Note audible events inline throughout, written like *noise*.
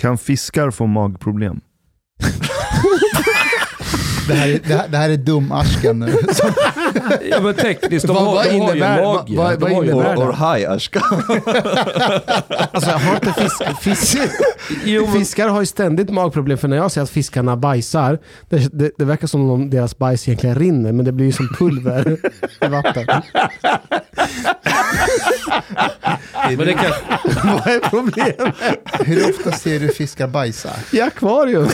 Kan fiskar få magproblem? Det här, är- det här, det här är dum-Ashkan nu. Ja men tekniskt, de Vad- har, vad de har ju en mage. vad- vad en innebär det? Or hi Ashka. *laughs* Alltså har inte fisk, fisk, Jo, men, fiskar har ju ständigt magproblem för när jag ser att fiskarna bajsar, det, det, det verkar som om deras bajs egentligen rinner men det blir ju som pulver i vatten. *laughs* men det kan, Vad är problemet? Hur ofta ser du fiskar bajsa? I akvarium.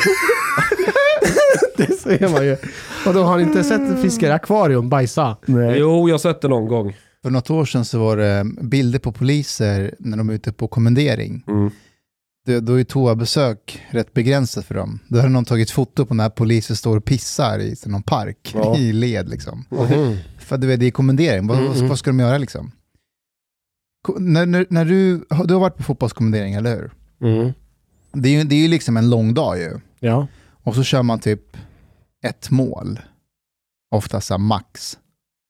*laughs* det ser man ju. Och då har ni inte sett fiskar i akvarium bajsa? Nej. jo, jag har sett det någon gång. För något år sedan så var det bilder på poliser när de är ute på kommendering. Mm. Det, då är toabesök rätt begränsat för dem. Då har någon tagit foto på när poliser står och pissar i någon park, Ja. *laughs* i led liksom. Mhm. För du vet, det är kommendering, vad, Mm, mm. vad ska de göra liksom? När, när, när du, du har varit på fotbollskommendering, eller hur? Mm. Det är ju det är liksom en lång dag ju. Ja. Och så kör man typ ett mål, oftast max.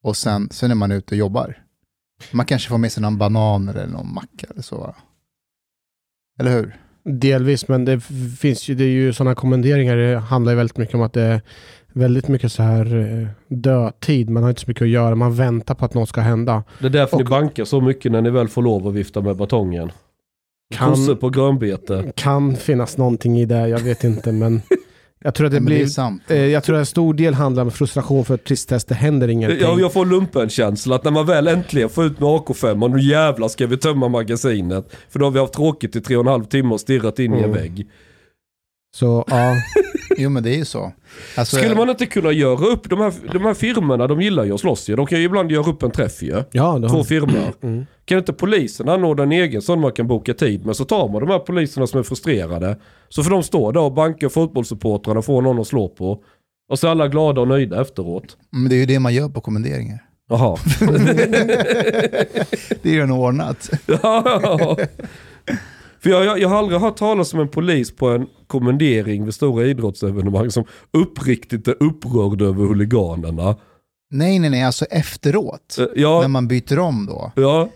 Och sen, sen är man ute och jobbar. Man kanske får med sig någon banan eller någon macka eller så. va? Eller hur? Delvis, men det finns ju, det är ju sådana kommenderingar, det handlar ju väldigt mycket om att det är väldigt mycket så här eh, dödtid. Man har inte så mycket att göra, man väntar på att något ska hända. Det är därför ni Och- bankar så mycket när ni väl får lov att vifta med batongen. Kan- Kosse på grönbete. Kan finnas någonting i det, jag vet inte, men *laughs* jag tror att det det är blir... sant. Eh, jag tror att en stor del handlar om frustration för tristess, det händer ingenting. Ja, jag får lumpen-känsla att när man väl äntligen får ut med AK5 och nu jävlar ska vi tömma magasinet. För då har vi haft tråkigt i tre och en halv timme och stirrat in i en Mm. vägg. Så ja, *laughs* Jo men det är ju så. Alltså, Skulle man inte kunna göra upp, de här, de här firmorna de gillar ju att slåss ju. De kan ju ibland göra upp en träff ju. ja det Två firmor. Mm. Kan inte polisen anordna en egen sån man kan boka tid med så tar man de här poliserna som är frustrerade. Så får de stå där och banka fotbollssupportrarna och få någon att slå på. Och så är alla glada och nöjda efteråt. Men det är ju det man gör på kommenderingar. Jaha. *laughs* Det är ju en ordnat. *laughs* Ja. För jag, jag, jag har aldrig hört talas om en polis på en kommendering vid stora idrottsevenemang som uppriktigt är upprörd över huliganerna. Nej, nej, nej, alltså efteråt. Eh, När Ja, man byter om då. ja.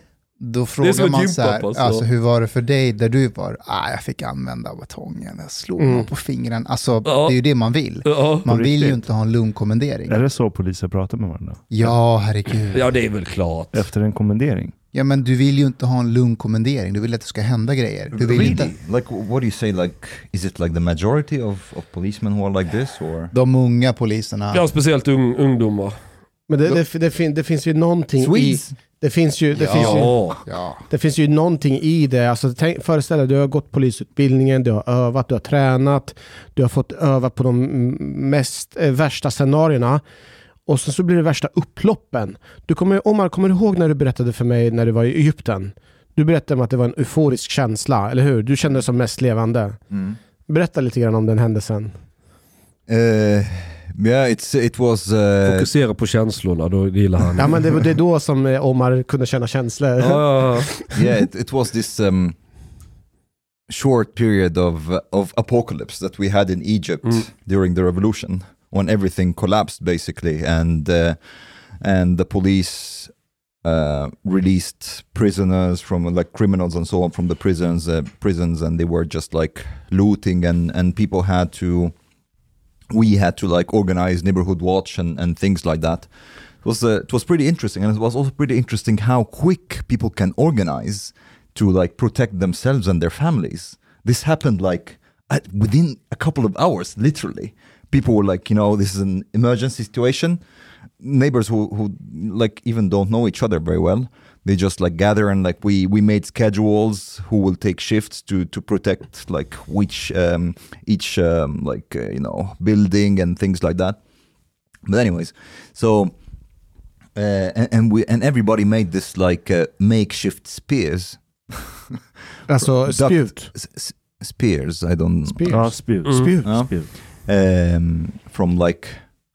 Då frågar man så här, alltså ja. hur var det för dig där du var? Ah, jag fick använda batongen, jag slog Mm. på fingren. Alltså Ja. det är ju det man vill. Ja. Man vill ju riktigt. inte ha en lugn kommendering. Är det så poliser pratar med varandra? Ja, herregud. ja, det är väl klart. Efter en kommendering? Ja, men du vill ju inte ha en lugn kommendering. Du vill att det ska hända grejer. Du vill inte... Like, what do you say? Like, is it like the majority of, of policemen who are like this, or? De unga poliserna. Ja, speciellt ung, ungdomar. Men det, det, det, fin, det finns ju någonting i... Swedes. Det finns ju... Det Ja. finns ju Ja. Det finns ju någonting i det. Alltså, tänk, föreställ dig, du har gått polisutbildningen, du har övat, du har tränat, du har fått öva på de mest eh, värsta scenarierna. Och sen så blir det värsta upploppen. Du kommer, Omar, kommer du ihåg när du berättade för mig när du var i Egypten? Du berättade om att det var en euforisk känsla, eller hur? Du kände dig som mest levande. Mm. Berätta lite grann om den händelsen. Uh, yeah, it's it was. Uh, Fokusera på känslorna, då gillar han. Ja, men det var det är då som eh, Omar kunde känna känslor. Ja. yeah, it, it was this um, short period of of apocalypse that we had in Egypt Mm. during the revolution, when everything collapsed basically, and uh, and the police uh, released prisoners from like criminals and so on from the prisons uh, prisons, and they were just like looting, and and people had to. We had to like organize neighborhood watch and, and things like that. It was uh, it was pretty interesting, and it was also pretty interesting how quick people can organize to like protect themselves and their families. This happened like within a couple of hours, literally. People were like, you know, this is an emergency situation. Neighbors who who like even don't know each other very well, they just like gather and like we we made schedules who will take shifts to to protect like which um, each um, like uh, you know building and things like that. But anyways, so uh, and, and we and everybody made this like uh, makeshift spears. Alltså *laughs* Duct- spjut. s- s- spears. I don't. Spears. Ja, spjut. Mm. Spjut. Ja. spjut. Um, from like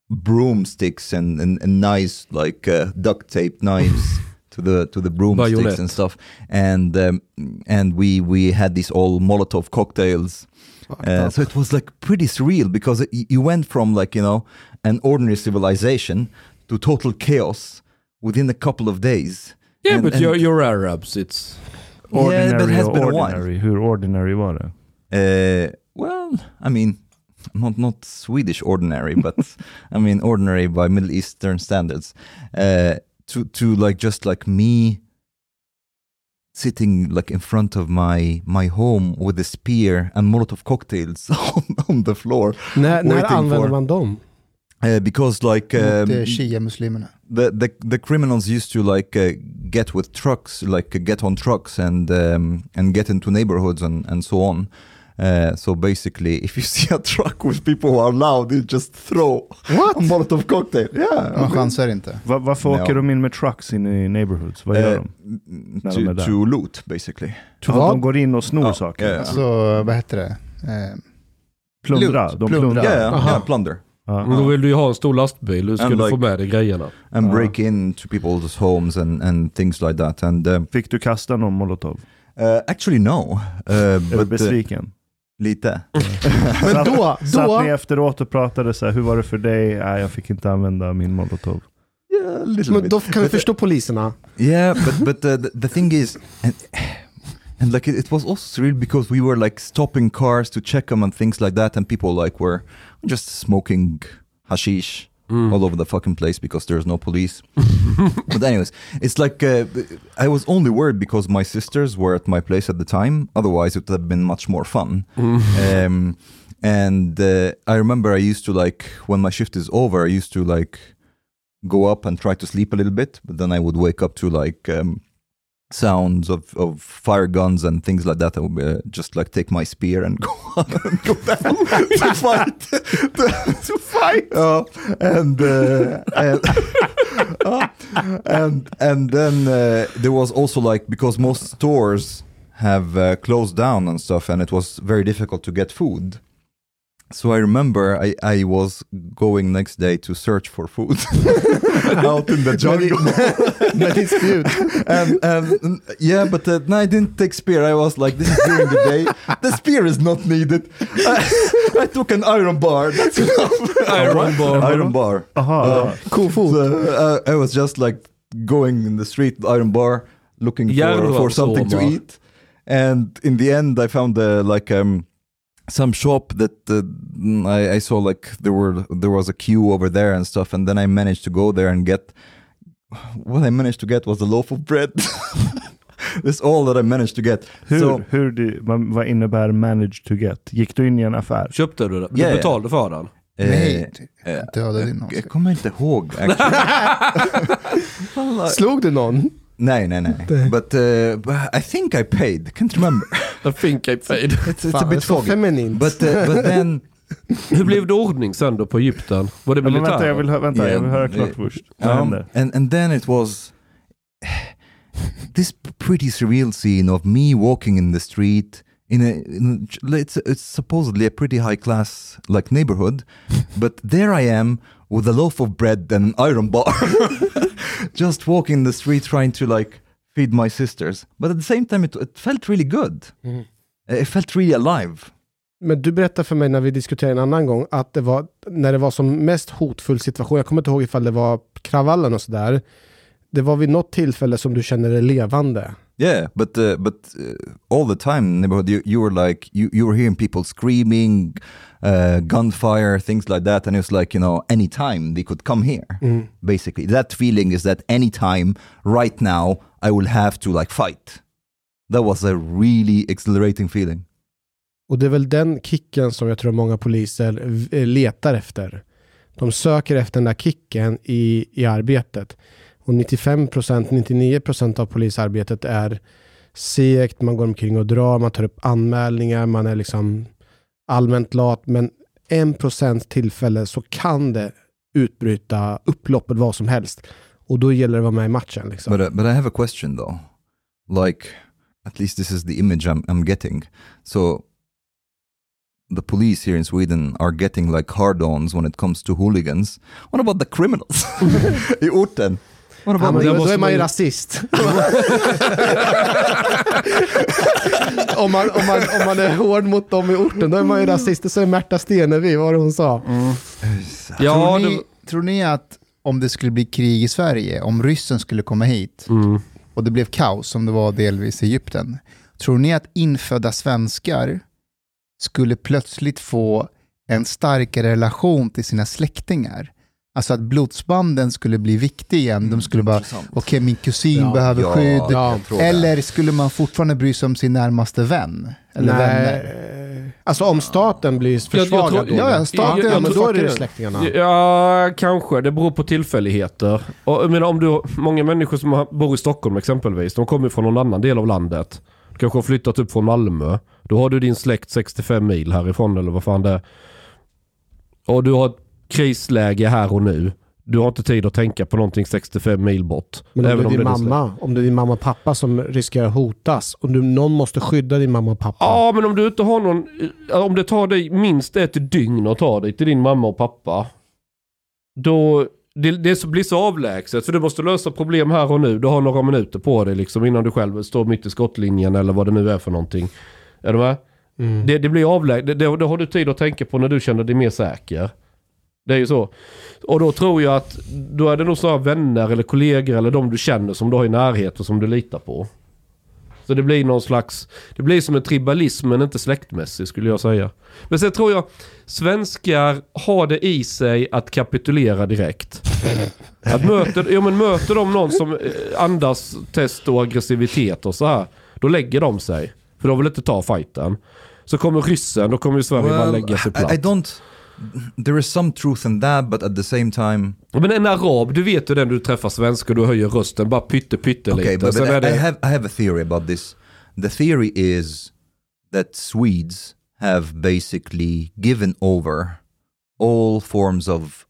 broomsticks and, and, and nice like uh, duct tape knives *laughs* to the to the broomsticks and stuff. And um, and we we had these all Molotov cocktails. Uh, so it was like pretty surreal because it, you went from like you know an ordinary civilization to total chaos within a couple of days. Yeah, And- but and- you're, you're Arabs. It's... Yeah, but it has been a while. ordinary. Hur ordinary var det? Uh, well, I mean, not not Swedish ordinary, but I mean ordinary by Middle Eastern standards. Uh, to to like just like me sitting like in front of my my home with a spear and Molotov cocktails *laughs* on, on the floor När, när använder for- man dem? uh, because like um, eh, shia-muslimerna. the, the the criminals used to like uh, get with trucks, like uh, get on trucks and um, and get into neighborhoods and and so on. Uh, so basically, if you see a truck with people who are loud, you just throw What? a Molotov cocktail. Yeah, Man chansar inte. Va, varför Ja. åker de in med trucks in i neighborhoods? Vad gör Uh, de? När de är to, där. to loot basically. Ja, vad? de går in och snor Ja, saker? ja, ja. Alltså, vad heter det? Eh, Plundra? Loot, De plundra. plundrar? Yeah, yeah, Aha. yeah, plunder Ja. Men då vill du ju ha en stor lastbil, du like- få med dig grejerna? and Ja. break into people's homes and and things like that. And uh, Fick du kasta någon molotov? uh, actually no, uh, Är du uh, besviken? Lite. *laughs* Men då, Satt då ni efteråt och pratade så här, hur var det för dig? Nej, jag fick inte använda min molotov. Yeah, men bit. då kan vi förstå poliserna. Yeah, but but uh, the, the thing is, and and like it, it was also surreal because we were like stopping cars to check them and things like that, and people like were just smoking hashish Mm. all over the fucking place because there's no police. *laughs* but anyways, it's like uh, I was only worried because my sisters were at my place at the time. Otherwise, it would have been much more fun. *laughs* Um, and uh, I remember I used to like when my shift is over, I used to like go up and try to sleep a little bit, but then I would wake up to like um, sounds of, of fire guns and things like that. I would uh, just like take my spear and *laughs* go and go down *laughs* to fight. *laughs* to, fight. Uh, and uh, and, uh, and and then uh, there was also like because most stores have uh, closed down and stuff, and it was very difficult to get food. So I remember I, I was going next day to search for food *laughs* out in the *laughs* jungle. Med din spjut. and, and yeah, but uh, no, I didn't take spear. I was like, this is during the day. *laughs* The spear is not needed. I, I took an iron bar. That's enough. Iron bar. Iron bar. Aha, Uh, Kofot. So, uh, I was just like going in the street, iron bar, looking for, for something to eat. And in the end, I found uh, like um, some shop that uh, I, I saw like there were there was a queue over there and stuff. And then I managed to go there and get what I managed to get was a loaf of bread. *laughs* That's all that I managed to get. hur, So hur det, vad, vad innebär manage to get? Gick du in i en affär? Köpte du det? Du ja. betalade för den? Nej, eh, dödade din någon. jag kommer inte ihåg. *laughs* Slog du någon? Nej, nej, nej. But uh, I think I paid. Can't remember. *laughs* I think I paid. It's, it's a Fan, bit så foggy. feminint. But uh, but then *laughs* Hur blev det ordning sen då på Egypten? Var det Ja, men militär? vänta, jag vill, vänta, jag vill höra Yeah, klart först. Vad um, hände? and and then it was *sighs* this pretty surreal scene of me walking in the street in a, in a it's it's supposedly a pretty high class like neighborhood, *laughs* but there I am with a loaf of bread and an iron bar, *laughs* just walking the street trying to like feed my sisters. But at the same time, it, it felt really good. Mhm. It felt really alive. Men du berättade för mig när vi diskuterade en annan gång att det var när det var som mest hotfull situation. Jag kommer inte ihåg ifall det var kravallen och sådär. Det var vid något tillfälle som du kände dig levande. Yeah, but uh, but uh, all the time, neighborhood, you, you were like you, you were hearing people screaming, uh, gunfire, things like that, and it was like you know, anytime they could come here. Mm. Basically, that feeling is that anytime, right now, I will have to like fight. That was a really exhilarating feeling. Och det är väl den kicken som jag tror många poliser v- letar efter. De söker efter den där kicken i, i arbetet. Och 95%, 99% av polisarbetet är segt, man går omkring och drar, man tar upp anmälningar, man är liksom allmänt lat. Men 1% tillfälle så kan det utbryta upploppet vad som helst. Och då gäller det att vara med i matchen. Liksom. But uh, but I have a question though, like at least this is the image I'm I'm getting. So the police here in Sweden are getting like hard-ons when it comes to hooligans. What about the criminals *laughs* i orten? What Ja, men det då, då är man ju rasist. *laughs* om, man, om, man, om man är hård mot dem i orten, då är man ju rasist. Så är Märta Stenevi, vad var det hon sa? Ja, tror, ni, det... tror ni att om det skulle bli krig i Sverige, om ryssen skulle komma hit Mm. och det blev kaos som det var delvis i Egypten, tror ni att infödda svenskar skulle plötsligt få en starkare relation till sina släktingar. Alltså att blodsbanden skulle bli viktiga igen. De skulle bara, Intressant. okej min kusin Ja. behöver Ja, skydd. Ja. Eller skulle man fortfarande bry sig om sin närmaste vän? Eller vänner? Nej. Alltså om staten blir jag försvagad tror- då? Ja, ja, staten, ja, jag men då är det släktingarna. Ja, kanske. Det beror på tillfälligheter. Och, jag menar, om du, många människor som bor i Stockholm exempelvis, de kommer från någon annan del av landet. Du kanske har flyttat upp från Malmö. Då har du din släkt 65 mil härifrån eller vad fan det är. Och du har ett krisläge här och nu. Du har inte tid att tänka på någonting 65 mil bort. Men om Även det är din mamma, om det är din mamma och pappa som riskerar att hotas, och du, någon måste skydda din mamma och pappa. Ja, men om du inte har någon... Om det tar dig minst ett dygn att ta dig till din mamma och pappa. Då... Det, det blir så avlägset för du måste lösa problem här och nu. Du har några minuter på dig liksom innan du själv står mitt i skottlinjen eller vad det nu är för någonting. Är du med? Mm. Det, det blir avlägset. Det, det, det har du tid att tänka på när du känner dig mer säker. Det är ju så. Och då tror jag att då är det nog snarare vänner eller kollegor eller de du känner som du har i närhet och som du litar på. Så det blir någon slags, det blir som en tribalism men inte släktmässig skulle jag säga. Men sen tror jag svenskar har det i sig att kapitulera direkt. Att möter, ja, men möter de någon som eh, andas test och aggressivitet och så här, då lägger de sig. För de vill inte ta fighten. Så kommer ryssen, då kommer ju Sverige bara lägga sig platt. I, I don't. There is some truth in that, but at the same time, Men en arab, du vet ju den du träffar svensk och du höjer rösten bara pytte pytte okay, lite. but, but I, I det, have I have a theory about this. The theory is that Swedes have basically given over all forms of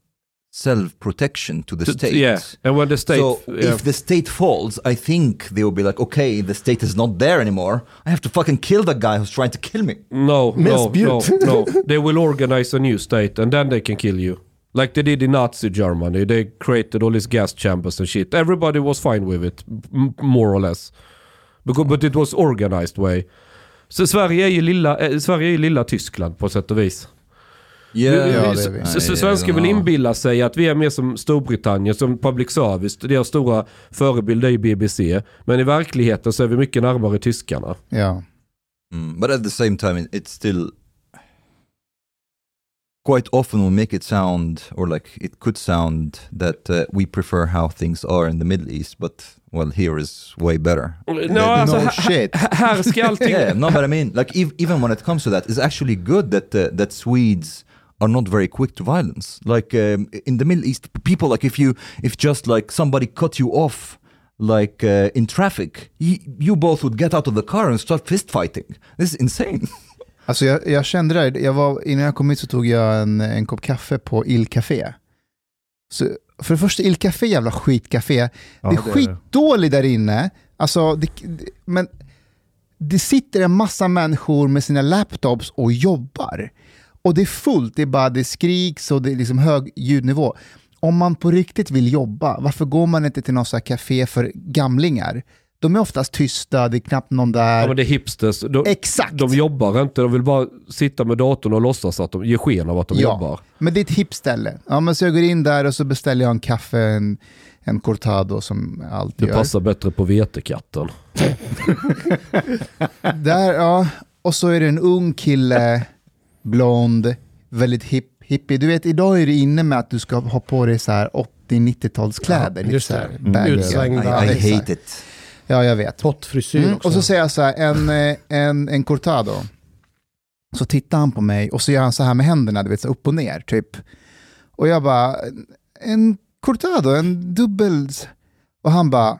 self-protection to the state. yeah, and when the state... so yeah. if the state falls, I think they will be like, okay, the state is not there anymore. I have to fucking kill the guy who's trying to kill me. No, no, no, no. *laughs* They will organize a new state and then they can kill you. Like they did in Nazi Germany. They created all these gas chambers and shit. Everybody was fine with it, m- more or less. Because, but it was organized way. Så Sverige är ju lilla, eh, Sverige är ju lilla Tyskland på sätt och vis. Yeah, Ja, Svenskar vill inbilla sig att vi är mer som Storbritannien, som public service. Deras stora förebild är ju BBC. Men i verkligheten så är vi mycket närmare tyskarna. Ja. Mm, but at the same time, it- it's still quite often we make it sound, or like it could sound, that uh, we prefer how things are in the Middle East, but well, here is way better. No, alltså, no shit. här- här ska allting... *laughs* yeah, no, but I mean, like ev- even when it comes to that, it's actually good that uh, that Swedes are not very quick to violence. Like um, in the Middle East, people like if you if just like somebody cut you off. Like uh, in traffic, you, you both would get out of the car and start fist fighting. This is insane. *laughs* Alltså jag, jag kände det, här, jag var, innan jag kom hit så tog jag en, en kopp kaffe på Il Café. Så för det första, Il Café jävla skitcafé. Ja, det är skitdåligt där inne. Alltså, det, det, men det sitter en massa människor med sina laptops och jobbar. Och det är fullt, det är bara det skriks och det är liksom hög ljudnivå. Om man på riktigt vill jobba, varför går man inte till något så här café för gamlingar? De är oftast tysta, det är knappt någon där. Ja men det är hipsters. De, Exakt! de jobbar inte, de vill bara sitta med datorn och låtsas att de ger sken av att de Ja. jobbar. Men det är ett hipp ställe. Ja, men så jag går in där och så beställer jag en kaffe, en, en cortado som jag alltid Det gör. passar bättre på vetekatten. *laughs* Där, ja. Och så är det en ung kille, blond, väldigt hipp, hippie. Du vet, idag är det inne med att du ska ha på dig så här 80-90-talskläder. Ja, just det. baggy. Utsvängda. I, I hate it. Ja, jag vet. Pottfrisyr Mm, också. och så säger jag så här, en, eh, en, en cortado. Så tittar han på mig och så gör han så här med händerna, du vet, så upp och ner typ. Och jag bara, en cortado, en dubbel... Och han bara,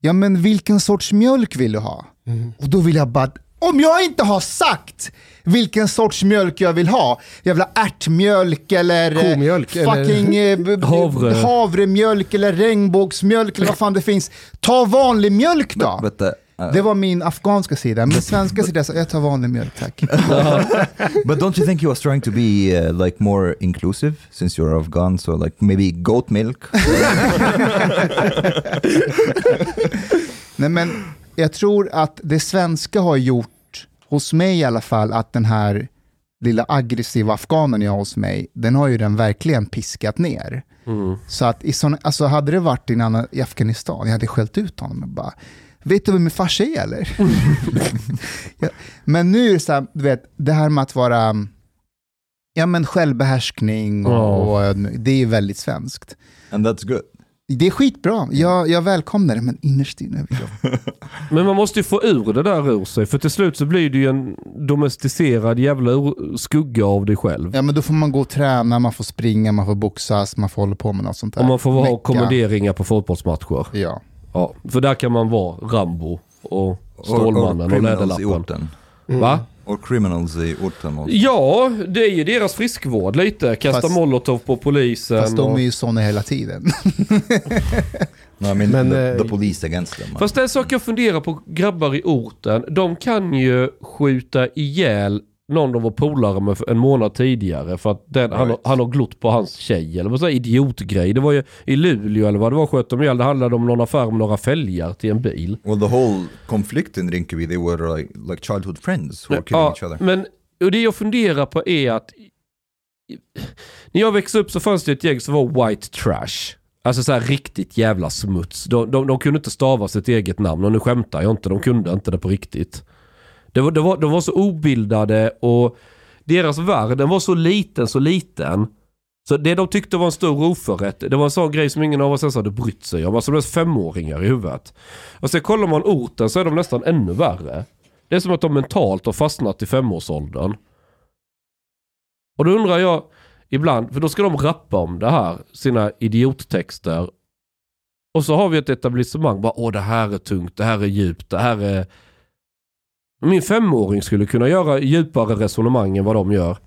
ja men vilken sorts mjölk vill du ha? Mm. Och då vill jag bara, om jag inte har sagt vilken sorts mjölk jag vill ha, jävla ärtmjölk eller eh, Komjölk, eller- fucking eh, b- b- Havre. havremjölk eller regnbågsmjölk eller vad fan det finns. Ta vanlig mjölk då! But, but, uh, Det var min afghanska sida. Min svenska sida sa jag tar vanlig mjölk tack. *laughs* but don't you think he was trying to be uh, like more inclusive since you're Afghan? So like maybe goat milk. *laughs* Nej, men jag tror att det svenska har gjort, hos mig i alla fall, att den här lilla aggressiva afghanen jag har hos mig, den har ju den verkligen piskat ner. Mm. Så att i såna, alltså hade det varit i, annan, i Afghanistan, jag hade skällt ut honom och bara vet du vem min farsa är eller? *laughs* ja. Men nu är det så här, du vet, det här med att vara ja, men självbehärskning och, Ja. och det är väldigt svenskt. And that's good. Det är skitbra, jag, jag välkomnar det, men innerst inne vet jag. *laughs* Men man måste ju få ur det där ur sig. För till slut så blir det ju en domesticerad jävla skugga av dig själv. Ja, men då får man gå och träna, man får springa, man får boxas, man får hålla på med något sånt där. Och man får ha kommenderingar på fotbollsmatcher. Ja. Ja, för där kan man vara Rambo och Stålmannen och, criminals i Läderlappen. orten. Va? Or criminals i orten. också. Ja, det är ju deras friskvård lite. Kasta Fast- molotov på polisen. Fast de och... är ju såna hela tiden. No, I mean, Men, the, eh, the police against them. Fast det är en sak jag funderar på, grabbar i orten. De kan ju skjuta ihjäl någon de var polare med en månad tidigare för att den, han, Right. han har glott på hans tjej eller vad så här idiotgrej. Det var ju i Luleå eller vad det var sköt de ihjäl. Det handlade om någon affär med några fälgar till en bil. well, the whole conflict in Rinkeby, they were like, like childhood friends who were killing Ja, each other. men och det jag funderar på är att när jag växte upp så fanns det ett gäng som var white trash. Alltså så här riktigt jävla smuts. De, de, de kunde inte stava sitt eget namn och nu skämtar jag inte, de kunde inte det på riktigt. Det var, det var, de var så obildade och deras värld den var så liten, så liten. Så det de tyckte var en stor oförrätt, det var en sån grej som ingen av oss ens hade brytt sig om. Alltså de är femåringar i huvudet. Och sen kollar man orten så är de nästan ännu värre. Det är som att de mentalt har fastnat i femårsåldern. Och då undrar jag ibland, för då ska de rappa om det här, sina idiottexter. Och så har vi ett etablissemang, bara åh det här är tungt, det här är djupt, det här är... Min femåring skulle kunna göra djupare resonemang än vad de gör.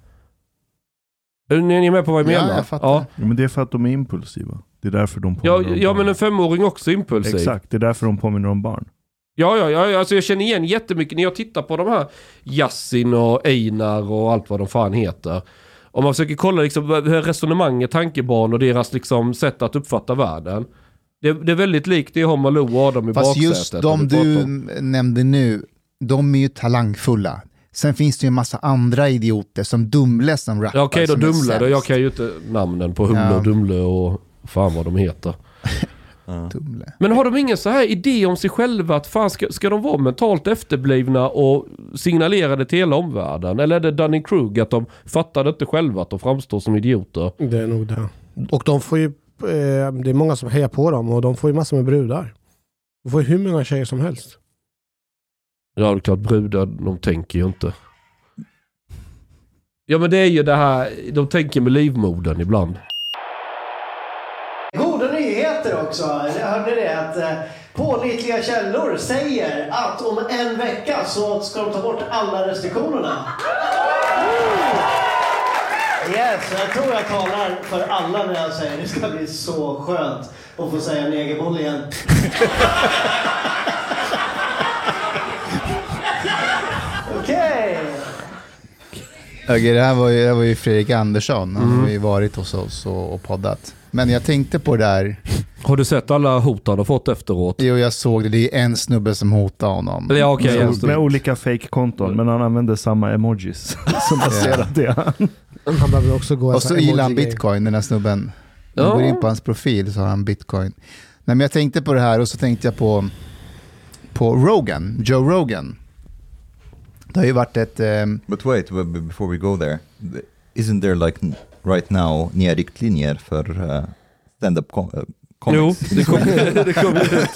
Är ni med på vad jag Ja, menar? jag fattar. Ja, Ja, men det är för att de är impulsiva. Det är därför de ja, påminner om ja barn. men en femåring är också impulsiv. Exakt, det är därför de påminner om barn. Ja, ja, ja, alltså jag känner igen jättemycket när jag tittar på de här Yassin och Einar och allt vad de fan heter. Om man försöker kolla liksom hur resonemanget, tankebanor och deras liksom sätt att uppfatta världen. Det, det är väldigt likt det har Malou och Adam i Fast baksätet. just när de du om- nämnde nu, de är ju talangfulla. Sen finns det ju en massa andra idioter som Dumle som rappar. Ja okej då som är Dumle då. Jag kan ju inte namnen på Humle Ja. och Dumle och fan vad de heter. *laughs* Dumle. Men har de ingen så här idé om sig själva att fan ska, ska de vara mentalt efterblivna och signalera det till hela omvärlden? Eller är det Dunning-Krug att de fattar det inte själva att de framstår som idioter? Det är nog det. Och de får ju, eh, det är många som hejar på dem och de får ju massor med brudar. De får ju hur många tjejer som helst. Ja, det är klart brudar, de tänker ju inte. Ja men det är ju det här, de tänker med livmodern ibland. Goda nyheter också. Jag hörde det att eh, pålitliga källor säger att om en vecka så ska de ta bort alla restriktionerna. Yes, jag tror jag talar för alla när jag säger det ska bli så skönt att få säga negerboll igen. Okej, det här var ju, det här var ju Fredrik Andersson. Han Mm. har ju varit hos oss och, och poddat. Men jag tänkte på det där. Har du sett alla hot han har fått efteråt? Jo, jag såg det. Det är en snubbe som hotar honom. Ja okej, med, med olika fake-konton, men han använder samma emojis. *laughs* som baserat det. Han behöver också gå Och så gillar han bitcoin, den här snubben. Om Ja. man går in på hans profil så har han bitcoin. Nej, men jag tänkte på det här och så tänkte jag på, på Rogan, Joe Rogan. Det har ju varit ett... ehm, but wait, before we go there, th- isn't there like right now nya riktlinjer för uh, stand-up com- uh, Jo, comics? det kom, *laughs* *laughs* det kom ut.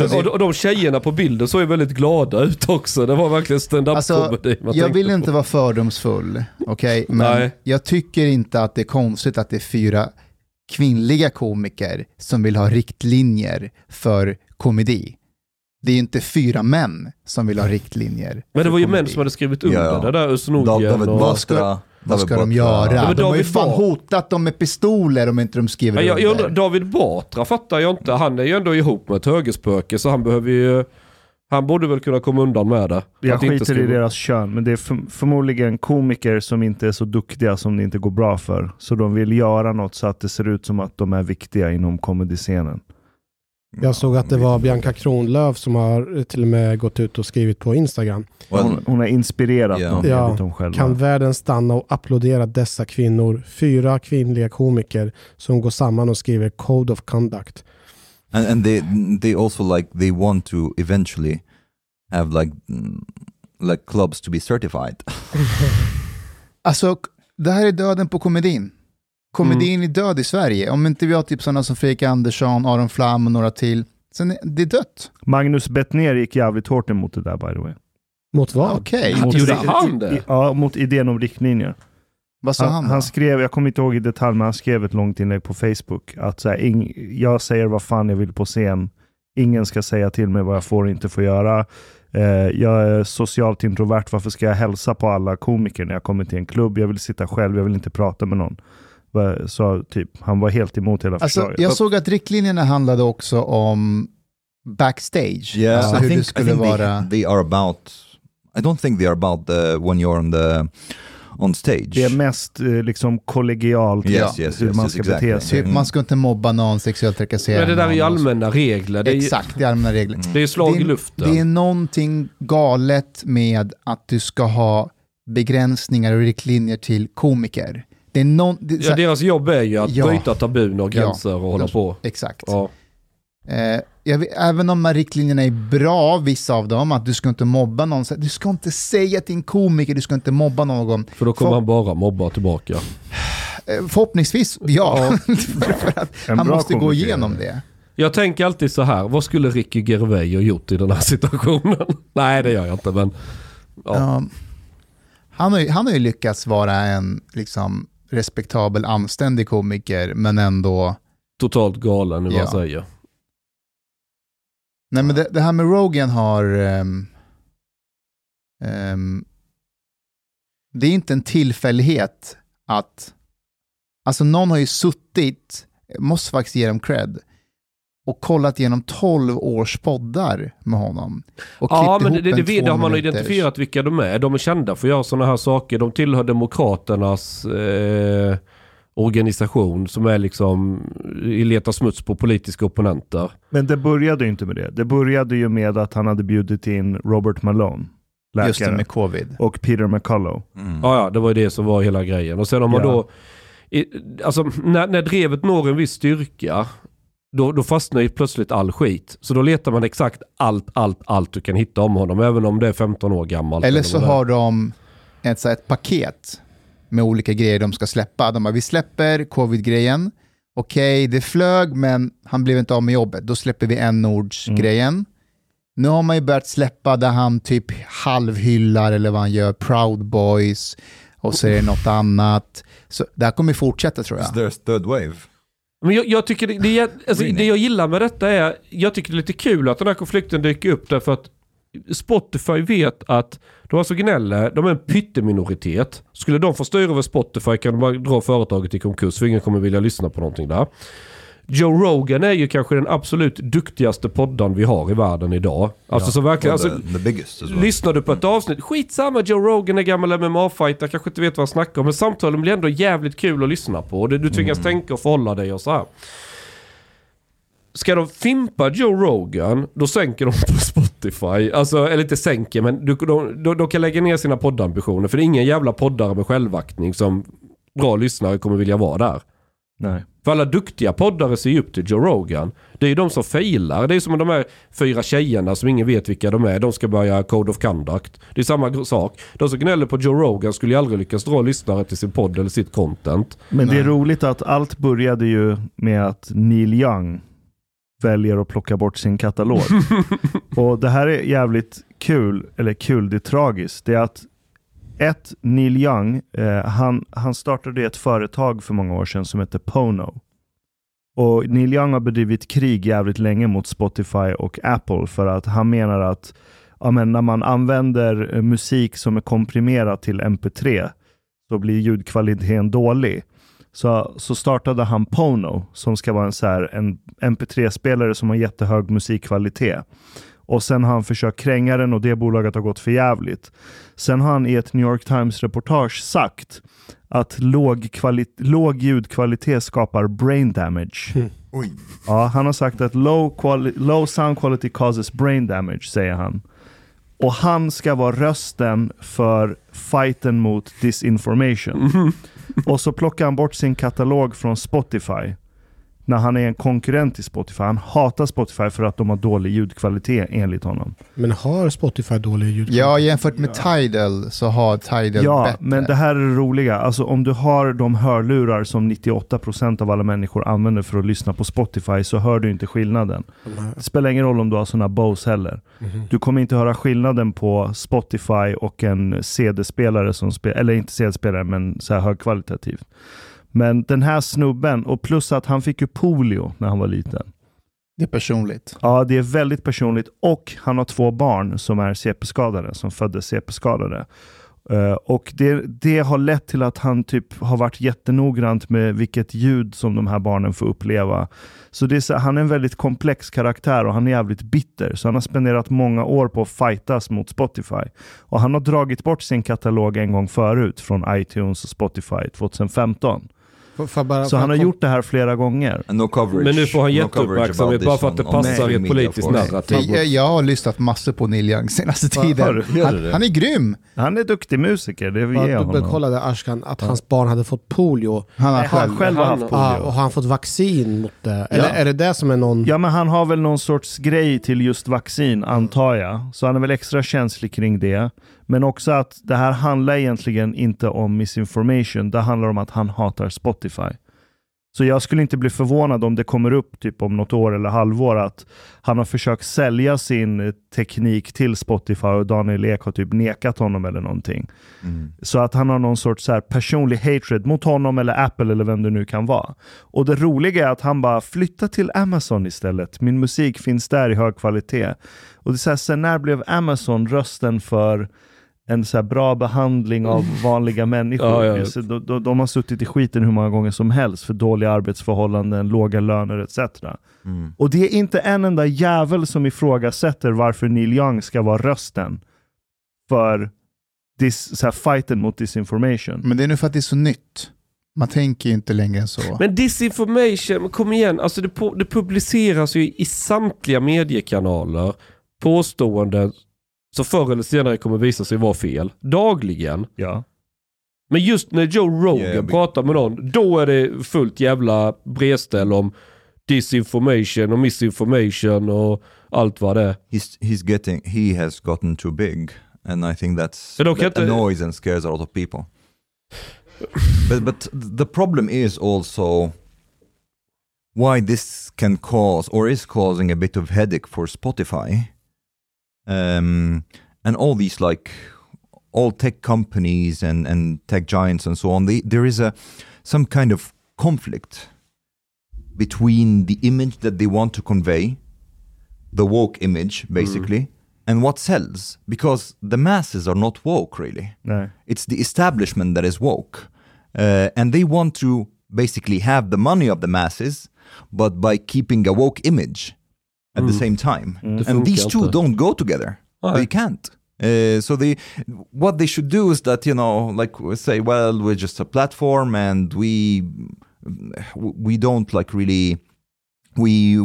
*laughs* och, de- och de tjejerna på bilden såg ju väldigt glada ut också. Det var verkligen stand-up Alltså, jag vill på. inte vara fördomsfull, okej? Men Nej. jag tycker inte att det är konstigt att det är fyra kvinnliga komiker som vill ha riktlinjer för komedi. Det är ju inte fyra män som vill ha riktlinjer. Men det var ju män som hade skrivit under Ja, ja. det där Dav- Usnogien David och... Batra. Vad ska de göra? Ja, de har ju fan Batra- hotat dem med pistoler om inte de skriver Ja, jag, jag under. David Batra fattar jag inte. Han är ju ändå ihop med ett högerspöke så han behöver ju... Han borde väl kunna komma undan med det. Jag skiter i skriva- deras kön, men det är för, förmodligen komiker som inte är så duktiga som det inte går bra för. Så de vill göra något så att det ser ut som att de är viktiga inom komediscenen. Jag såg att det var Bianca Kronlöf som har till och med gått ut och skrivit på Instagram. Hon, hon har inspirerat dem Ja, dem själva. Kan världen stanna och applådera dessa kvinnor? Fyra kvinnliga komiker som går samman och skriver Code of Conduct. and and they they also like they want to eventually have like mm, like clubs to be certified. *laughs* Alltså, det här är döden på komedin. Komedin är död i Sverige. Om inte vi har typ sådana som Fredrik Andersson, Aron Flam och några till. Sen är det dött. Magnus Bettner gick jävligt hårt emot det där by the way. Mot vad? Okej. Han Mot gjorde han det? i- Ja, mot idén om riktlinjer. Vad sa Han, han, han, skrev, jag kommer inte ihåg i detalj, men han skrev ett långt inlägg på Facebook. Att så här, ing, jag säger vad fan jag vill på scen. Ingen ska säga till mig vad jag får och inte får göra. Eh, jag är socialt introvert. Varför ska jag hälsa på alla komiker när jag kommer till en klubb? Jag vill sitta själv, jag vill inte prata med någon. Så typ, han var helt emot hela Alltså, förslaget. jag såg att riktlinjerna handlade också om backstage. Yeah, alltså I hur think, det I skulle think vara... they, they are about. I don't think they are about the, when you're on the on stage. det är mest eh, liksom kollegialt Yes, yes, hur yes, man yes, ska exactly. bete sig. Typ, man ska inte mobba någon, sexuellt trakassera Men det där är ju någon allmänna regler. Det är, Exakt, det är allmänna regler. Mm. det är ju slag i Det är- luften. Det är någonting galet med att du ska ha begränsningar och riktlinjer till komiker. Det är någon, det, Ja, deras jobb är ju att Ja. bryta tabun och Ja. gränser och hålla på. Exakt. Ja. Eh, jag vet, även om de här riktlinjerna är bra, vissa av dem, att du ska inte mobba någon. Du ska inte säga till en komiker, du ska inte mobba någon. För då kommer Få- han bara mobba tillbaka. Eh, förhoppningsvis, ja. *laughs* För att han måste gå igenom det. Jag tänker alltid så här, vad skulle Ricky Gervais ha gjort i den här *laughs* situationen? Nej, det gör jag inte, men... Ja. Ja. han, har ju, han har ju lyckats vara en liksom, respektabel, anständig komiker, men ändå... Totalt galen i vad Ja. jag säger. Nej, men det, det här med Rogan har... ehm, ehm, det är inte en tillfällighet att... Alltså någon har ju suttit, måste faktiskt ge dem cred, och kollat igenom 12 års poddar med honom. Och Ja, men det, ihop det, en det, det har man minuters- identifierat vilka de är. De är kända för att göra sådana här saker. De tillhör Demokraternas eh, organisation som är liksom i leta smuts på politiska opponenter. Men det började ju inte med det. Det började ju med att han hade bjudit in Robert Malone, läkare, Just det, med covid. och Peter McCullough. Mm. Ja, ja, det var ju det som var hela grejen. Och sen har man Ja. då, i, alltså när, när drevet når en viss styrka, då, då fastnar ju plötsligt all skit. Så då letar man exakt allt, allt, allt du kan hitta om honom, även om det är 15 år gammalt. Eller så har de ett, så här, ett paket med olika grejer de ska släppa. De bara, vi släpper covid-grejen. Okej, det flög, men han blev inte av med jobbet. Då släpper vi n-ords-grejen. Nu har man ju börjat släppa där han typ halvhyllar eller vad han gör, Proud Boys. Och så är det något annat. Så det här kommer fortsätta tror Is jag. there a third wave? Men jag, jag tycker det, det, alltså, det jag gillar med detta är, jag tycker det är lite kul att den här konflikten dyker upp därför att Spotify vet att de alltså gnäller, de är en pytteminoritet. Skulle de få styra över Spotify kan de bara dra företaget i konkurs för ingen kommer vilja lyssna på någonting där. Joe Rogan är ju kanske den absolut duktigaste podden vi har i världen idag. Alltså så verkligen, alltså, the, the biggest well. Lyssnar du på ett avsnitt, skitsamma Joe Rogan är gammal MMA-fighter, kanske inte vet vad han snackar om, men samtalen blir ändå jävligt kul att lyssna på. Du, du tvingas tänka och förhålla dig och så här. Ska de fimpa Joe Rogan, då sänker de på Spotify. Alltså, eller inte sänker, men du, de, de, de kan lägga ner sina poddambitioner. För det är ingen jävla poddare med självaktning som bra lyssnare kommer vilja vara där. Nej. För alla duktiga poddare ser ju upp till Joe Rogan. Det är ju de som failar. Det är som de här fyra tjejerna som ingen vet vilka de är. De ska börja Code of Conduct. Det är samma sak. De som gnäller på Joe Rogan skulle ju aldrig lyckas dra lyssnare till sin podd eller sitt content. Men det är roligt att allt började ju med att Neil Young väljer att plocka bort sin katalog. *laughs* och det här är jävligt kul, eller kul, det är tragiskt. Det är att ett, Neil Young, eh, han, han startade ett företag för många år sedan som heter Pono. Och Neil Young har bedrivit krig jävligt länge mot Spotify och Apple för att han menar att ja, men när man använder eh, musik som är komprimerad till MP3 så blir ljudkvaliteten dålig. Så, så startade han Pono som ska vara en, så här, en MP3-spelare som har jättehög musikkvalitet. Och sen har han försökt kränga den och det bolaget har gått för jävligt. Sen har han i ett New York Times-reportage sagt att låg, låg ljudkvalitet skapar brain damage. Oj. Ja, han har sagt att low, low sound quality causes brain damage, säger han. Och han ska vara rösten för fighten mot disinformation. Och så plockar han bort sin katalog från Spotify. När han är en konkurrent till Spotify. Han hatar Spotify för att de har dålig ljudkvalitet enligt honom. Men har Spotify dålig ljudkvalitet? Ja, jämfört med Tidal så har Tidal Ja, bättre. men det här är det roliga. Alltså om du har de hörlurar som 98% av alla människor använder för att lyssna på Spotify så hör du inte skillnaden. Det spelar ingen roll om du har sådana Bose heller. Mhm. Du kommer inte höra skillnaden på Spotify och en CD-spelare som spelar, eller inte CD-spelare men så här högkvalitativt. Men den här snubben, och plus att han fick ju polio när han var liten. Det är personligt. Ja, det är väldigt personligt och han har två barn som är CP-skadade, som föddes CP-skadade. Eh, och det, det har lett till att han typ har varit jättenoggrant med vilket ljud som de här barnen får uppleva. Så, det är så han är en väldigt komplex karaktär och han är jävligt bitter. Så han har spenderat många år på att fightas mot Spotify. Och han har dragit bort sin katalog en gång förut från iTunes och Spotify 2015. Jag bara- Så han har jag gjort det här flera gånger. No coverage. Men nu får han no jätteuppmärksamhet about bara för att det passar i ett politiskt narrativ. Jag, jag har lyssnat massor på Neil Young senaste tiden. Han, han är grym. Han är duktig musiker, det vill bara ge honom. dubbelkollade Ashkan att hans barn hade fått polio. Han har Nej, han själv. själv har Han- haft Ah, polio. och har han fått vaccin mot det? Eller Ja. är det det som är någon... Ja, men han har väl någon sorts grej till just vaccin, antar jag. Så han är väl extra känslig kring det. Men också att det här handlar egentligen inte om misinformation. Det handlar om att han hatar Spotify. Så jag skulle inte bli förvånad om det kommer upp typ om något år eller halvår att han har försökt sälja sin teknik till Spotify och Daniel Ek har typ nekat honom eller någonting. Mm. Så att han har någon sorts så personlig hatred mot honom eller Apple eller vem det nu kan vara. Och det roliga är att han bara flyttar till Amazon istället. Min musik finns där i hög kvalitet. Och det är så här, sen när blev Amazon rösten för en så här bra behandling av *laughs* vanliga människor? Ja, ja. Just, de, de, de har suttit i skiten hur många gånger som helst för dåliga arbetsförhållanden, låga löner etc. Mm. Och det är inte en enda jävel som ifrågasätter varför Neil Young ska vara rösten för dis, så här, fighten mot disinformation. Men det är nu för att det är så nytt. Man tänker ju inte längre än så. Men disinformation, men kom igen, alltså det, på, det publiceras ju i samtliga mediekanaler påståenden som förr eller senare kommer visa sig vara fel. Dagligen. Ja. Men just när Joe Rogan Yeah, pratar med någon, då är det fullt jävla bredställ om disinformation och misinformation och allt vad det är. He's he's getting he has gotten too big, and I think that's that inte- annoys and scares a lot of people. but but the problem is also why this can cause or is causing a bit of headache for Spotify, um, and all these like all tech companies and and tech giants and so on. They, there is a some kind of conflict between the image that they want to convey the woke image basically and what sells because the masses are not woke really Nej. it's the establishment that is woke uh, and they want to basically have the money of the masses but by keeping a woke image at the same time Det and these two inte. don't go together Nej. they can't uh, so they what they should do is that you know like say well we're just a platform and we we don't like really we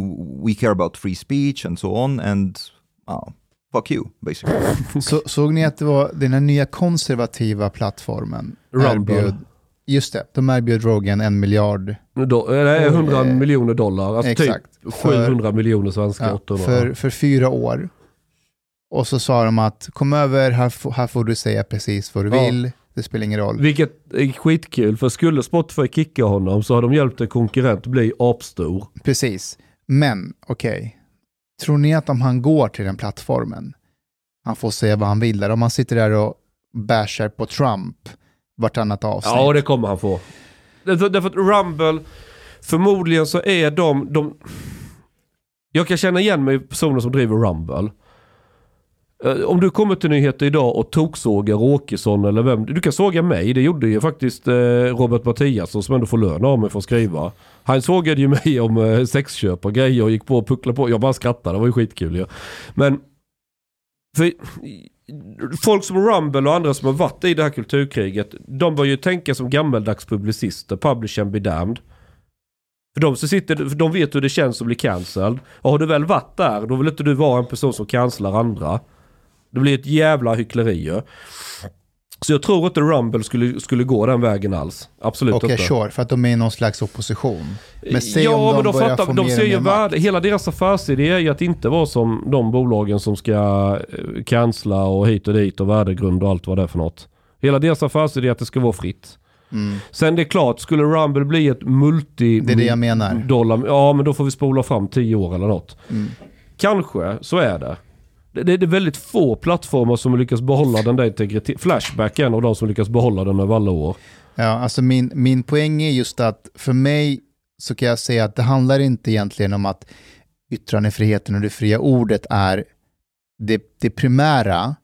we care about free speech and so on and oh, fuck you basically *laughs* Så, såg ni att det var den här nya konservativa plattformen? Rumble. Erbjöd, just det, de erbjöd Rogan en miljard. Do, det är 100 Eh, miljoner dollar, alltså exakt. typ För- 700 miljoner svenska, Ja, 800. för, för fyra år. Och så sa de att kom över, här, får- här får du säga precis vad du Ja. vill. Det spelar ingen roll. Vilket är skitkul, för skulle Spotify kicka honom så har de hjälpt en konkurrent bli apstor. Precis. Men, okej. Tror ni att om han går till den plattformen, han får säga vad han vill där? Om han sitter där och bashar på Trump vartannat avsnitt. Ja, det kommer han få. Därför, därför att Rumble, förmodligen så är de, de... Jag kan känna igen mig i personer som driver Rumble. Eh, om du kommer till nyheter idag och toksågar Åkesson eller vem, du kan såga mig. Det gjorde ju faktiskt eh, Robert Mattiasson som ändå får lön av mig för att skriva. Han sågade ju mig om eh, sexköp och grejer och gick på och pucklade på. Jag bara skrattade, det var ju skitkul ju. Men för, folk som Rumble och andra som har varit i det här kulturkriget, de bör ju tänka som gammeldags publicister, publish and be damned. För de, som sitter, för de vet hur det känns att bli cancelled. Och har du väl varit där, då vill inte du vara en person som cancelar andra. Det blir ett jävla hyckleri ju. Så jag tror inte Rumble skulle, skulle gå den vägen alls. Absolut Okej, inte. sure, för att de är i någon slags opposition. Men säg ja, om de men de, börjar fattar, få de mer ser ju värde. Hela deras affärsidé är ju att inte vara som de bolagen som ska eh, cancella och hit och dit och värdegrund och allt vad det är för något. Hela deras affärsidé är att det ska vara fritt. Mm. Sen det är klart, skulle Rumble bli ett multi... Det är det jag menar. Dollar, ja, men då får vi spola fram tio år eller något. Mm. Kanske, så är det. Det, är väldigt få plattformar som lyckas behålla den där integriteten. Flashback är en av de som lyckas behålla den över alla år. Ja, alltså min, min poäng är just att för mig så kan jag säga att det handlar inte egentligen om att yttrandefriheten och det fria ordet är det, det primära,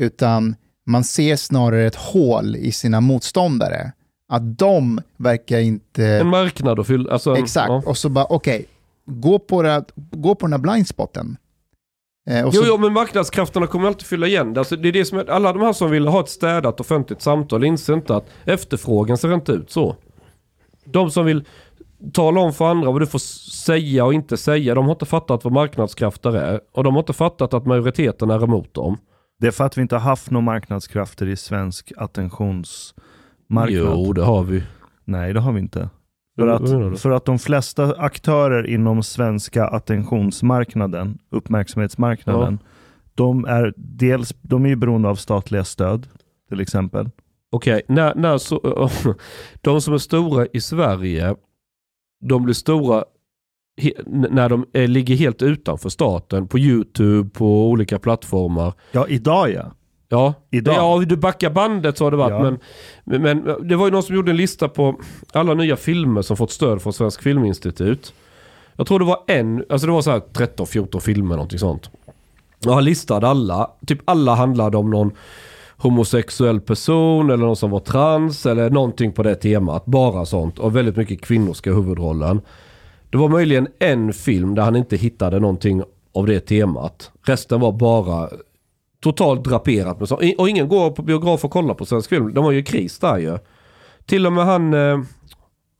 utan man ser snarare ett hål i sina motståndare. Att de verkar inte... En marknad att fylla. Alltså, Exakt, ja. och så bara okej, gå, på det- gå på den här blindspotten. Eh, och så, Jo, jo, men marknadskrafterna kommer alltid fylla igen. Alltså, det är det som är, alla de här som vill ha ett städat offentligt samtal inser inte att efterfrågan ser inte ut så. De som vill tala om för andra vad du får säga och inte säga, de har inte fattat vad marknadskrafter är. Och de har inte fattat att majoriteten är emot dem. Det är för att vi inte har haft några marknadskrafter i svensk attentionsmarknad. Jo, det har vi. Nej, det har vi inte. För att, för att de flesta aktörer inom svenska attentionsmarknaden, uppmärksamhetsmarknaden, de är dels de är beroende av statliga stöd, till exempel. Okej, när, när så, *laughs* de som är stora i Sverige, de blir stora he, när de är, ligger helt utanför staten på YouTube, på olika plattformar. Ja, idag ja. Ja, Idag. ja du backar bandet så har det varit. Ja. Men, men, det var ju någon som gjorde en lista på alla nya filmer som fått stöd från Svensk Filminstitut. Jag tror det var en, alltså det var så här 13-14 filmer någonting sånt. Och han listade alla, typ alla handlade om någon homosexuell person eller någon som var trans eller någonting på det temat. Bara sånt och väldigt mycket kvinnor ska i huvudrollen. Det var möjligen en film där han inte hittade någonting av det temat. Resten var bara totalt draperat med sånt. Och ingen går på biograf och kollar på svensk film. De har ju kris där ju. Till och med han, eh,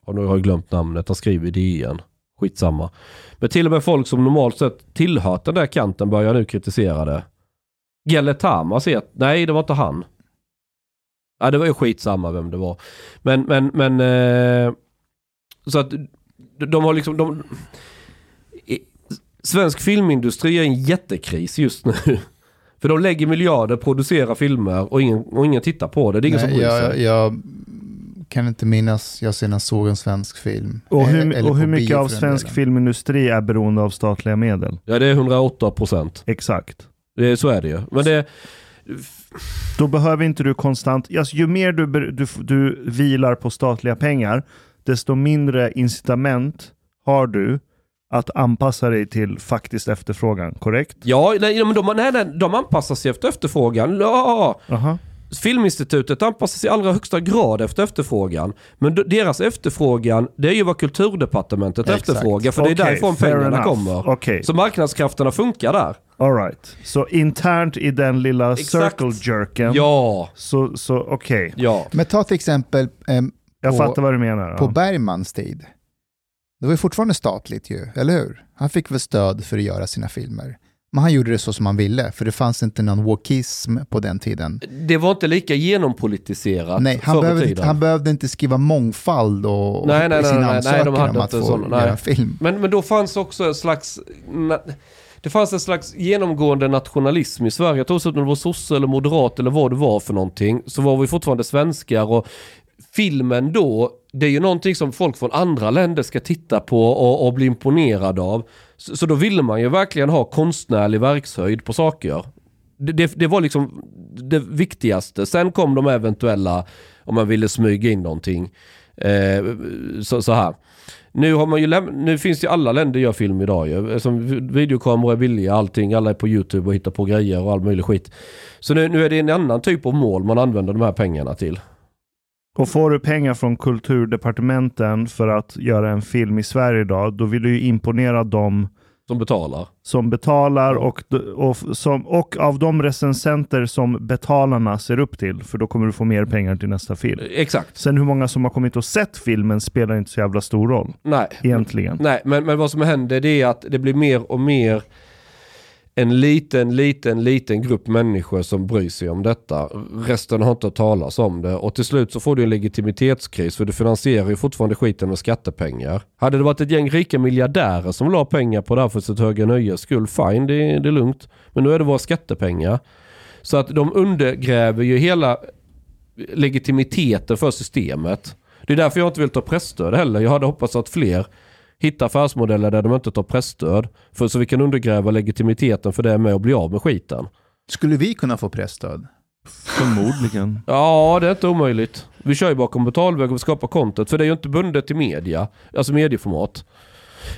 och nu har jag glömt namnet, han skriver i DN. Skitsamma. Men till och med folk som normalt sett tillhört den där kanten börjar nu kritisera det. Gelle ser, att nej det var inte han. Ja det var ju skitsamma vem det var. Men, men, men eh, så att de, de har liksom, de, i, svensk filmindustri är i en jättekris just nu. *laughs* För de lägger miljarder, producerar filmer och ingen, och ingen tittar på det. Det är ingen som nej, bryr jag, sig. jag kan inte minnas, jag senast såg en svensk film. Och Eh, hur, eller och hur mycket av svensk delen. filmindustri är beroende av statliga medel? Ja det är 108 procent. Exakt. Det, så är det ju. Men det, Då behöver inte du konstant, alltså, ju mer du, du, du vilar på statliga pengar, desto mindre incitament har du att anpassa dig till faktisk efterfrågan, korrekt? ja, nej, men de, nej, nej, de anpassar sig efter efterfrågan. Ja, Aha. Filminstitutet anpassar sig i allra högsta grad efter efterfrågan. Men deras efterfrågan, det är ju vad kulturdepartementet Exakt. efterfrågar. För det är därifrån pengarna enough. kommer. Okej, Så marknadskrafterna funkar där. all right. Så internt i den lilla Exakt. circle jerken, Ja, så, så okej. ja. Men ta till exempel eh, Jag på, fattar vad du menar. på Ja. Bergmans tid. Det var ju fortfarande statligt ju, eller hur? Han fick väl stöd för att göra sina filmer. Men han gjorde det så som han ville, för det fanns inte någon wokism på den tiden. Det var inte lika genompolitiserat Nej, han behövde, tiden. inte, han behövde inte skriva mångfald och, Nej, nej, i sin nej, nej, nej, ansökan hade om att få sån- nej. göra film. Men, men då fanns också en slags... Det fanns en slags genomgående nationalism i Sverige. Oavsett om det var sosse eller moderat eller vad det var för någonting. Så var vi fortfarande svenskar och filmen då, det är ju någonting som folk från andra länder ska titta på och, och bli imponerad av. Så, så då ville man ju verkligen ha konstnärlig verkshöjd på saker. Det, det, det var liksom det viktigaste. Sen kom de eventuella, om man ville smyga in någonting. Eh, så, så här. Nu, har man ju läm- nu finns ju alla länder gör film idag ju. Som videokameror är billiga, allting. Alla är på YouTube och hittar på grejer och all möjlig skit. Så nu, nu är det en annan typ av mål man använder de här pengarna till. Och får du pengar från kulturdepartementen för att göra en film i Sverige idag, då vill du ju imponera dem Som betalar. som betalar och, och, som, och av de recensenter som betalarna ser upp till, för då kommer du få mer pengar till nästa film. Exakt. Sen hur många som har kommit och sett filmen spelar inte så jävla stor roll, Nej. egentligen. Nej, men, men vad som händer det är att det blir mer och mer en liten, liten, liten grupp människor som bryr sig om detta. Resten har inte hört talas om det. Och till slut så får du en legitimitetskris för du finansierar ju fortfarande skiten med skattepengar. Hade det varit ett gäng rika miljardärer som la pengar på det här för sitt höga nöjes skull, fine, det, är- det är lugnt. Men nu är det våra skattepengar. Så att de undergräver ju hela legitimiteten för systemet. Det är därför jag inte vill ta pressstöd heller. Jag hade hoppats att fler hittar affärsmodeller där de inte tar pressstöd. För så vi kan undergräva legitimiteten för det med och bli av med skiten. Skulle vi kunna få pressstöd? Förmodligen. *laughs* Ja, det är inte omöjligt. Vi kör ju bakom betalväg och vi skapar content. För det är ju inte bundet till media. Alltså medieformat.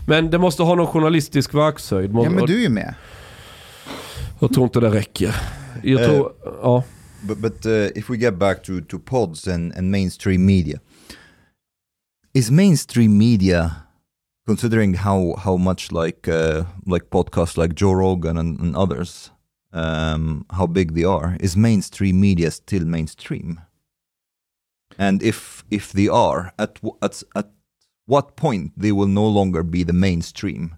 Men det måste ha någon journalistisk verkshöjd. Ja, men du är ju med. Jag tror inte det räcker. Jag Eh. tror... Ja. But but uh, if we get back to to pods and and mainstream media, is mainstream media considering how how much like uh, like podcasts like Joe Rogan and, and others, um, how big they are, is mainstream media still mainstream? And if if they are, at at at what point they will no longer be the mainstream?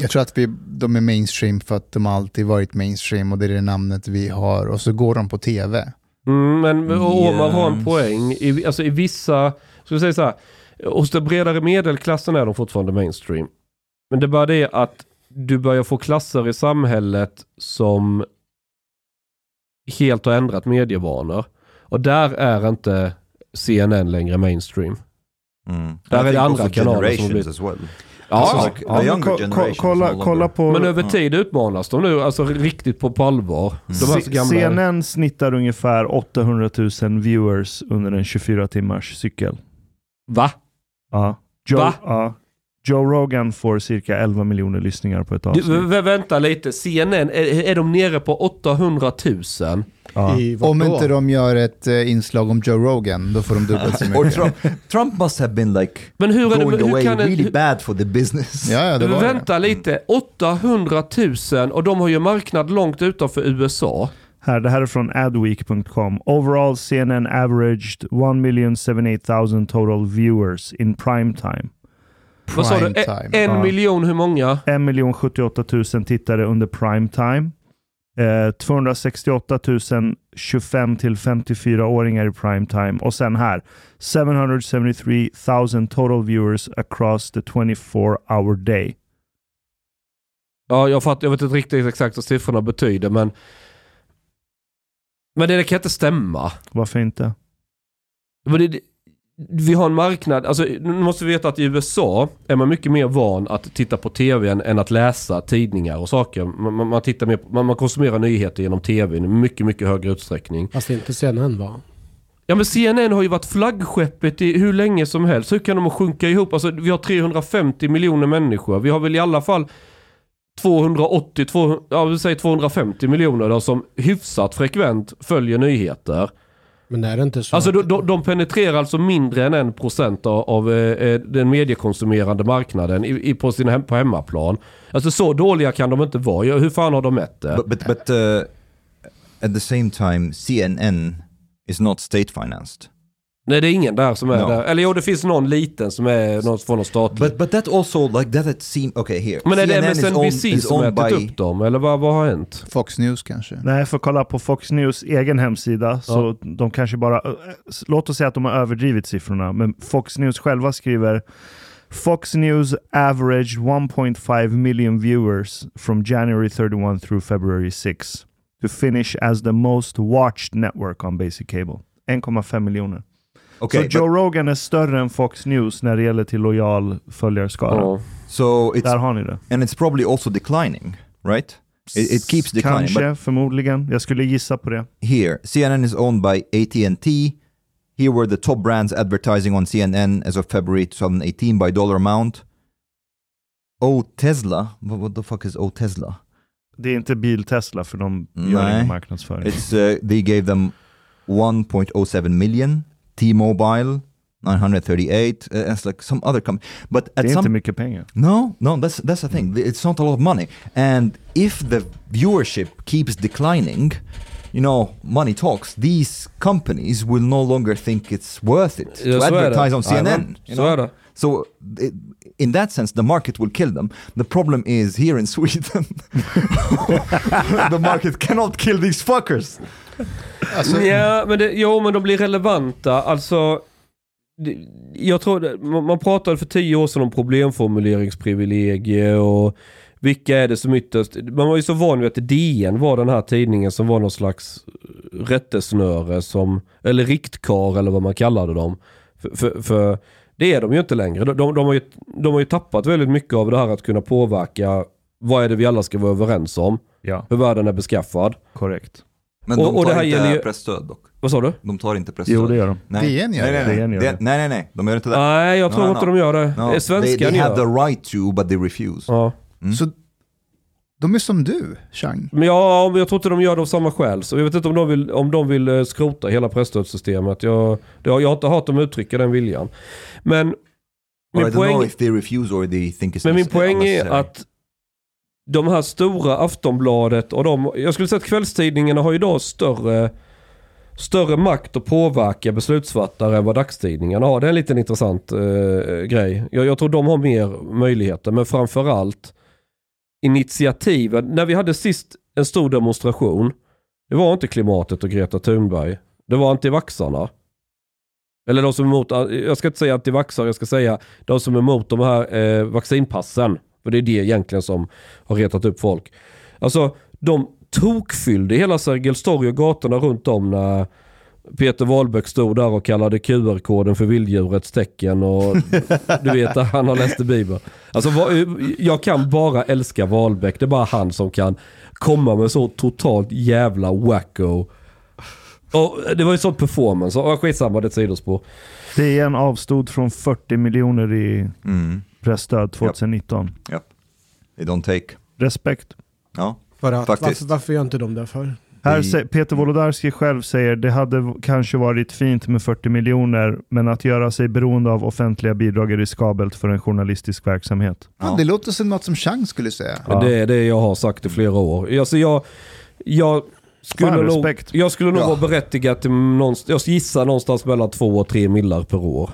Jag tror att vi, de är mainstream för att de alltid varit mainstream och det är det namnet vi har och så går de på tv. Mm, men Omar har en Yes. poäng. I, alltså i vissa, ska vi säga så här, hos den bredare medelklassen är de fortfarande mainstream. Men det är bara det att du börjar få klasser i samhället som helt har ändrat medievanor. Och där är inte CNN längre mainstream. Mm. Där är det andra kanaler som har blivit- well. Ja, Alltså, ja. Ja, ko- kolla, kolla på... men över tid utmanas de nu, alltså riktigt på, allvar. C- gamla... CNN snittar ungefär 800 000 viewers under en 24 timmars cykel. Va? Ja. Joe, Va? Ja. Joe Rogan får cirka 11 miljoner lyssningar på ett Du, avsnitt. vä- vänta lite, CNN, är, är de nere på 800 000? Ja. Om inte de gör ett eh, inslag om Joe Rogan, då får de dubbelt så *laughs* mycket. Trump, Trump must have been like Men hur är det, going hur away kan en, really hur, bad for the business. Ja, ja, det var det. Vänta lite, 800 000 och de har ju marknad långt utanför USA. Här, det här är från adweek.com. Overall CNN averaged 1,078,000 total viewers in prime time. Vad sa du? En Ja. miljon hur många? 1 078 000 tittare under prime time. Eh, 268 000 25 till 54-åringar i prime time. Och sen här, 773 000 total viewers across the 24 hour day. Ja, jag, fattar, jag vet inte riktigt exakt vad siffrorna betyder men... Men det kan inte stämma. Varför inte? Men det, vi har en marknad, alltså nu måste vi veta att i USA är man mycket mer van att titta på tv än, än att läsa tidningar och saker. Man, man, man, tittar mer, man, man konsumerar nyheter genom tv i mycket, mycket högre utsträckning. Fast inte CNN va? Ja men CNN har ju varit flaggskeppet i hur länge som helst. Hur kan de sjunka ihop? Alltså vi har 350 miljoner människor. Vi har väl i alla fall 280, 200, ja vi säger 250 miljoner då, som hyfsat frekvent följer nyheter. Men är det inte så? Alltså att- de, de, penetrerar alltså mindre än en procent av, av eh, den mediekonsumerande marknaden i, i, på, sin hem, på hemmaplan. Alltså så dåliga kan de inte vara. Hur fan har de mätt det? But but, but uh, at the same time, CNN is not state financed. Nej det är ingen där som är No. där. Eller jo det finns någon liten som är någon från någon statlig. But but that also like that it seem okay here. Men är det CNN MSNBC is som ätit by- upp dem? Eller vad, vad har hänt? Fox News kanske. Nej, för kolla på Fox News egen hemsida. Så de kanske bara... Låt oss säga att de har överdrivit siffrorna. Men Fox News själva skriver Fox News averaged 1.5 million viewers from January 31 through February 6 to finish as the most watched network on basic cable. 1,5 miljoner. Okay, så Joe but- Rogan är större än Fox News när det gäller till lojal följarskara. Ja. so it's Där har ni det. and it's probably also declining, right? It, it keeps declining. Kanske, But förmodligen. Jag skulle gissa på det. here, CNN is owned by AT&T. Here were the top brands advertising on CNN as of February 2018 by dollar amount. Oh Tesla, what, what the fuck is Oh Tesla? Det är inte bil Tesla för de gör Nej. ingen marknadsföring. It's uh, they gave them 1.07 million. T-Mobile 938. Uh, it's like some other company, but Det at some mycket pengar. no, no, that's that's the thing. It's not a lot of money, and if the viewership keeps declining, you know, money talks. These companies will no longer think it's worth it Ja, to advertise on CNN. Så know? är det. So in that sense, the market will kill them. The problem is here in Sweden, *laughs* the market cannot kill these fuckers. Alltså, Ja, men det, jo, men de blir relevanta. Alltså, det, jag tror man, man pratade för tio år sedan om problemformuleringsprivilegie och vilka är det som ytterst... Man var ju så van vid att DN var den här tidningen som var någon slags rättesnöre som... Eller riktkar eller vad man kallade dem. För, för, för det är de ju inte längre. De, de, de, har ju, de har ju tappat väldigt mycket av det här att kunna påverka vad är det vi alla ska vara överens om. Ja, Hur världen är beskaffad. korrekt. Men Och- de och det tar här inte gäller ju- pressstöd dock. Vad sa du? De tar inte pressstöd. Jo, det gör de. Nej. DN gör nej, nej, det. nej. DN gör Det- det. nej, nej, nej. De gör inte det. Nej, jag tror No, inte no. de gör det. No. They, Svenskan they have gör. the right to, but they refuse. Ja. Mm. Så de är som du, Chang. Men ja, men jag tror inte de gör det av samma skäl. Så jag vet inte om de vill, om de vill eh, skrota hela presstödssystemet. Jag, har, jag har inte hört dem uttrycka den viljan. Men min poäng, men min poäng är att de här stora Aftonbladet och de, jag skulle säga att kvällstidningarna har idag större, större makt att påverka beslutsfattare än vad dagstidningarna har. Det är en liten intressant eh, grej. Jag, jag tror de har mer möjligheter, men framförallt initiativen. När vi hade sist en stor demonstration, det var inte klimatet och Greta Thunberg. Det var antivaxarna. Eller de som är emot, jag ska inte säga antivaxare, jag ska säga de som är emot de här eh, vaccinpassen. För det är det egentligen som har retat upp folk. Alltså, de tokfyllde hela Sergels torg och gatorna runt om när Peter Wahlbeck stod där och kallade QR-koden för vilddjurets tecken och *laughs* du vet att han har läst i Bibeln. Alltså jag kan bara älska Wahlbeck. Det är bara han som kan komma med så totalt jävla wacko. Och det var ju sånt performance. Och skitsamma, det är ett sidospår. DN avstod från 40 miljoner i Mm. pressstöd 2019. They don't take. Respekt. Ja. För att, Faktiskt. varför, varför gör inte de det för? Här Peter Wolodarski själv säger det hade kanske varit fint med 40 miljoner, men att göra sig beroende av offentliga bidrag är riskabelt för en journalistisk verksamhet. Ja. Det låter som något som Chang skulle säga. Ja. Det är det jag har sagt i flera år. Alltså jag, jag skulle Fan, nog, jag skulle nog Ja. vara berättigad till någonstans, jag gissar någonstans mellan två och tre millar per år.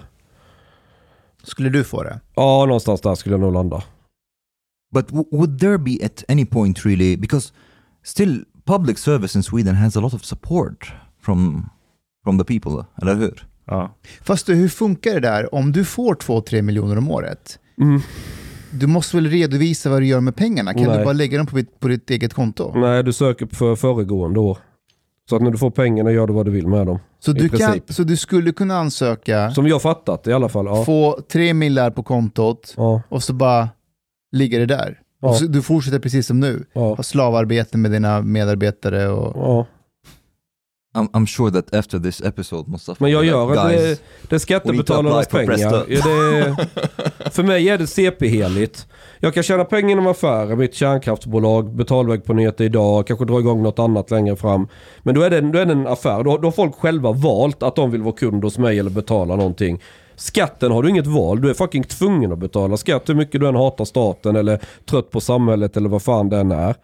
Skulle du få det? Ja, någonstans där skulle jag nog landa. But would there be at any point really, because still public service in Sweden has a lot of support from, from the people, eller hur? Ja. Fast hur funkar det där om du får 2-3 miljoner om året? Mm. Du måste väl redovisa vad du gör med pengarna? Kan Nej. du bara lägga dem på ditt, på ditt eget konto? Nej, du söker för föregående år. Så att när du får pengarna gör du vad du vill med dem. Så du, kan, så du skulle kunna ansöka, Som jag fattat i alla fall. Ja. få 3 millar på kontot Ja, och så bara ligger det där. Ja. Och så, du fortsätter precis som nu. ja, Ha slavarbete med dina medarbetare och... ja. I'm, I'm sure that after this episode, Mustafa, Men jag gör like, det. Det är skattebetalarnas pengar. Ja, det, *laughs* för mig är det CP-heligt. Jag kan tjäna pengar inom affärer, mitt kärnkraftsbolag, betalväg på nyheter idag, kanske dra igång något annat längre fram. Men då är det, då är det en affär. Då, då har folk själva valt att de vill vara kund hos mig eller betala någonting. Skatten har du inget val. Du är fucking tvungen att betala skatt hur mycket du än hatar staten eller trött på samhället eller vad fan den är.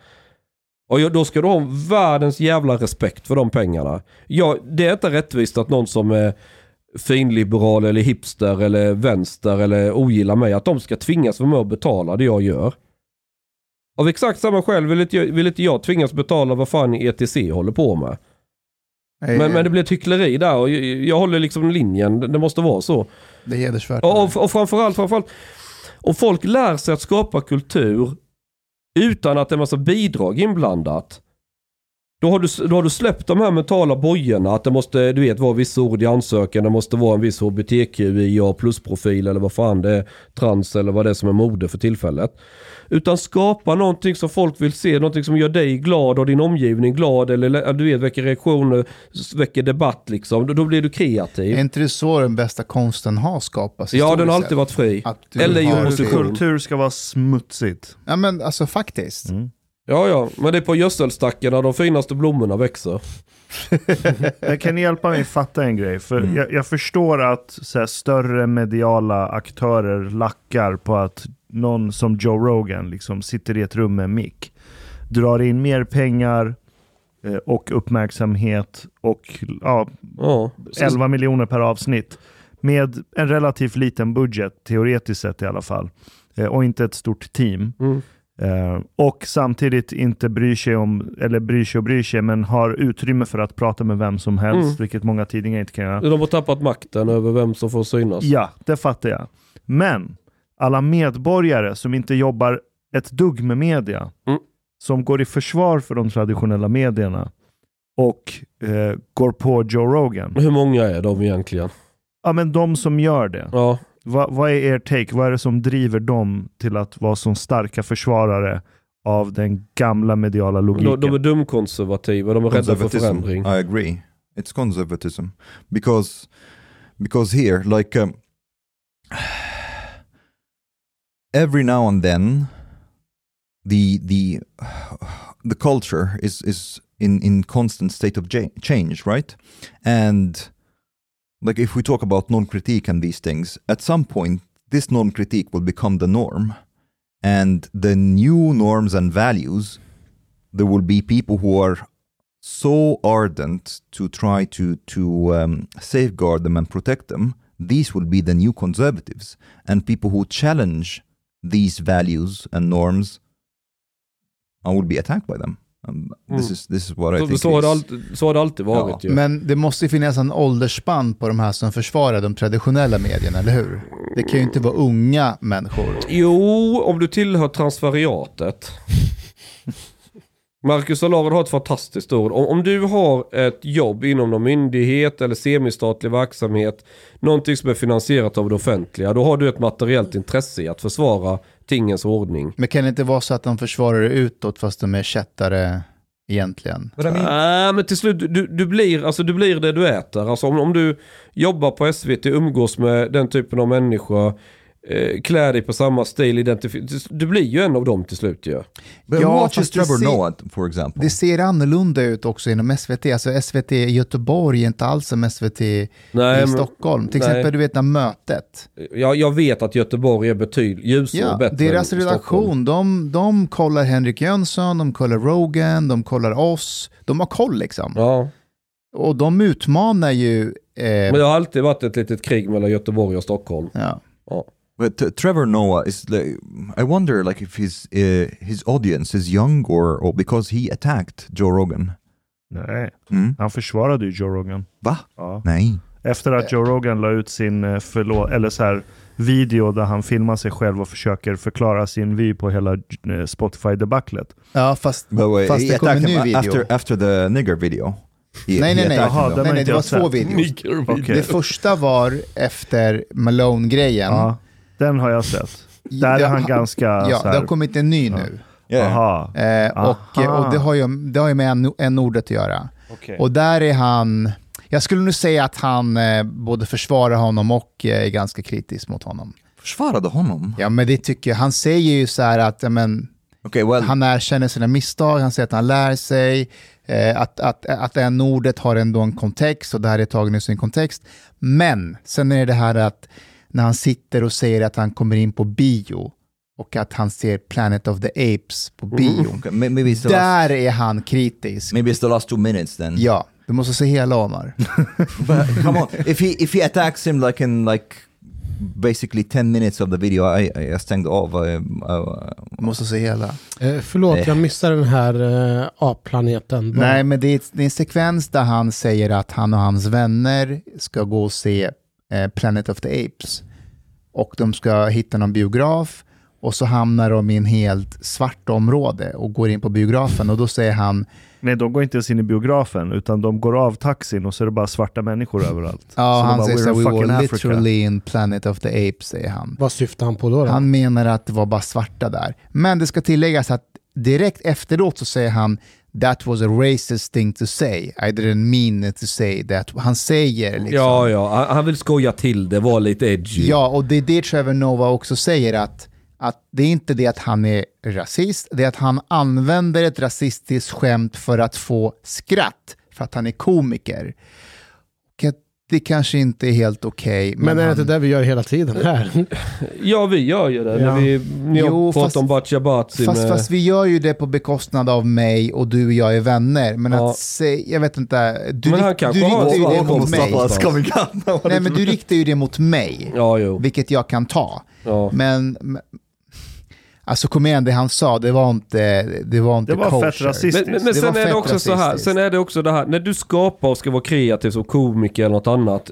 Och då ska du ha världens jävla respekt för de pengarna. Ja, det är inte rättvist att någon som är finliberal eller hipster eller vänster eller ogillar mig, att de ska tvingas vara med och betala det jag gör. Av exakt samma skäl vill inte jag, vill inte jag tvingas betala vad fan ETC håller på med. Men, men det blir ett hyckleri där och jag, jag håller liksom linjen, det det måste vara så. det är hedersvärt. Och, och, och framförallt, framförallt, om folk lär sig att skapa kultur utan att det är massa bidrag inblandat. Då har, du, då har du släppt de här mentala bojorna att det måste, du vet, vara vissa ord i ansökan, det måste vara en viss hbtqia plus-profil eller vad fan det är, trans eller vad det är som är mode för tillfället. Utan skapa någonting som folk vill se, någonting som gör dig glad och din omgivning glad eller du vet, väcker reaktioner, väcker debatt liksom. Då, då blir du kreativ. Är inte det så den bästa konsten har skapats? Ja, den har alltid varit fri. Eller i. Kultur ska vara smutsigt. Ja, men alltså faktiskt. Mm. Ja, ja, men det är på gödselstackarna de finaste blommorna växer. *laughs* Jag kan ni hjälpa mig fatta en grej? För Mm. jag, jag förstår att här, större mediala aktörer lackar på att någon som Joe Rogan liksom sitter i ett rum med en mick. Drar in mer pengar eh, och uppmärksamhet och ja, Ja. 11 miljoner per avsnitt. med en relativt liten budget, teoretiskt sett i alla fall, eh, och inte ett stort team. Mm. Eh, och samtidigt inte bryr sig om, eller bryr sig och bryr sig, men har utrymme för att prata med vem som helst, Mm. vilket många tidningar inte kan göra. De har tappat makten över vem som får synas. Ja, det fattar jag. Men alla medborgare som inte jobbar ett dugg med media, Mm. som går i försvar för de traditionella medierna och eh, går på Joe Rogan. Hur många är de egentligen? Ja, men de som gör det. Ja, Va, vad är er take? Vad är det som driver dem till att vara så starka försvarare av den gamla mediala logiken? de, de är dumkonservativa, de är rädda för förändring. I agree. It's conservatism because because here, like um, *sighs* every now and then, the the *sighs* the culture is is in in constant state of change, right? And like if we talk about non-critique and these things, at some point, this non-critique will become the norm, and the new norms and values there will be people who are so ardent to try to to um, safeguard them and protect them. These will be the new conservatives, and people who challenge these values and norms will be attacked by them. Um, This Mm. is this is what I Så, think. så, har det is- alltid, så har det alltid varit ju. Men det måste ju finnas en åldersspann på de här som försvarar de traditionella medierna, eller hur? Det kan ju inte vara unga människor. Jo, om du tillhör transferiatet. Marcus Allard har ett fantastiskt ord. Om, om du har ett jobb inom någon myndighet eller semistatlig verksamhet, någonting som är finansierat av det offentliga, då har du ett materiellt intresse i att försvara tingens ordning. Men kan det inte vara så att de försvarar det utåt fast de är kättare egentligen? Nej, men till slut, du, du, blir, alltså, du blir det du äter. Alltså, om, om du jobbar på SVT, umgås med den typen av människor, eh, klär dig på samma stil, du blir ju en av dem till slut ju. Ja, watch fast det Trevor ser- Noah, for example. Det ser annorlunda ut också inom SVT. Alltså SVT i Göteborg är inte alls som SVT i Nej, men, Stockholm. Till nej. exempel, du vet, när mötet. jag, jag vet att Göteborg är betydligt ljusare och Ja, bättre deras redaktion, de, de kollar Henrik Jönsson, de kollar Rogan, de kollar oss. De har koll liksom. Ja, Och de utmanar ju... Eh, men det har alltid varit ett litet krig mellan Göteborg och Stockholm. ja. But uh, Trevor Noah is like, I wonder like if his uh, his audience is young or, or because he attacked Joe Rogan. Nej, Mm. han försvarade ju Joe Rogan. Va? Ja. Nej. Efter att Joe Rogan la ut sin eh, förlåt, eller så här, video där han filmar sig själv och försöker förklara sin vy på hela eh, Spotify-debaclet. ja, fast, wait, fast det kom en ny video. after after the nigger video. He, nej, nej, he nej. though. har nej, nej, det var två videos. Okej. Det första var efter Malone-grejen. Ja, den har jag sett. Där är han ganska Ja, så det här, har kommit en ny nu. Yeah. Aha. Eh, och, Aha. och det har ju, det har ju med en, en ordet att göra. okej. Och där är han, jag skulle nu säga att han eh, både försvarar honom och eh, är ganska kritisk mot honom. Försvarade honom? Ja men det tycker jag, han säger ju så här att ja, men, Okay, well, han erkänner sina misstag, han säger att han lär sig, eh, att, att, att det här ordet har ändå en kontext och det här är taget ur sin kontext. Men sen är det här att när han sitter och säger att han kommer in på bio och att han ser Planet of the Apes på bio. *laughs* okay, may- maybe it's the last, Där är han kritisk. maybe it's the last two minutes then. Ja, du måste se hela Omar. *laughs* But come on, if he if he attacks him like in like basically ten minutes of the video, I I stängde av. I, måste se hela. Eh, förlåt, Nej. jag missade den här eh, A-planeten. Nej, men det är, det är en sekvens där han säger att han och hans vänner ska gå och se eh, Planet of the Apes. Och de ska hitta någon biograf och så hamnar de i en helt svart område och går in på biografen och då säger han Nej, de går inte ens in i biografen, utan de går av taxin och så är det bara svarta människor överallt. Ja, Så han bara, säger "We're så in we fucking were Africa." literally in Planet of the Apes, säger han. Vad syftar han på då? då? Han menar att det var bara svarta där. Men det ska tilläggas att direkt efteråt så säger han That was a racist thing to say. I didn't mean to say that. Han säger liksom... Ja, ja, han- vill skoja till det, vara lite edgy. Ja, och det är det Trevor Noah också säger att, att det är inte det att han är rasist, det är att han använder ett rasistiskt skämt för att få skratt, för att han är komiker. Och att det kanske inte är helt okej. Men är det inte det vi gör hela tiden här? Ja, vi gör ju det. Ja. När vi, ni Jo, fast- om Batja Batsi Fast, med... fast vi gör ju det på bekostnad av mig och du och jag är vänner. Men Ja. att säga, jag vet inte, du, Men han rikt- du riktar ju det mot mig. Nej men du riktar ju det mot mig, Ja, jo. vilket jag kan ta. Ja. Men, men- alltså kom igen, det han sa, det var inte, det var inte Det var kosher. fett rasistiskt. Men, men, men Det sen var är det också så här, rasistiskt. sen är det också det här, när du skapar och ska vara kreativ som komiker eller något annat.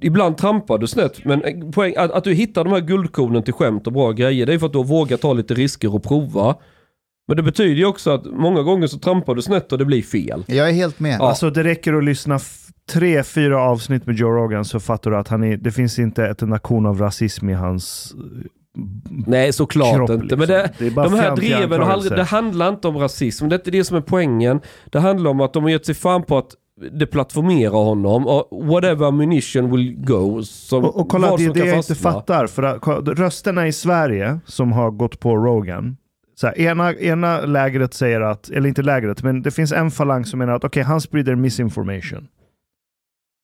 Ibland trampar du snett, men poäng, att, att du hittar de här guldkornen till skämt och bra grejer, det är för att du har vågat ta lite risker och prova. Men det betyder ju också att många gånger så trampar du snett och det blir fel. Jag är helt med. Ja. Alltså det räcker att lyssna tre, fyra avsnitt med Joe Rogan så fattar du att han är, det finns inte ett enda korn av rasism i hans eh, Nej, såklart kropp. inte. liksom. Men det, det är bara de här dreven, det handlar inte om rasism. Det är inte det som är poängen. Det handlar om att de har gett sig fan på att det plattformerar honom och whatever ammunition will go. Och, och kolla, det är det jag inte fastna. fattar. För rösterna i Sverige som har gått på Rogan. Så här, ena, ena lägret säger att, eller inte lägret, men det finns en falang som menar att okej, han sprider misinformation.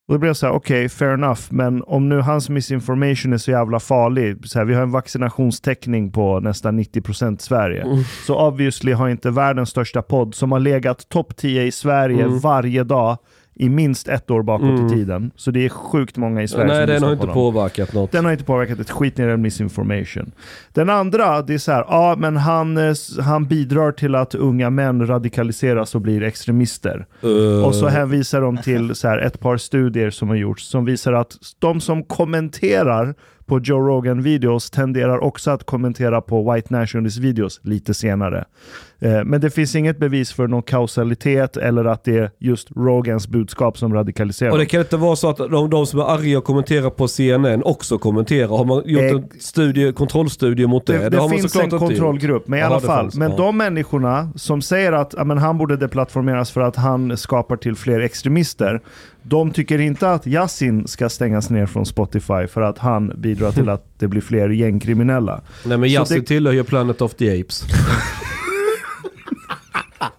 Och då blir jag så här, okej, fair enough, men om nu hans misinformation är så jävla farlig, så här, vi har en vaccinationstäckning på nästan 90% i Sverige, Mm. så obviously har inte världens största podd, som har legat topp 10 i Sverige Mm. varje dag i minst ett år bakåt Mm. i tiden. Så det är sjukt många i Sverige Nej, som den har på inte dem. påverkat något. Den har inte påverkat ett skit när det misinformation. Den andra, det är så här, ja men han, eh, han bidrar till att unga män radikaliseras och blir extremister. Uh, Och så hänvisar de till så här, ett par studier som har gjorts som visar att de som kommenterar på Joe Rogan-videos tenderar också att kommentera på White Nationalist-videos lite senare. Eh, men det finns inget bevis för någon kausalitet eller att det är just Rogans budskap som radikaliserar. och det kan inte vara så att de, de som är arga och kommenterar på CNN också kommenterar. Har man gjort en Ex- studie, kontrollstudie mot det? Det, det, man finns en kontrollgrupp, men i Jaha, alla det fall. fanns, men ja. de människorna som säger att ja, men han borde deplattformeras för att han skapar till fler extremister. De tycker inte att Yasin ska stängas ner från Spotify för att han bidrar till att det blir fler gängkriminella. Nej men Yasin det- tillhör ju Planet of the Apes. *laughs*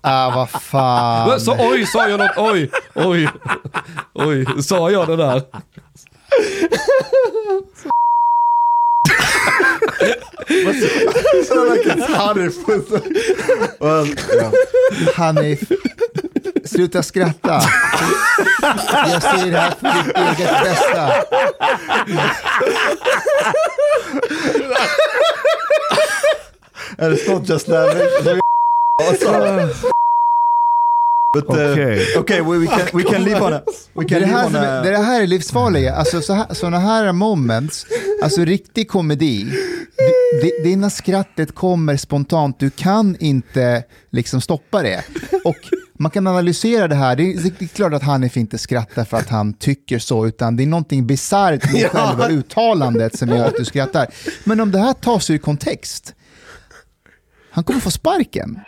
Ah, vad fan. Så, oj, sa jag något? Oj, oj, oj, sa jag det där? *laughs* Hanif, sluta skratta. Jag säger det här för ditt eget bästa. And it's not just that. But uh, Okej. okay, we, we can we can live on a we Det är can det, här on är, a det är det här är livsfarliga. Alltså så här, sådana här moments, alltså riktig komedi. D- d- Det, när skrattet kommer spontant, du kan inte liksom stoppa det. Och man kan analysera det här. Det är, det är klart att Hanif inte skrattar för att han tycker så, utan det är någonting bisarrt med själva uttalandet som gör att du skrattar. Men om det här tas ur kontext, han kommer få sparken.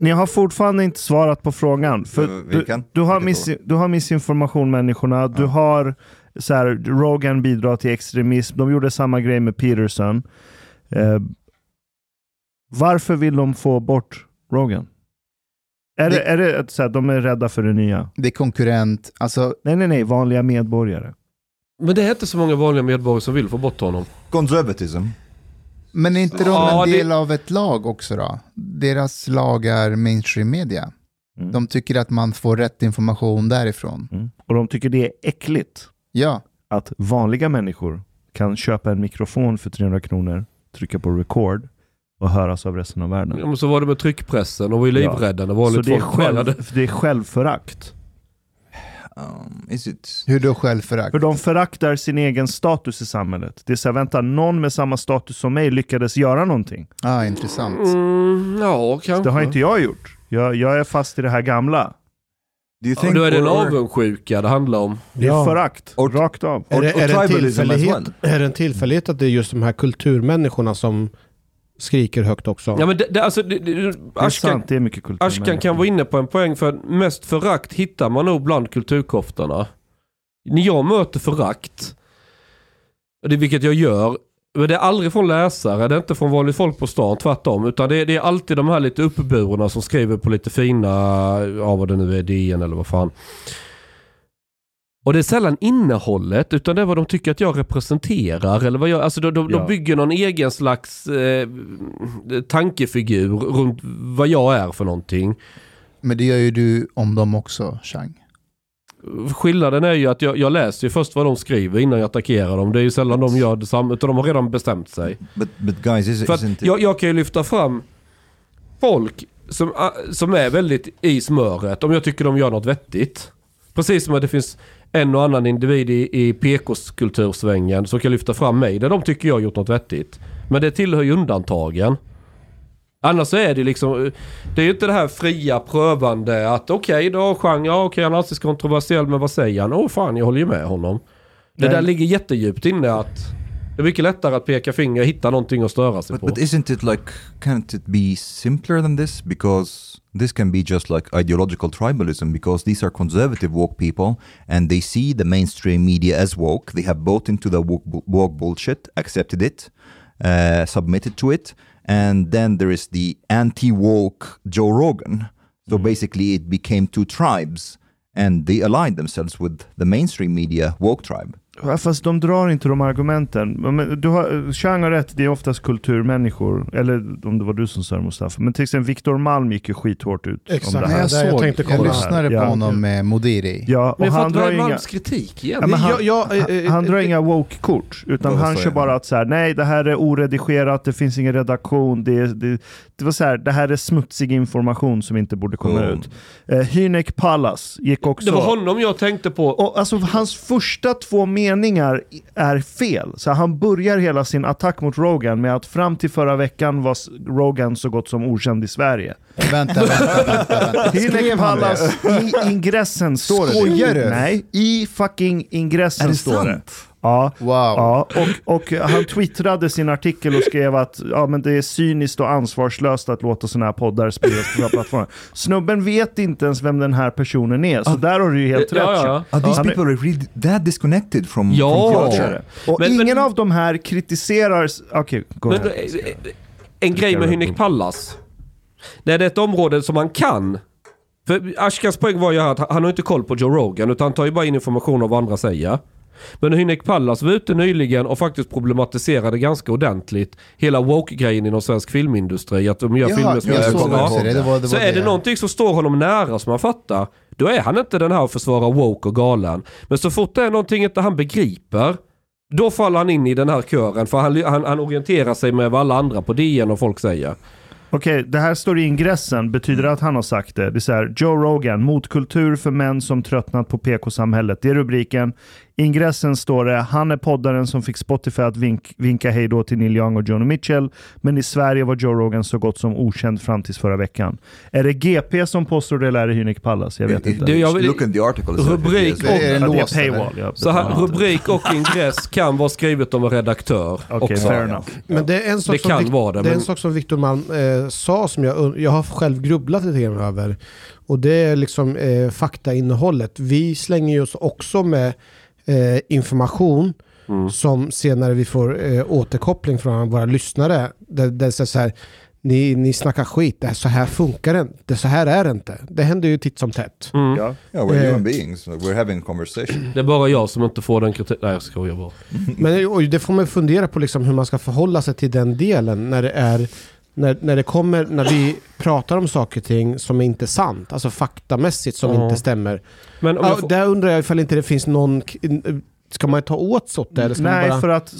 Ni har fortfarande inte svarat på frågan. För Eh, du, du, har miss, du har missinformation människorna, du har så här, Rogan bidrar till extremism, de gjorde samma grej med Peterson. Eh, varför vill de få bort Rogan? Är det, Det- är det att så här, de är rädda för det nya? Det är konkurrent, alltså Nej, nej, nej, vanliga medborgare. Men det är inte så många vanliga medborgare som vill få bort honom. conservatism. Men är inte de Ja, en det- del av ett lag också då? Deras lag är mainstream media. Mm. De tycker att man får rätt information därifrån. Mm. Och de tycker det är äckligt Ja, att vanliga människor kan köpa en mikrofon för 300 kronor, trycka på record och höras av resten av världen. Ja, men så var det med tryckpressen, de var ju livrädda när Så vanligt det är, själv, det är självförakt. Um, is it? hur då självförakt? För de föraktar sin egen status i samhället. Det är så här, vänta, någon med samma status som mig lyckades göra någonting. Ah, intressant. Mm, ja, kanske. Det har inte jag gjort. Jag, jag är fast i det här gamla. Do you Ja, då är det en avundsjuka det handlar om. Det är Ja. förakt, Och- rakt av. Är det, och är, det en tillfällighet, är det en tillfällighet att det är just de här kulturmänniskorna som skriker högt också? Ja men det, det, alltså, det, det, Det är Ashkan, sant, det är mycket kultur. Ashkan kan vara inne på en poäng för mest förakt hittar man nog bland kulturkoftarna. När jag möter förakt, och det är vilket jag gör, men det är aldrig från läsare, det är inte från vanligt folk på stan, tvärtom. Utan det är, det är alltid de här lite uppburna som skriver på lite fina, ja vad det nu är, DN eller vad fan. Och det är sällan innehållet utan det är vad de tycker att jag representerar. Eller vad jag, alltså de, de, Ja. de bygger någon egen slags eh, tankefigur runt vad jag är för någonting. Men det gör ju du om dem också, Chang. Skillnaden är ju att jag, jag läser ju först vad de skriver innan jag attackerar dem. Det är ju sällan de gör detsamma utan de har redan bestämt sig. But but guys, is, För jag, jag kan ju lyfta fram folk som, ah, som är väldigt i smöret om jag tycker de gör något vettigt. Precis som att det finns en och annan individ i, i PKs-kultursvängen som kan lyfta fram mig där de tycker jag har gjort något vettigt. Men det tillhör ju undantagen. Annars så är det liksom, det är ju inte det här fria prövande att okej då Chang, ja okej han är alltid kontroversiell men vad säger han? Åh fan jag håller ju med honom. Det Nej. där ligger jättedjupt inne att det är mycket lättare att peka finger hitta någonting att störa sig But, på. but isn't it like, can't it be simpler than this? Because this can be just like ideological tribalism, because these are conservative woke people and they see the mainstream media as woke. They have bought into the woke, woke bullshit, accepted it, uh, submitted to it. And then there is the anti woke Joe Rogan. So basically, it became two tribes and they aligned themselves with the mainstream media woke tribe. Ja, Fast de drar inte de argumenten. Men du har, Chang har rätt, det är oftast kulturmänniskor. Eller om det var du som sa det Mustafa. Men till exempel Viktor Malm gick ju skithårt ut om Exakt. det Nej, här. jag, där jag såg, tänkte jag, lyssnade på Ja. honom med Modiri. Ja, och Men jag han drar inga... Malms kritik igen? Ja, men han, Jag- jag- eh, han drar eh, inga woke-kort, utan han säger kör han? bara att så här, nej det här är oredigerat, det finns ingen redaktion, det, det, det var så här, det här är smutsig information som inte borde komma Mm. ut. Eh, Hynek Pallas gick också... det var honom jag tänkte på. Och alltså hans första två meningar är fel. Så han börjar hela sin attack mot Rogan med att fram till förra veckan var Rogan så gott som okänd i Sverige. Vänta, vänta, vänta. vänta. Skrev han det? I ingressen står det. Skojar du? Nej, i fucking ingressen Är det står det. Ja. Wow. Ja, och, och han twittrade sin artikel och skrev att ja, men det är cyniskt och ansvarslöst att låta sådana här poddar spridas på våra plattformar. Snubben vet inte ens vem den här personen är, så där har du ju helt rätt. ja, ja. Are these Han är- people really that disconnected from, Ja. from Ja, culture? Och Men- ingen men- av de här kritiserar... Okej, gå Men, eh, en grej med Hynek Pallas. Det är ett område som man kan. För Ashkans poäng var ju att han har inte koll på Joe Rogan utan han tar ju bara in information av vad andra säger. Men Hynek Pallas var ute nyligen och faktiskt problematiserade ganska ordentligt hela woke-grejen inom svensk filmindustri. Att de gör Jaha, filmer som jag är såg så- också det. det, var, det så var är det det. någonting som står honom nära som man fattar, då är han inte den här att försvara woke och galen. Men så fort det är någonting inte han begriper, då faller han in i den här kören. För han, han, han orienterar sig med vad alla andra på DN och folk säger. Okej, det här står i ingressen. Betyder det att han har sagt det? Det är så här, Joe Rogan, motkultur för män som tröttnat på PK-samhället. Det är rubriken. I ingressen står det, han är poddaren som fick Spotify att vink, vinka hej då till Neil Young och Joni Mitchell. Men i Sverige var Joe Rogan så gott som okänd fram tills förra veckan. Är det GP som påstår det eller är det Hynek Pallas? Jag vet inte. Det- jag vill- Look in the article. Rubrik like- Det är en Ja, det är lås, paywall. Ja, Så här, rubrik och ingress kan vara skrivet om en redaktör Okej, också. fair enough. Men det är en sak Det som, kan Vic- vara det, det är en men- sak som Victor Malm eh, sa som jag, jag har själv grubblat lite grann över. Och det är liksom eh, faktainnehållet. Vi slänger ju oss också med eh, information Mm. som senare vi får eh, återkoppling från våra lyssnare. Det, det är så här, ni, ni snackar skit, det här, så här funkar det inte, så här är det inte. Det händer ju titt som tätt. Mm. Ja. Yeah, we're Eh. human beings. We're having conversation. Det är bara jag som inte får den kritiken. Nej jag skojar bara. Men och det får man fundera på liksom hur man ska förhålla sig till den delen när det är när, när det kommer, när vi pratar om saker och ting som är inte sant, alltså faktamässigt som Ja. inte stämmer. Men jag får, där undrar jag ifall inte det finns någon, ska man ta åt sig åt det? Eller ska Nej, man bara... för att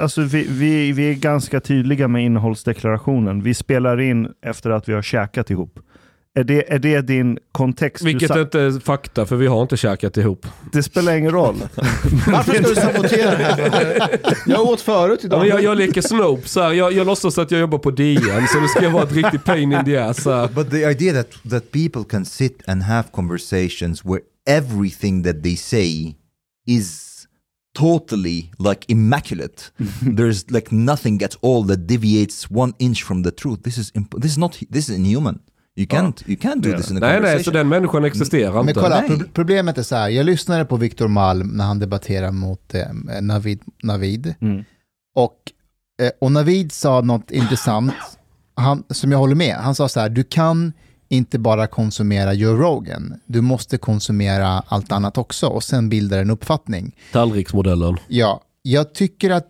alltså, vi, vi, vi är ganska tydliga med innehållsdeklarationen. Vi spelar in efter att vi har käkat ihop. Är det, är det din kontext? Du vilket sa- inte är fakta för vi har inte käkat ihop. det spelar ingen roll. *laughs* Varför ska du sabotera det här? Jag åt förut Ja, idag. men jag, jag leker Snopes så här. Jag, jag låtsas att jag jobbar på DN så nu ska vara ett riktigt pain in the ass. Så här. But the idea that that people can sit and have conversations where everything that they say is totally like immaculate. *laughs* There's like nothing at all that deviates one inch from the truth. This is imp- this is not this is inhuman. You can't you can't do Yeah. this in a Nej nej, så den människan existerar Men inte. kolla, Nej. pro- problemet är så här. Jag lyssnade på Viktor Malm när han debatterar mot eh, Navid. Navid. Mm. Och, eh, och Navid sa något intressant han, som jag håller med. Han sa så här, du kan inte bara konsumera Joe Rogan. Du måste konsumera allt annat också och sen bilda en uppfattning. Tallriksmodellen. Ja, jag tycker att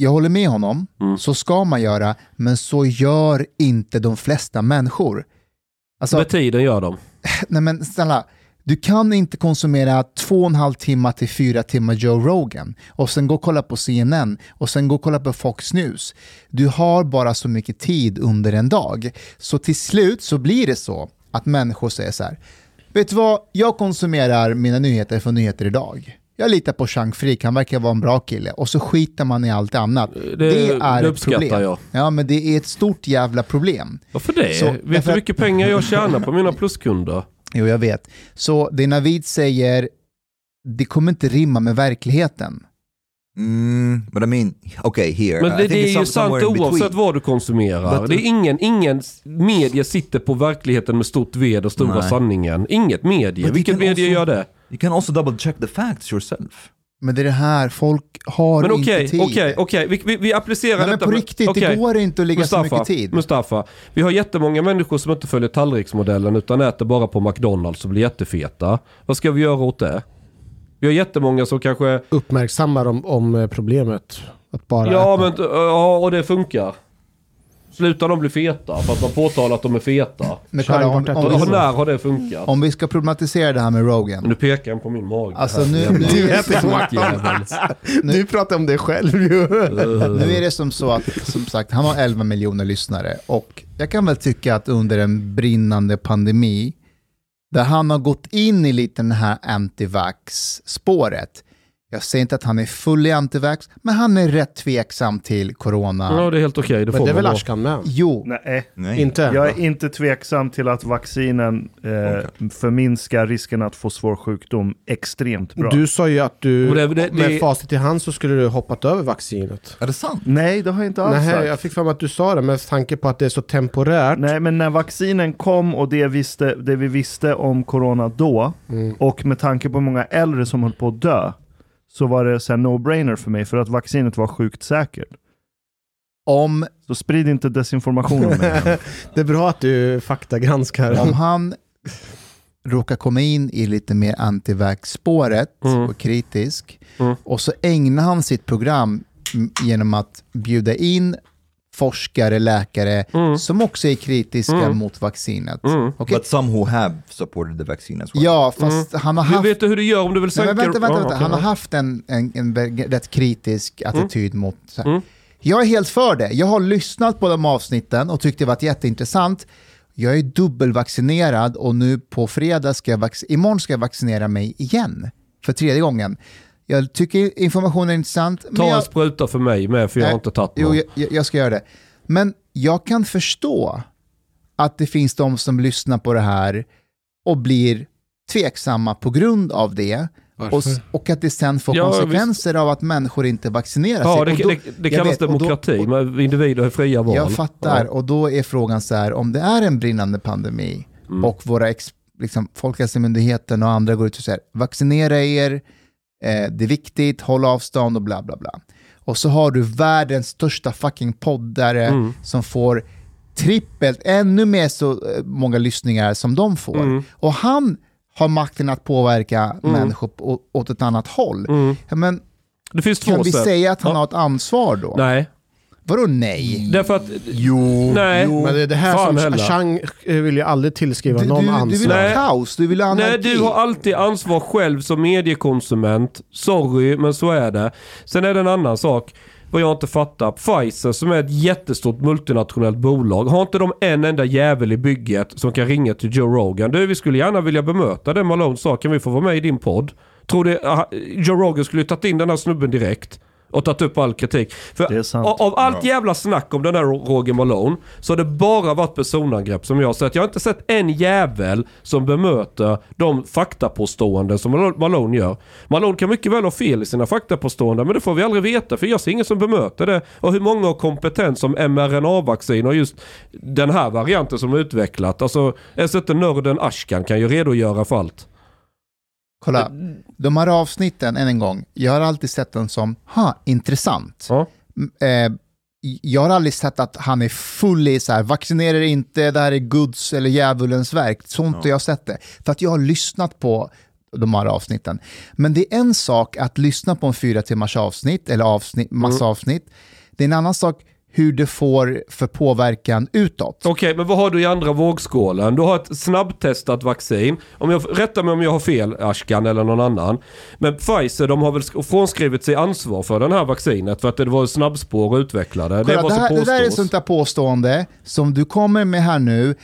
jag håller med honom, Mm. så ska man göra, men så gör inte de flesta människor. Alltså, Med tiden gör de. *laughs* nej men snälla, du kan inte konsumera två och en halv timme till fyra timmar Joe Rogan och sen gå och kolla på CNN och sen gå och kolla på Fox News. Du har bara så mycket tid under en dag. Så till slut så blir det så att människor säger så här, vet du vad, jag konsumerar mina nyheter från Nyheter Idag. Jag litar på Chang Frick, han verkar vara en bra kille. Och så skiter man i allt annat. Det, Det är det ett problem. jag. Ja, men det är ett stort jävla problem. Varför det? Så, Vet du hur mycket pengar jag tjänar på mina pluskunder? *laughs* Jo, jag vet. Så det Navid säger, det kommer inte rimma med verkligheten. Mm, but I mean, okay, here. Men det, det är ju sant oavsett vad du konsumerar. But- det är ingen, ingen media sitter på verkligheten med stort V, den stora Nej. sanningen. Inget medie. But Vilket medie also- gör det? You can also double check the facts yourself. Men det är det här, folk har Men inte okej, tid. okej, okej. Vi, vi, vi applicerar Nej, men detta. på med- riktigt, okej. det går inte att lägga så mycket tid. Mustafa, vi har jättemånga människor som inte följer tallriksmodellen utan äter bara på McDonalds och blir jättefeta. Vad ska vi göra åt det? Vi har jättemånga som kanske... Uppmärksammar om, om problemet. Att bara Ja, äta. men ja, och det funkar. Slutar de bli feta för att man påtalar att de är feta? Men kolla, om, om, vi, när har det funkat? om vi ska problematisera det här med Rogan. Nu pekar han på min mage. Alltså, nu- nu- Du äter. Du pratar om dig själv ju. *laughs* Nu är det som så att, som sagt, han har 11 miljoner lyssnare och jag kan väl tycka att under en brinnande pandemi, där han har gått in i lite den här antivax-spåret. Jag säger inte att han är fully antivax, men han är rätt tveksam till corona. Ja, det är helt okej. det Men det är man väl vara. Ashkan med? Jo, Nej. Nej. Inte? Jag är inte tveksam till att vaccinen eh, förminskar risken att få svår sjukdom extremt bra. Du sa ju att du, Och det- det- med det- facit i hand så skulle du hoppat över vaccinet. Är det sant? Nej, det har jag inte alls Nej, sagt. jag fick för mig att du sa det med tanke på att det är så temporärt. Nej, men när vaccinen kom och det, visste, det vi visste om corona då, Mm. och med tanke på många äldre som höll på att dö, så var det så här no-brainer för mig, för att vaccinet var sjukt säkert. om, Så sprid inte desinformation om mig. *laughs* Det är bra att du faktagranskar. om han råkar komma in i lite mer antivax-spåret Mm. och kritisk, Mm. och så ägnar han sitt program genom att bjuda in forskare, läkare, Mm. som också är kritiska Mm. mot vaccinet. Mm. Okej? But some who have supported the vaccine as well. Ja, fast han har Du haft... vet du hur du gör om du vill sänka... vänta, vänta, vänta. Han har haft en, en, en vä- rätt kritisk attityd mot... Så här. Mm. Jag är helt för det. Jag har lyssnat på de avsnitten och tyckt det varit jätteintressant. Jag är dubbelvaccinerad och nu på fredag ska jag vac- imorgon ska jag vaccinera mig igen. För tredje gången. Jag tycker informationen är intressant. men Ta jag, en spruta för mig med för jag har Nej, inte tagit Jo, någon. jag, jag jag ska göra det. Men jag kan förstå att det finns de som lyssnar på det här och blir tveksamma på grund av det. Och, och att det sen får Ja, konsekvenser av att människor inte vaccinerar Ja, sig. det, Och då- det, det kallas vet, och då- demokrati med individer har fria val. Jag fattar, Ja. och då är frågan så här, om det är en brinnande pandemi Mm. och våra ex, liksom, Folkhälsomyndigheten och andra går ut och säger vaccinera er, eh, det är viktigt, håll avstånd och bla bla bla. Och så har du världens största fucking poddare Mm. som får trippelt, ännu mer så eh, många lyssningar som de får. Mm. Och han har makten att påverka människor på, åt ett annat håll. Mm. Men Det finns två kan vi sätt. säga att han Ja. har ett ansvar då? Nej, Vadå nej? därför att... Jo, Nej. jo. Men det är det här Fan som. Chang eh, vill ju aldrig tillskriva Du, någon du, du ansvar. vill ha Nej. kaos, du vill ha anarki. Nej, du har alltid ansvar själv som mediekonsument. Sorry, men så är det. Sen är det en annan sak. Vad jag inte fattar. Pfizer som är ett jättestort multinationellt bolag. Har inte de en enda jävel i bygget som kan ringa till Joe Rogan? Du, vi skulle gärna vilja bemöta det Malone sa. Kan vi få vara med i din podd? Tror du ah, Joe Rogan skulle tagit in den här snubben direkt? Och tagit upp all kritik. För. Av, allt jävla snack om den där Roger Malone så har det bara varit personangrepp som jag har sett. Jag har inte sett en jävel som bemöter de faktapåståenden som Mal- Malone gör. Malone kan mycket väl ha fel i sina faktapåståenden men det får vi aldrig veta för jag ser ingen som bemöter det. Och hur många har kompetens som mRNA-vaccin och just den här varianten som är utvecklat. Alltså, ens inte nörden Ashkan kan ju redogöra för allt. Kolla, de här avsnitten, än en gång, jag har alltid sett dem som, ha, intressant. Ja. Eh, jag har aldrig sett att han är full i så här, vaccinera er inte, det här är Guds eller djävulens verk. Sånt har jag sett det. För att jag har lyssnat på de här avsnitten. Men det är en sak att lyssna på en fyra timmars avsnitt, eller avsnitt, massa avsnitt. Det är en annan sak hur det får för påverkan utåt. Okej, men vad har du i andra vågskålen? Du har ett snabbtestat vaccin. Om jag, rätta mig om jag har fel, Ashkan eller någon annan. Men Pfizer, de har väl sk- frånskrivit sig ansvar för det här vaccinet för att det var snabbspår och utvecklade. det Kolla, det, som här, det där är ett sånt där påstående som du kommer med här nu.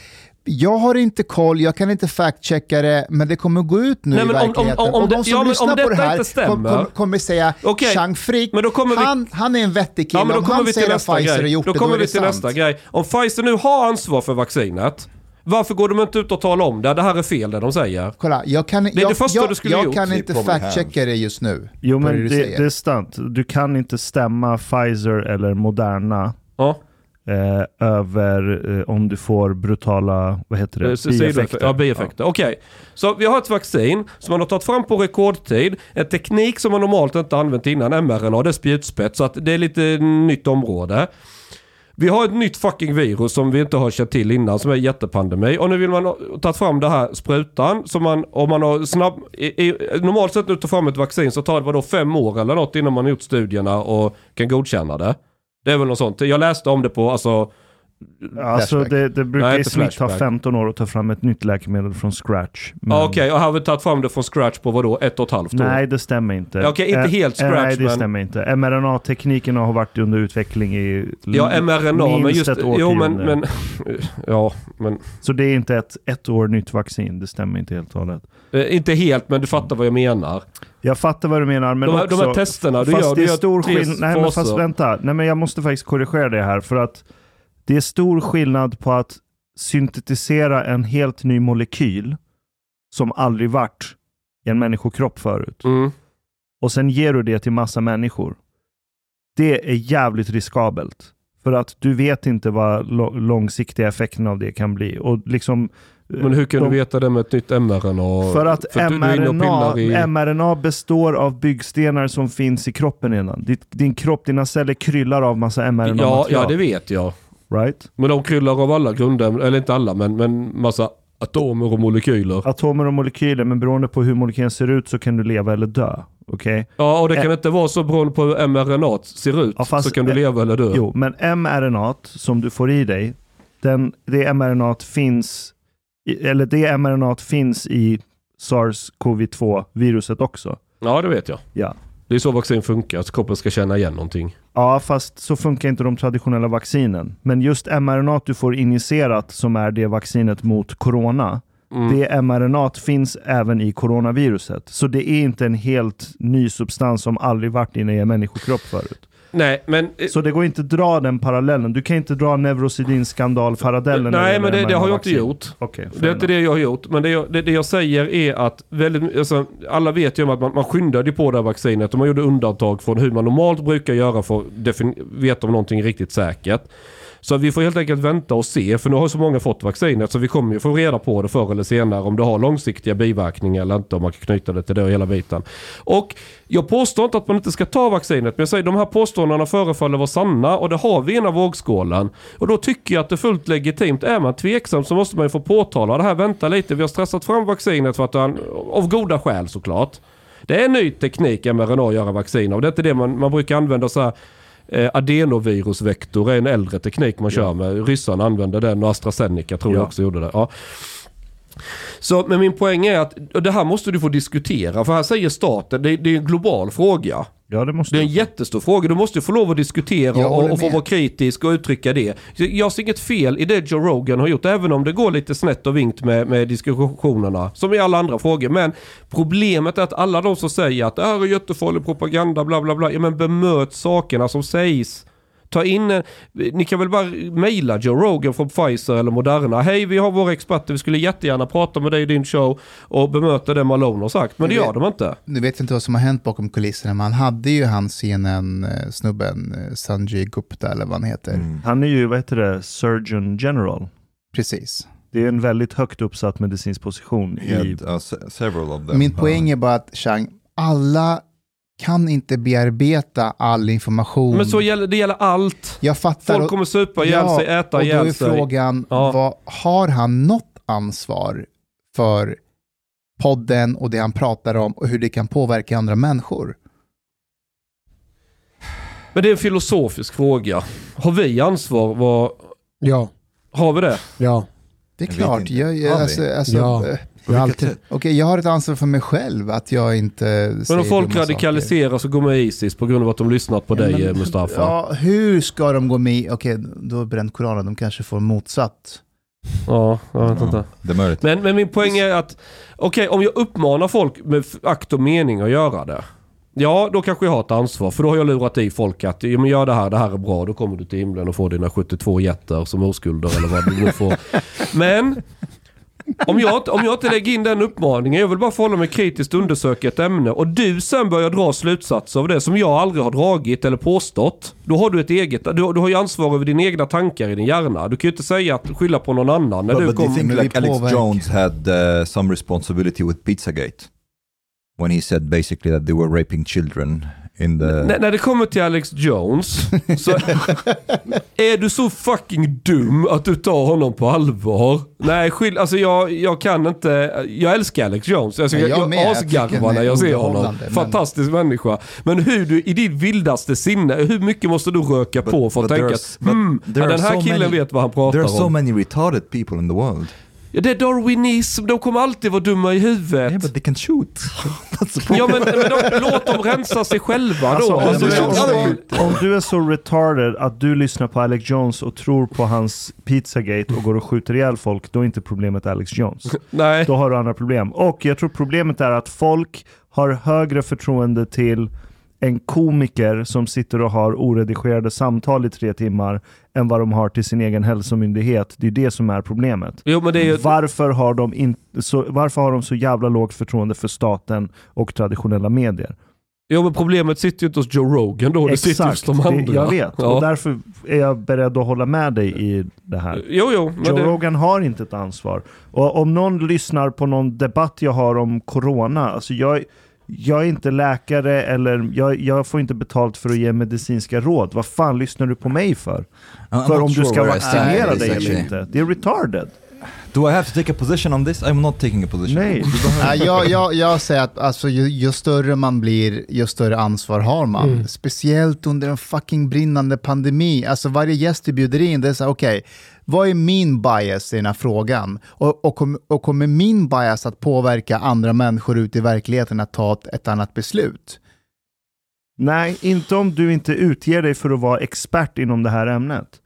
Jag har inte koll, jag kan inte fact-checka det, men det kommer gå ut nu Nej, i men om- om- verkligheten. om- och de det- som ja, lyssnar om på det här stämmer- kom, kom, kommer säga Okej, Chang Frick, men då kommer vi- han, han är en vettig kille. Ja, men då om kommer han vi till säger att nästa Pfizer har grej. gjort Då det, kommer är vi det till sant. nästa grej. Om Pfizer nu har ansvar för vaccinet, varför går de inte ut och talar om det? Det här är fel det de säger. Kolla, jag kan, är jag, det första jag, du skulle jag gjort. kan Det är inte fact-checka det just nu. Jo men det, säger. det är sant. Du kan inte stämma Pfizer eller Moderna Ja, eh, över eh, om du får brutala, vad heter eh, det, sidoeffekter. Ja, bieffekter. Okej. Så vi har ett vaccin som man har tagit fram på rekordtid. En teknik som man normalt inte använt innan, mRNA, det är spjutspets. Så att det är lite nytt område. Vi har ett nytt fucking virus som vi inte har känt till innan som är jättepandemi. Och nu vill man ta fram det här sprutan. Som man, om man har snabb... I, i, normalt sett nu ta fram ett vaccin så tar det vadå fem år eller något innan man har gjort studierna och kan godkänna det. Det är väl något sånt. Jag läste om det på alltså... Alltså det, det brukar Nej, i inte snitt ta flashback. 15 år att ta fram ett nytt läkemedel från scratch. Men- Ja, Okej, och här har vi tagit fram det från scratch på vadå? Ett och ett halvt år? Nej, det stämmer inte. Okej, inte Eh, helt scratch, Nej, det men- stämmer inte. mRNA-tekniken har varit under utveckling i Ja, mRNA, men minst just... ett Jo, men, årtionde. men... *laughs* Ja, men... Så det är inte ett ett år nytt vaccin, det stämmer inte helt och hållet. Eh, inte helt, men du fattar vad jag menar. Jag fattar vad du menar, men de, här, också... de här testerna du fast gör, det är stor skillnad. Nej, men fast vänta. Nej, men jag måste faktiskt korrigera det här. För att det är stor skillnad på att syntetisera en helt ny molekyl som aldrig varit i en människokropp förut. Mm. Och sen ger du det till massa människor. Det är jävligt riskabelt. För att du vet inte vad långsiktiga effekten av det kan bli. Och liksom, Men hur kan de- du veta det med ett nytt mRNA? För att, och mRNA, i- mRNA består av byggstenar som finns i kroppen redan. Ditt, din kropp, dina celler kryllar av massa Ja, mRNA-material. ja, det vet jag. right? Men de kryllar av alla grunder, eller inte alla, men, men massa atomer och molekyler. Atomer och molekyler, men beroende på hur molekylen ser ut så kan du leva eller dö. Okej? Ja, och det kan inte vara så beroende på hur mRNA ser ut, Ja, fast- så kan du leva eller dö. Jo, men mRNA som du får i dig, den, det mRNA finns, eller det mRNA finns i SARS-CoV-2-viruset också. Ja, det vet jag. Ja. Det är så vaccin funkar, att kroppen ska känna igen någonting. Ja, fast så funkar inte de traditionella vaccinen. Men just mRNA du får injicerat, som är det vaccinet mot corona, Mm. det mRNA finns även i coronaviruset. Så det är inte en helt ny substans som aldrig varit inne i en människokropp förut. Nej, men... eh, Så det går inte att dra den parallellen. Du kan inte dra neurosedyn-skandal-parallellen. Nej, men det, det har jag inte mRNA-vaccin. gjort. Okej, Det är inte det jag har gjort. Men det jag, det, det jag säger är att väldigt, alltså, alla vet ju om att man, man skyndade på det här vaccinet och man gjorde undantag från hur man normalt brukar göra för att veta om någonting är riktigt säkert. Så vi får helt enkelt vänta och se, för nu har så många fått vaccinet så vi kommer ju få reda på det förr eller senare om det har långsiktiga biverkningar eller inte, om man kan knyta det till det och hela biten. Och jag påstår inte att man inte ska ta vaccinet, men jag säger de här påståendena förefaller vara sanna och det har vi i ena vågskålen. Och då tycker jag att det är fullt legitimt. Är man tveksam så måste man ju få påtala det här. Vänta lite, vi har stressat fram vaccinet för att han, av goda skäl såklart. Det är en ny teknik mRNA att göra vaccin av. Det är inte det man, man brukar använda så här Eh, adenovirusvektor är en äldre teknik man kör med. Ryssarna använder den och AstraZeneca tror Ja. jag också gjorde det. Ja. Så, men min poäng är att och det här måste du få diskutera. För här säger staten, det, det är en global fråga. Ja, det måste Det är en jättestor fråga. Du måste få lov att diskutera och, och få vara kritisk och uttrycka det. Jag ser inget fel i det Joe Rogan har gjort, även om det går lite snett och vinkt med, med diskussionerna. Som i alla andra frågor. Men problemet är att alla de som säger att det här är jättefarlig propaganda, bla bla bla. Ja men bemöt sakerna som sägs. Ta in en, ni kan väl bara mejla Joe Rogan från Pfizer eller Moderna. Hej, vi har våra experter, vi skulle jättegärna prata med dig i din show och bemöta det Malone har sagt. Men det gör de inte. Nu vet jag inte vad som har hänt bakom kulisserna, men han hade ju han CNN-snubben, eh, Sanjay Gupta eller vad han heter. Mm. Han är ju, vad heter det, Surgeon General. Precis. Det är en väldigt högt uppsatt medicinsk position He i... had uh, se- several of them. Min poäng är bara att Chang, alla kan inte bearbeta all information. Men så gäller, det gäller allt. jag fattar. Folk och- kommer supa ihjäl sig, äta och då är ihjäl sig. frågan, Ja. vad, har han något ansvar för podden och det han pratar om och hur det kan påverka andra människor? Men det är en filosofisk fråga. Har vi ansvar? Vad, Ja, har vi det? ja, Det är klart, jag, jag, alltså, alltså, Ja. Eh, jag har alltid... Okej, jag har ett ansvar för mig själv att jag inte Men om folk radikaliseras och går med Isis på grund av att de lyssnat på saker. dig Ja, men- Mustafa. Ja, hur ska de gå med? Okej, då har bränt Koranen, de kanske får motsatt. Ja, jag vet inte. Det är möjligt. Men, men min poäng är att, okej om jag uppmanar folk med akt och mening att göra det. Ja, då kanske jag har ett ansvar. För då har jag lurat i folk att, ja, men gör det här, det här är bra. Då kommer du till himlen och får dina 72 jätter som oskulder eller vad du nu får. *laughs* Men, om jag, om jag inte lägger in den uppmaningen, jag vill bara förhålla mig kritiskt och undersöka ett ämne och du sen börjar dra slutsatser av det som jag aldrig har dragit eller påstått. Då har du ett eget, du, du har ju ansvar över dina egna tankar i din hjärna. Du kan ju inte säga att skylla på någon annan när But, du but do you think like Alex. Jones had uh, some responsibility with Pizzagate? When he said basically that they were raping children in the... När, när det kommer till Alex Jones *laughs* så är du så fucking dum att du tar honom på allvar. Nej, skill, alltså jag, jag kan inte. Jag älskar Alex Jones. Alltså, Ja, jag jag jag, asgarvar när är jag ser honom. underhållande, men- Fantastisk människa. Men hur du i ditt vildaste sinne, hur mycket måste du röka But- på för att tänka att hmm, den här so killen many- vet vad han pratar There are so om. many retarded people in the world. Ja, det är darwinism, de kommer alltid vara dumma i huvudet. Yeah, but they can shoot. Ja men, men de, låt dem rensa sig själva Alltså, då. om, Alltså, du om du är så retarded att du lyssnar på Alex Jones och tror på hans Pizzagate och går och skjuter ihjäl folk, då är inte problemet Alex Jones. *laughs* nej. Då har du andra problem. Och jag tror problemet är att folk har högre förtroende till en komiker som sitter och har oredigerade samtal i tre timmar än vad de har till sin egen hälsomyndighet. Det är det som är problemet. Jo det är ju... Varför har, de inte så, varför har de så jävla lågt förtroende för staten och traditionella medier? Jo men problemet sitter ju inte hos Joe Rogan då, det sitter hos de det- andra. jag vet. Ja. Och därför är jag beredd att hålla med dig i det här. Jo jo, men Joe det, Rogan har inte ett ansvar. Och om någon lyssnar på någon debatt jag har om corona, alltså jag, jag är inte läkare eller jag, jag får inte betalt för att ge medicinska råd. Vad fan lyssnar du på mig för? I'm för om sure du ska vaccinera dig eller inte. Det är retarded. Do I have to take a position on this? I'm not taking a position. Nej, jag, jag, jag säger att alltså, ju, ju större man blir, ju större ansvar har man. Mm. Speciellt under en fucking brinnande pandemi. Alltså varje gäst du bjuder in, det är så okej, vad är min bias i den här frågan? Och, och, kom, och kommer min bias att påverka andra människor ute i verkligheten att ta ett, ett annat beslut? Nej, inte om du inte utger dig för att vara expert inom det här ämnet.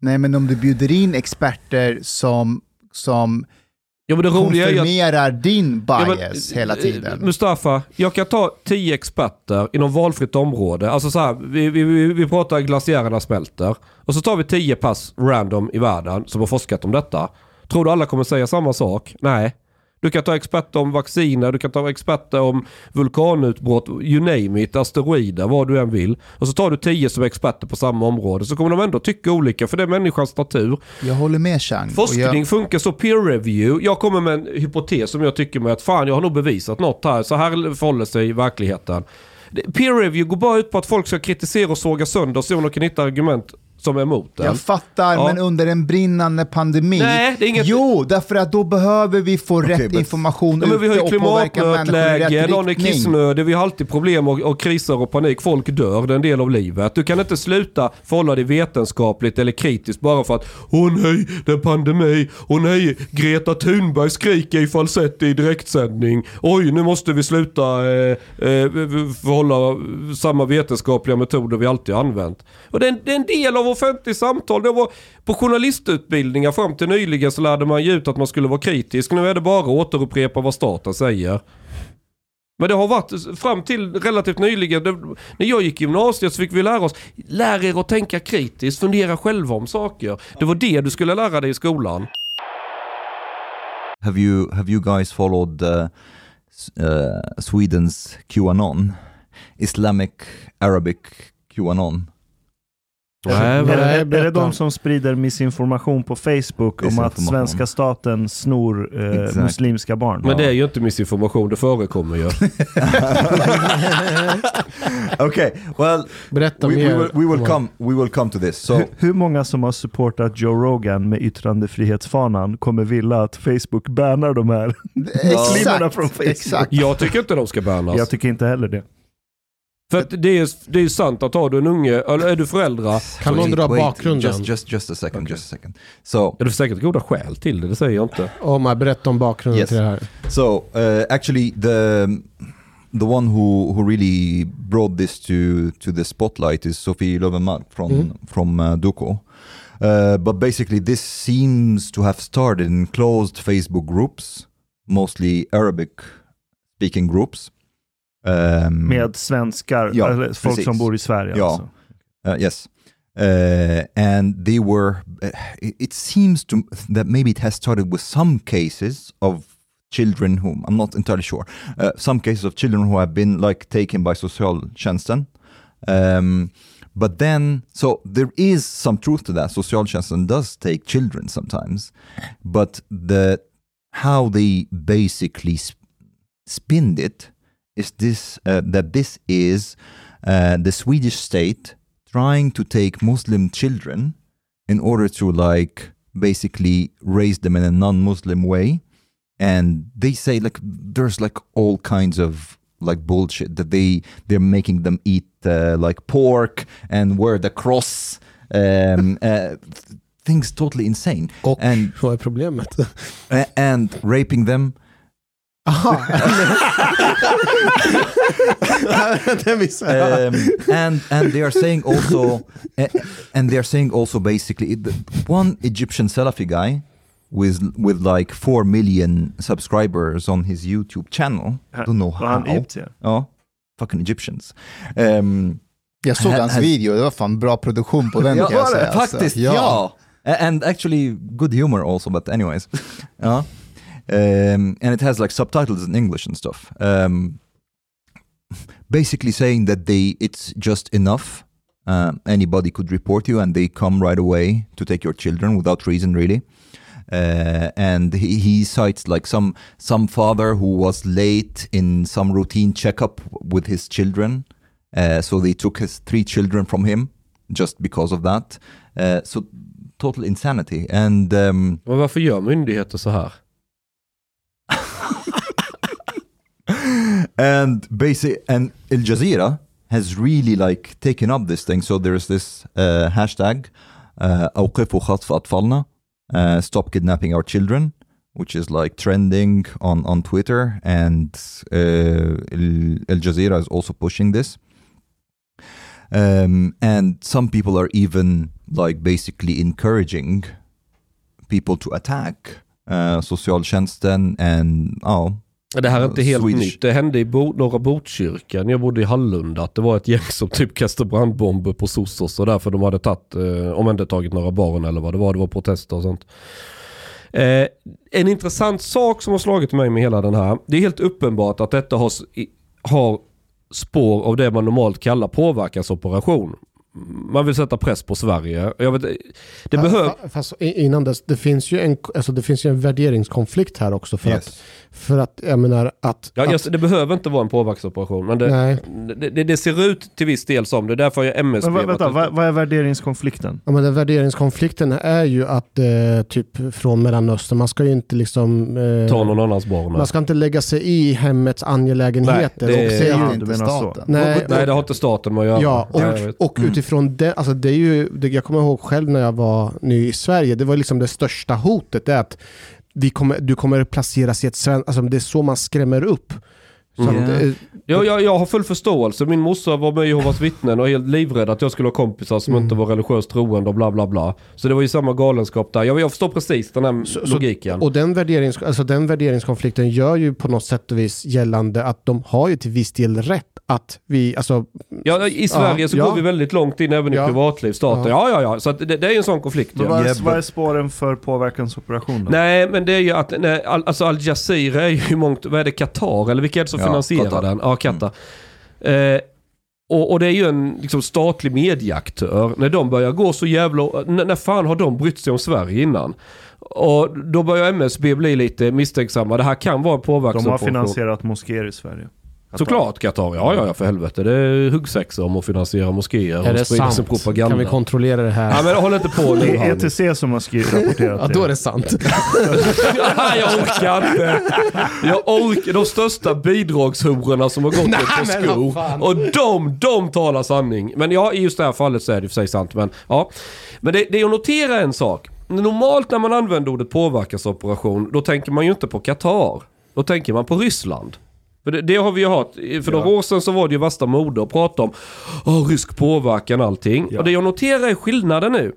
Nej, men om du bjuder in experter som, som ja, men det roliga konfirmerar din Ja, men, bias hela eh, tiden. Mustafa, jag kan ta tio experter inom valfritt område. Alltså så här, vi, vi, vi, vi pratar glaciärerna smälter. Och så tar vi tio pass random i världen som har forskat om detta. Tror du alla kommer säga samma sak? Nej. Du kan ta experter om vacciner, du kan ta experter om vulkanutbrott, you name it, asteroider, vad du än vill. Och så tar du tio som är experter på samma område. Så kommer de ändå tycka olika, för det är människans natur. Jag håller med Chang. Forskning jag, funkar så peer review. Jag kommer med en hypotes som jag tycker mig att fan jag har nog bevisat något här. Så här förhåller sig i verkligheten. Peer review går bara ut på att folk ska kritisera och såga sönder om de kan hitta argument som är emot den. jag fattar, Ja. men under en brinnande pandemi. Nej, det är inget- Jo, därför att då behöver vi få Okej, rätt but- information Ja, men vi har ju rätt någon är kissnödig, vi har alltid problem och, och kriser och panik. Folk dör, det är en del av livet. Du kan inte sluta förhålla dig vetenskapligt eller kritiskt bara för att Åh nej, det är pandemi. Åh nej, Greta Thunberg skriker i falsett i direktsändning. Oj, nu måste vi sluta eh, eh, förhålla samma vetenskapliga metoder vi alltid har använt. Och det är, en, det är en del av offentligt samtal. Det var på journalistutbildningar fram till nyligen så lärde man ju ut att man skulle vara kritisk. Nu är det bara att återupprepa vad staten säger. Men det har varit fram till relativt nyligen, det, när jag gick i gymnasiet så fick vi lära oss, lär er att tänka kritiskt, fundera själva om saker. Det var det du skulle lära dig i skolan. Have you have you guys followed uh, uh, Sweden's QAnon, Islamic Arabic QAnon? Nej, Är det, är det de som sprider missinformation på Facebook om att svenska staten snor eh, muslimska barn? Men det är ju inte missinformation, det förekommer ju. *laughs* okay, well, Berätta we, we, mer. will, we will come. We will come to this. So Hur, hur många som har supportat Joe Rogan med yttrandefrihetsfanan kommer vilja att Facebook bannar de här muslimerna från Facebook? exakt. Jag tycker inte de ska bannas. Jag tycker inte heller det. För att det är, det är ju sant att har du en unge, eller är du föräldrar, Kan någon dra bakgrunden? Just, just, just a second. Just a second. So, är det säkert goda skäl till det, det säger jag inte. Omar, berätta om bakgrunden Yes. till det här. so uh, actually, the the one who who really brought this to to the spotlight is Sophie Löwenmark from Mm. from uh, Duko. Uh, but basically, this seems to have started in closed Facebook groups, mostly Arabic-speaking groups. Um, Med svenskar, Ja, eller folk precis. som bor i Sverige. Ja. Alltså. Uh, yes. Uh, and they were, uh, it, it seems to that maybe it has started with some cases of children whom I'm not entirely sure. Uh, some cases of children who have been like taken by socialtjänsten. Um, but then, so there is some truth to that. Socialtjänsten does take children sometimes, but the how they basically sp- spinned it is this uh, that this is uh, the Swedish state trying to take Muslim children in order to like basically raise them in a non-Muslim way, and they say like there's like all kinds of like bullshit that they they're making them eat uh, like pork and wear the cross. Um, *laughs* uh, things totally insane Och and vad är problemet? and raping them Aha! *laughs* det missade jag. um, and and they are saying also uh, and they are saying also basically one Egyptian Salafi guy with with like four million subscribers on his YouTube channel. I don't know Var han how. egyptier? Oh, fucking Egyptians. Um, Jag såg Ha- hans video, det var fan bra produktion på den ja, kan jag säga. alltså. faktiskt, ja. A- And actually good humor also, but anyways. ja. Um, and it has like subtitles in English and stuff. Um, basically saying that they it's just enough. Um, anybody could report you and they come right away to take your children without reason really. Uh, and he, he cites like some some father who was late in some routine checkup with his children, uh, so they took his three children from him just because of that. Uh, so total insanity. And um, varför gör myndigheter så här? and basic and Al Jazeera has really like taken up this thing. So there's this uh, hashtag uh, أوقفوا خطف أطفالنا, uh, stop kidnapping our children, which is like trending on on Twitter, and uh, Al, Al Jazeera is also pushing this. Um, and some people are even like basically encouraging people to attack uh, socialtjänsten and oh Det här är inte helt Swedish. nytt. Det hände i Bo norra Botkyrka när jag bodde i Hallunda. Att det var ett gäng som typ kastade brandbomber på Sosos och därför de hade tagit, eh, omhändertagit några barn eller vad det var. Det var protester och sånt. Eh, en intressant sak som har slagit mig med hela den här. Det är helt uppenbart att detta har, har spår av det man normalt kallar påverkansoperation. Man vill sätta press på Sverige. Jag vet, det i- innan dess, det finns ju en, alltså det finns ju en värderingskonflikt här också. För, att, yes. För att, jag menar att... Ja, att just, det behöver inte vara en påverkansoperation. Men det, Nej. det, det, det ser ut till viss del som det. är därför jag MSB Men, vä- vänta, vad, vad är värderingskonflikten? Ja, men den värderingskonflikten är ju att eh, typ från Mellanöstern, man ska ju inte liksom... Eh, Ta någon annans barn. man ska inte lägga sig i hemmets angelägenheter. Nej, det och det är Ja, ju, menar så. Nej, Nej, det har inte staten med att göra. Ja, och, vet. och utifrån det, alltså det är ju, det, jag kommer ihåg själv när jag var ny i Sverige, det var liksom det största hotet, det är att vi kommer, du kommer placeras i ett svenskt, alltså det är så man skrämmer upp. Mm. att, eh, Ja, jag, jag har full förståelse. Min morsa var med i Jehovas vittnen och helt livrädd att jag skulle ha kompisar som Mm. inte var religiöst troende och bla bla bla. Så det var ju samma galenskap där. Jag, jag förstår precis den här Så- så- logiken. och den, värderings, alltså den värderingskonflikten gör ju på något sätt och vis gällande att de har ju till viss del rätt att vi, alltså ja, I Sverige Ja, så ja. går vi väldigt långt in även i Ja. privatliv, staten. Ja, ja, ja. Så att det, det är ju en sån konflikt. Men vad, är, vad är but- spåren för påverkansoperation då? Nej, men det är ju att, nej, all, alltså Al Jazeera är ju mångt, vad är det, Qatar? Eller vilka är det som Ja, finansierar Qatar. den? Ja, Qatar. Eh, Och, och det är ju en liksom, statlig medieaktör. När de börjar gå så jävla... När, när fan har de brytt sig om Sverige innan? Och då börjar MSB bli lite misstänksamma. Det här kan vara en De har finansierat moskéer i Sverige. Såklart Qatar. Ja, ja, ja, för helvete. Det är huggsexa om att finansiera moskéer Är och det sprida sin propaganda. Kan vi kontrollera det här? Ja, men håll inte på *laughs* Det nu. är Hanif. ETC som har skrivit, *laughs* rapporterat Ja, då är det sant. *laughs* jag orkar inte. Jag orkar. De största bidragshororna som har gått Nej, på skor. Och de, de talar sanning. Men ja, i just det här fallet så är det i och för sig sant. Men, ja. men det, det är att notera en sak. Normalt när man använder ordet påverkansoperation, då tänker man ju inte på Qatar. Då tänker man på Ryssland. För det, det har vi ju hört. För några år sedan så var det ju värsta mode att prata om oh, rysk påverkan allting. Ja. Och det jag noterar är skillnaden nu.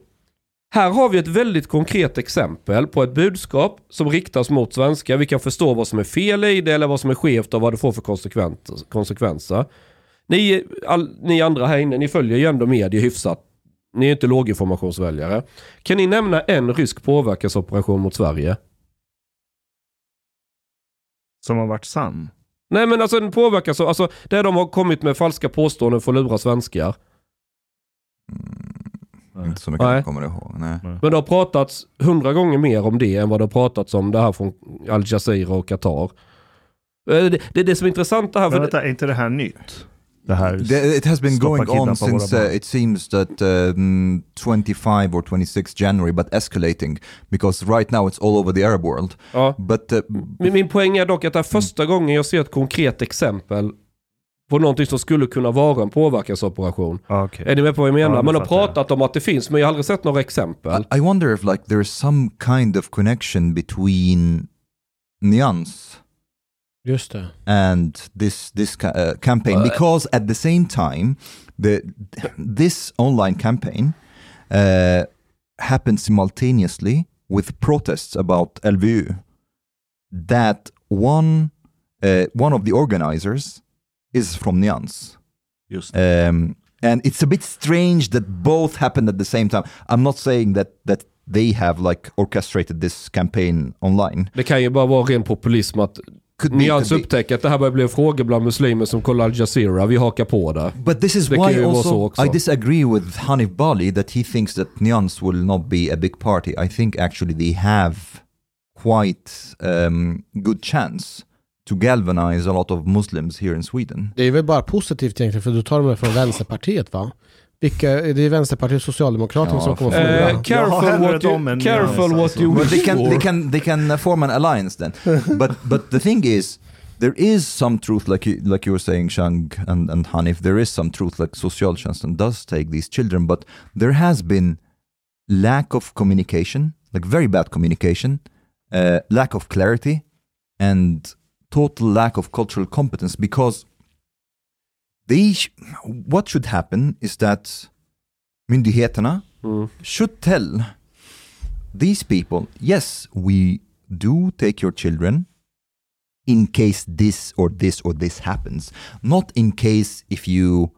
Här har vi ett väldigt konkret exempel på ett budskap som riktas mot svenskar. Vi kan förstå vad som är fel i det eller vad som är skevt och vad det får för konsekvenser. Ni, all, ni andra här inne, ni följer ju ändå media hyfsat. Ni är inte låginformationsväljare. Kan ni nämna en rysk påverkansoperation mot Sverige? Som har varit sann. Nej men alltså en påverkan så, alltså där de har kommit med falska påståenden för att lura svenskar. Inte så mycket Nej. jag kommer ihåg. Nej. Men det har pratats hundra gånger mer om det än vad det har pratats om det här från Al Jazeera och Qatar. Eh, Det, det är det som är intressant det här. Men För vänta, är inte det här nytt? Det här... It has been going on since uh, it seems that um, 25 or 26 January, but escalating because right now it's all over the Arab world. ja. But uh, Men min poäng är dock att det är första gången jag ser ett konkret exempel på någonting som skulle kunna vara en påverkansoperation. Ah, okej. Är ni med på vad jag menar? Ja, Man har pratat om att det finns men jag har aldrig sett några exempel. I, I wonder if like there's some kind of connection between Nyans Just det. and this this uh, campaign. Uh, because at the same time the this online campaign uh, happened simultaneously with protests about LVU that one uh, one of the organizers is from Nyans. Just. Um, and it's a bit strange that both happened at the same time. I'm not saying that that they have like orchestrated this campaign online. Det kan ju bara vara ren populism att Nyans could be. upptäcker att det här börjar bli en fråga bland muslimer som kollar Al Jazeera. Vi hakar på det. But this is Det why also också. I disagree with Hanif Bali that he thinks that Nyans will not be a big party. I think actually they have quite um, good chance to galvanize a lot of Muslims here in Sweden. Det är väl bara positivt egentligen, för du tar dem från Vänsterpartiet va? Vilka, det är Vänsterpartiet och Socialdemokraterna Ja, som kommer för- förlora. Eh, careful what you, careful what you But wish they can for. they can they can uh, form an alliance then. *laughs* but but the thing is, there is some truth, like you, like you were saying, Shang and, and Hanif. There is some truth, like Socialtjänsten does take these children, but there has been lack of communication, like very bad communication, uh, lack of clarity, and total lack of cultural competence. Because they, what should happen is that myndigheterna Mm. should tell these people, yes, we do take your children in case this or this or this happens. Not in case if you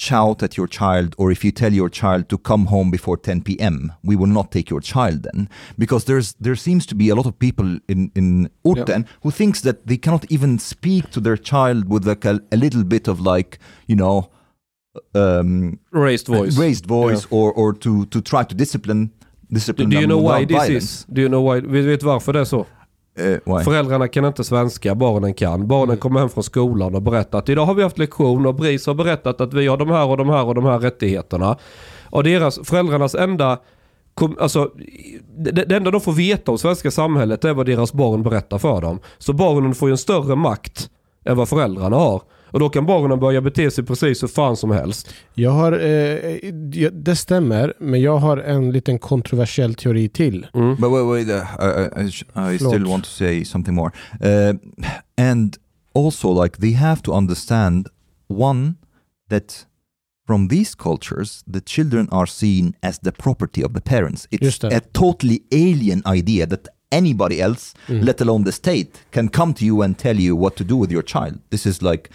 shout at your child or if you tell your child to come home before 10 p.m. We will not take your child then. Because there's there seems to be a lot of people in, in Orten who thinks that they cannot even speak to their child with like a, a little bit of like, you know, um, Raised voice. raised voice or, or to, to try to discipline Do, discipline do you them know why this violence. is? Do you know why? Vet, vet varför det är så? Uh? Föräldrarna kan inte svenska, barnen kan. Barnen kommer hem från skolan och berättar att idag har vi haft lektion och BRIS har berättat att vi har de här och de här och de här rättigheterna. Och deras, föräldrarnas enda, kom, alltså det, det enda de får veta om svenska samhället är vad deras barn berättar för dem. Så barnen får ju en större makt än vad föräldrarna har. Och då kan barnen börja bete sig precis hur fan som helst. Jag har, eh, ja, det stämmer, men jag har en liten kontroversiell teori till. Mm. But wait, wait, uh, I, I, I still want to say something more. Uh, and also, like, they have to understand one, that from these cultures, the children are seen as the property of the parents. It's a totally alien idea that anybody else, Mm. let alone the state, can come to you and tell you what to do with your child. This is like,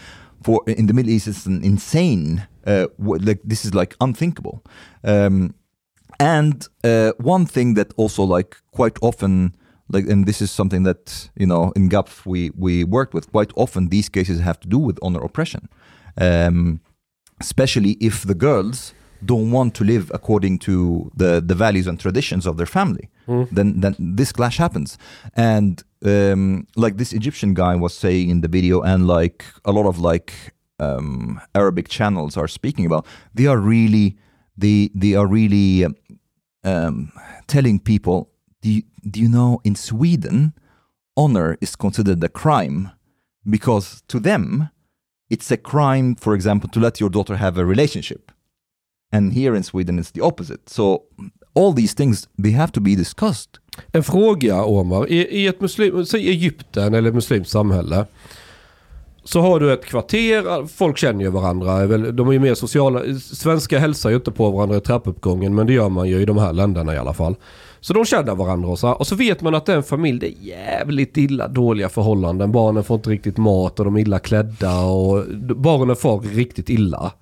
for in the Middle East, it's an insane. Uh, like this is like unthinkable. Um, and uh, one thing that also like quite often like and this is something that you know in GAPF we we worked with quite often these cases have to do with honor oppression um, especially if the girls don't want to live according to the, the values and traditions of their family then then this clash happens. And um, like this egyptian guy was saying in the video and like a lot of like um, arabic channels are speaking about they are really they they are really um, telling people do you, do you know in sweden honor is considered a crime because to them it's a crime for example to let your daughter have a relationship and here in sweden it's the opposite so all these things they have to be discussed En fråga Omar. I, i ett muslim, säg Egypten eller ett muslimskt samhälle. Så har du ett kvarter, folk känner ju varandra. De är ju mer sociala. Svenskar hälsar ju inte på varandra i trappuppgången men det gör man ju i de här länderna i alla fall. Så de känner varandra och så, här. och så vet man att det är en familj, det är jävligt illa dåliga förhållanden. Barnen får inte riktigt mat och de är illa klädda och barnen får riktigt illa.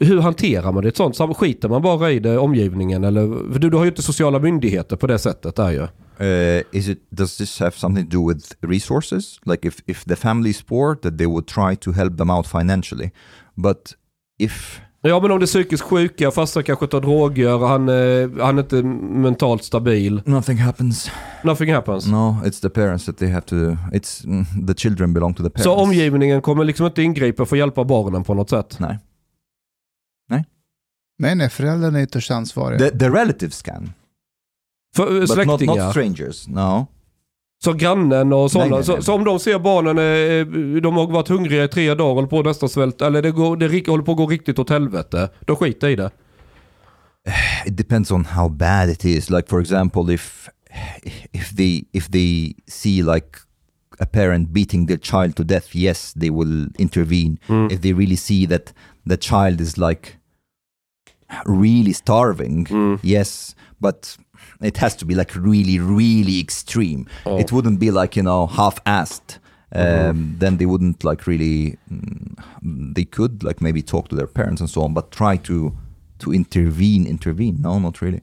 Hur hanterar man det? Ett sånt sam- skiter man bara i det, omgivningen? Eller, för du, du har ju inte sociala myndigheter på det sättet där ju. Uh, is it does this have something to do with resources like if if the family is poor that they would try to help them out financially but if Ja men om det är psykiskt sjuka, farsan kanske tar droger, han, eh, han är inte mentalt stabil. nothing happens Nothing happens. no it's the parents that they have to it's mm, the children belong to the parents Så omgivningen kommer liksom inte ingripa för att hjälpa barnen på något sätt? Nej. Nej, nej, föräldrarna är ytterst ansvariga. the, the relatives can För eh, but not, släktingar? not strangers no så grannen och sådana. Nej, nej, Så, nej. så om de ser barnen, eh, de har varit hungriga i tre dagar, håller på att nästan svälta, eller det, går, det håller på att gå riktigt åt helvete. Då skiter i det. it depends on how bad it is like for example if if they if they see like a parent beating their child to death yes they will intervene Mm. if they really see that the child is like really starving Mm. yes but it has to be like really really extreme Oh. it wouldn't be like you know half-assed um, then they wouldn't like really mm, they could like maybe talk to their parents and so on but try to to intervene intervene no not really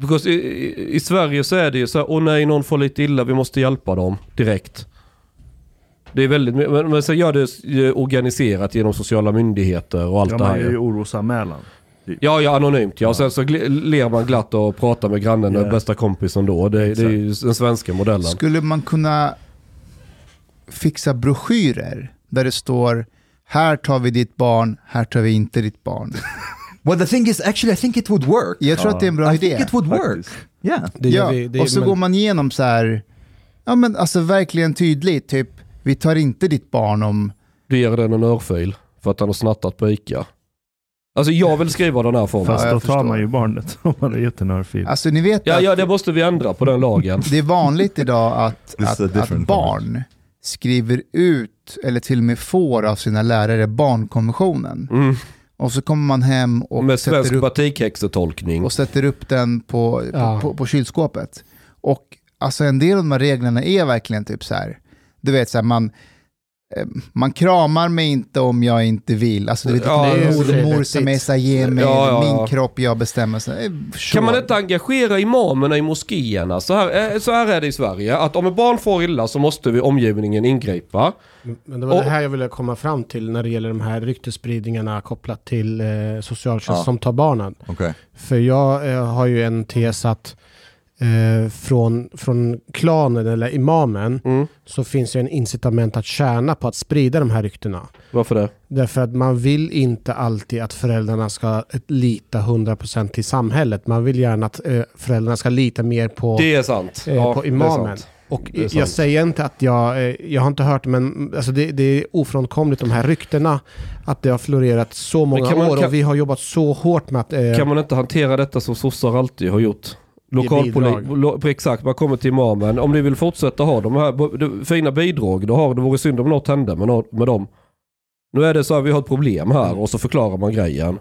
Because i, i, I Sverige så är det ju så här, åh nej någon får lite illa, vi måste hjälpa dem direkt. Det är väldigt, men, men sen gör det organiserat genom sociala myndigheter och allt Ja, det man här. gör ju ju. orosanmälan. Ja, ja, anonymt ja. Och sen så ler man glatt och pratar med grannen och Ja. bästa kompisen då. Det, det är ju den svenska modellen. Skulle man kunna fixa broschyrer där det står här tar vi ditt barn, här tar vi inte ditt barn. *laughs* well the thing is actually i think it would work Jag tror att det är en bra i idé. think it would work yeah ja, vi, det, och så men- går man igenom så här, ja men alltså verkligen tydligt, typ vi tar inte ditt barn om, Du ger den en örfil för att han har snattat på ICA. Alltså jag vill skriva den här formen. Fast då tar förstår. man ju barnet *laughs* om man har gett en örfil. alltså ni vet Ja, att ja, det måste vi ändra på den lagen. det är vanligt idag att, This is a att, att different barn skriver ut, eller till och med får av sina lärare, barnkonventionen. Mm. Och så kommer man hem och Med sätter svensk upp batikhäxetolkning. och sätter upp den på, Ja. på, på, på kylskåpet. Och alltså en del av de här reglerna är verkligen typ så här, du vet så här, man, man kramar mig inte om jag inte vill. Alltså du vet, Ja, det vettigt. som är så här, ge mig Ja, ja, ja. min kropp, jag bestämmer. Så, eh, Kan man inte engagera imamerna i moskéerna? Så här, eh, så här är det i Sverige. Att om ett barn får illa så måste vi omgivningen ingripa. Men det var Och- det här jag ville komma fram till när det gäller de här ryktesspridningarna kopplat till eh, socialtjänst Ja. som tar barnen. okay För jag eh, har ju en tes att eh, från, från klanen eller imamen Mm. så finns det en incitament att tjäna på att sprida de här ryktena. Varför det? Därför att man vill inte alltid att föräldrarna ska eh, lita 100% till samhället. Man vill gärna att eh, föräldrarna ska lita mer på, Det är sant. eh, Ja, på imamen. Och jag säger inte att jag, eh, jag har inte hört men alltså det, det är ofrånkomligt de här ryktena. Att det har florerat så många man- år kan- och vi har jobbat så hårt med att... Eh, Kan man inte hantera detta som sossar alltid har gjort? Lokalpoli- bidrag. lo, exakt, man kommer till imamen. Om ni vill fortsätta ha de här fina bidrag, då har det vore synd om något hände med, med dem. Nu är det så att vi har ett problem här och så förklarar man grejen.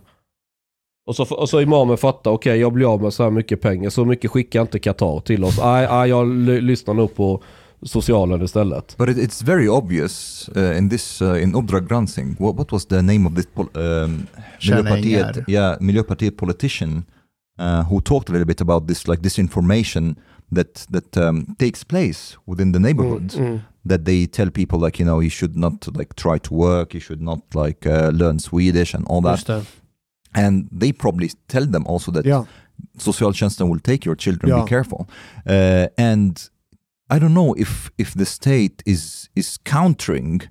Och så, och så imamen fattar, okej jag blir av med så här mycket pengar, så mycket skickar inte Qatar till oss. Nej, nej jag lyssnar nog på socialen istället. But it, it's very obvious uh, in this uh, in Uppdrag granskning. What, what was the name of this um, Miljöpartiet? Yeah, Miljöpartiet politician uh, who talked a little bit about this like this information that that um, takes place within the neighborhoods. Mm. that they tell people like you know you should not like try to work, you should not like uh, learn Swedish and all that, and they probably tell them also that Ja. socialtjänsten will take your children. Yeah. Be careful. Uh, and I don't know if if the state is is countering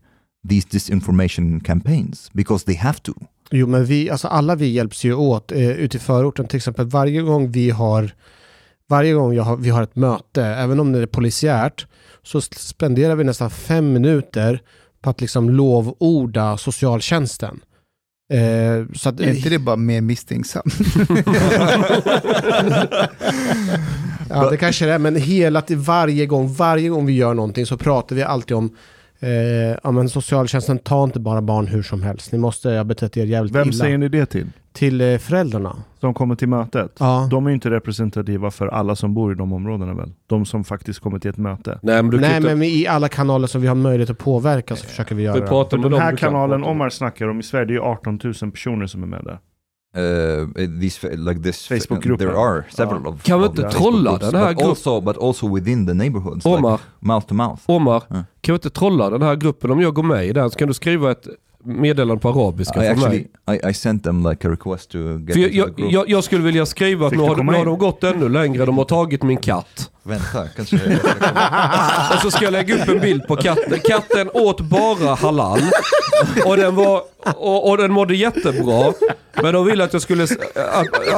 these disinformation campaigns because they have to. Jo, men vi, alltså alla vi hjälps ju åt eh, ute i förorten. Till exempel varje gång vi har, varje gång jag har, vi har ett möte, även om det är polisiärt, så spenderar vi nästan fem minuter på att liksom lovorda socialtjänsten. Eh, så att, Är inte det bara mer misstänksamt? *laughs* ja, det kanske det är, men hela till varje gång, varje gång vi gör någonting så pratar vi alltid om eh, ja, men socialtjänsten tar inte bara barn hur som helst. Ni måste ha betett er jävligt Vem illa. säger ni det till? Till eh, föräldrarna. Som kommer till mötet? Ja. De är ju inte representativa för alla som bor i de områdena väl? De som faktiskt kommer till ett möte. Nej men Nej, inte... men i alla kanaler som vi har möjlighet att påverka så försöker vi göra Vi det. Den här kanalen. Omar snackar om i Sverige, det är ju 18 000 personer som är med där. Uh, these like this Facebook-gruppen. There are several of. Kan vi inte Facebook trolla groups, den här but also, but also within the neighborhoods, like Omar, mouth to mouth. Omar, Ja. kan vi inte trolla den här gruppen? Om jag går med i den så kan du skriva ett meddelande på arabiska I för actually mig. I, I sent them like a request to get För jag, into the jag, group. jag, jag skulle vilja skriva att nu har, nu har de gått ännu längre. De har tagit min katt. Vänta, kanske jag. *laughs* Och så ska jag lägga upp en bild på katten. Katten åt bara halal. Och den, var, och, och den mådde jättebra. Men de vill att jag skulle... Att,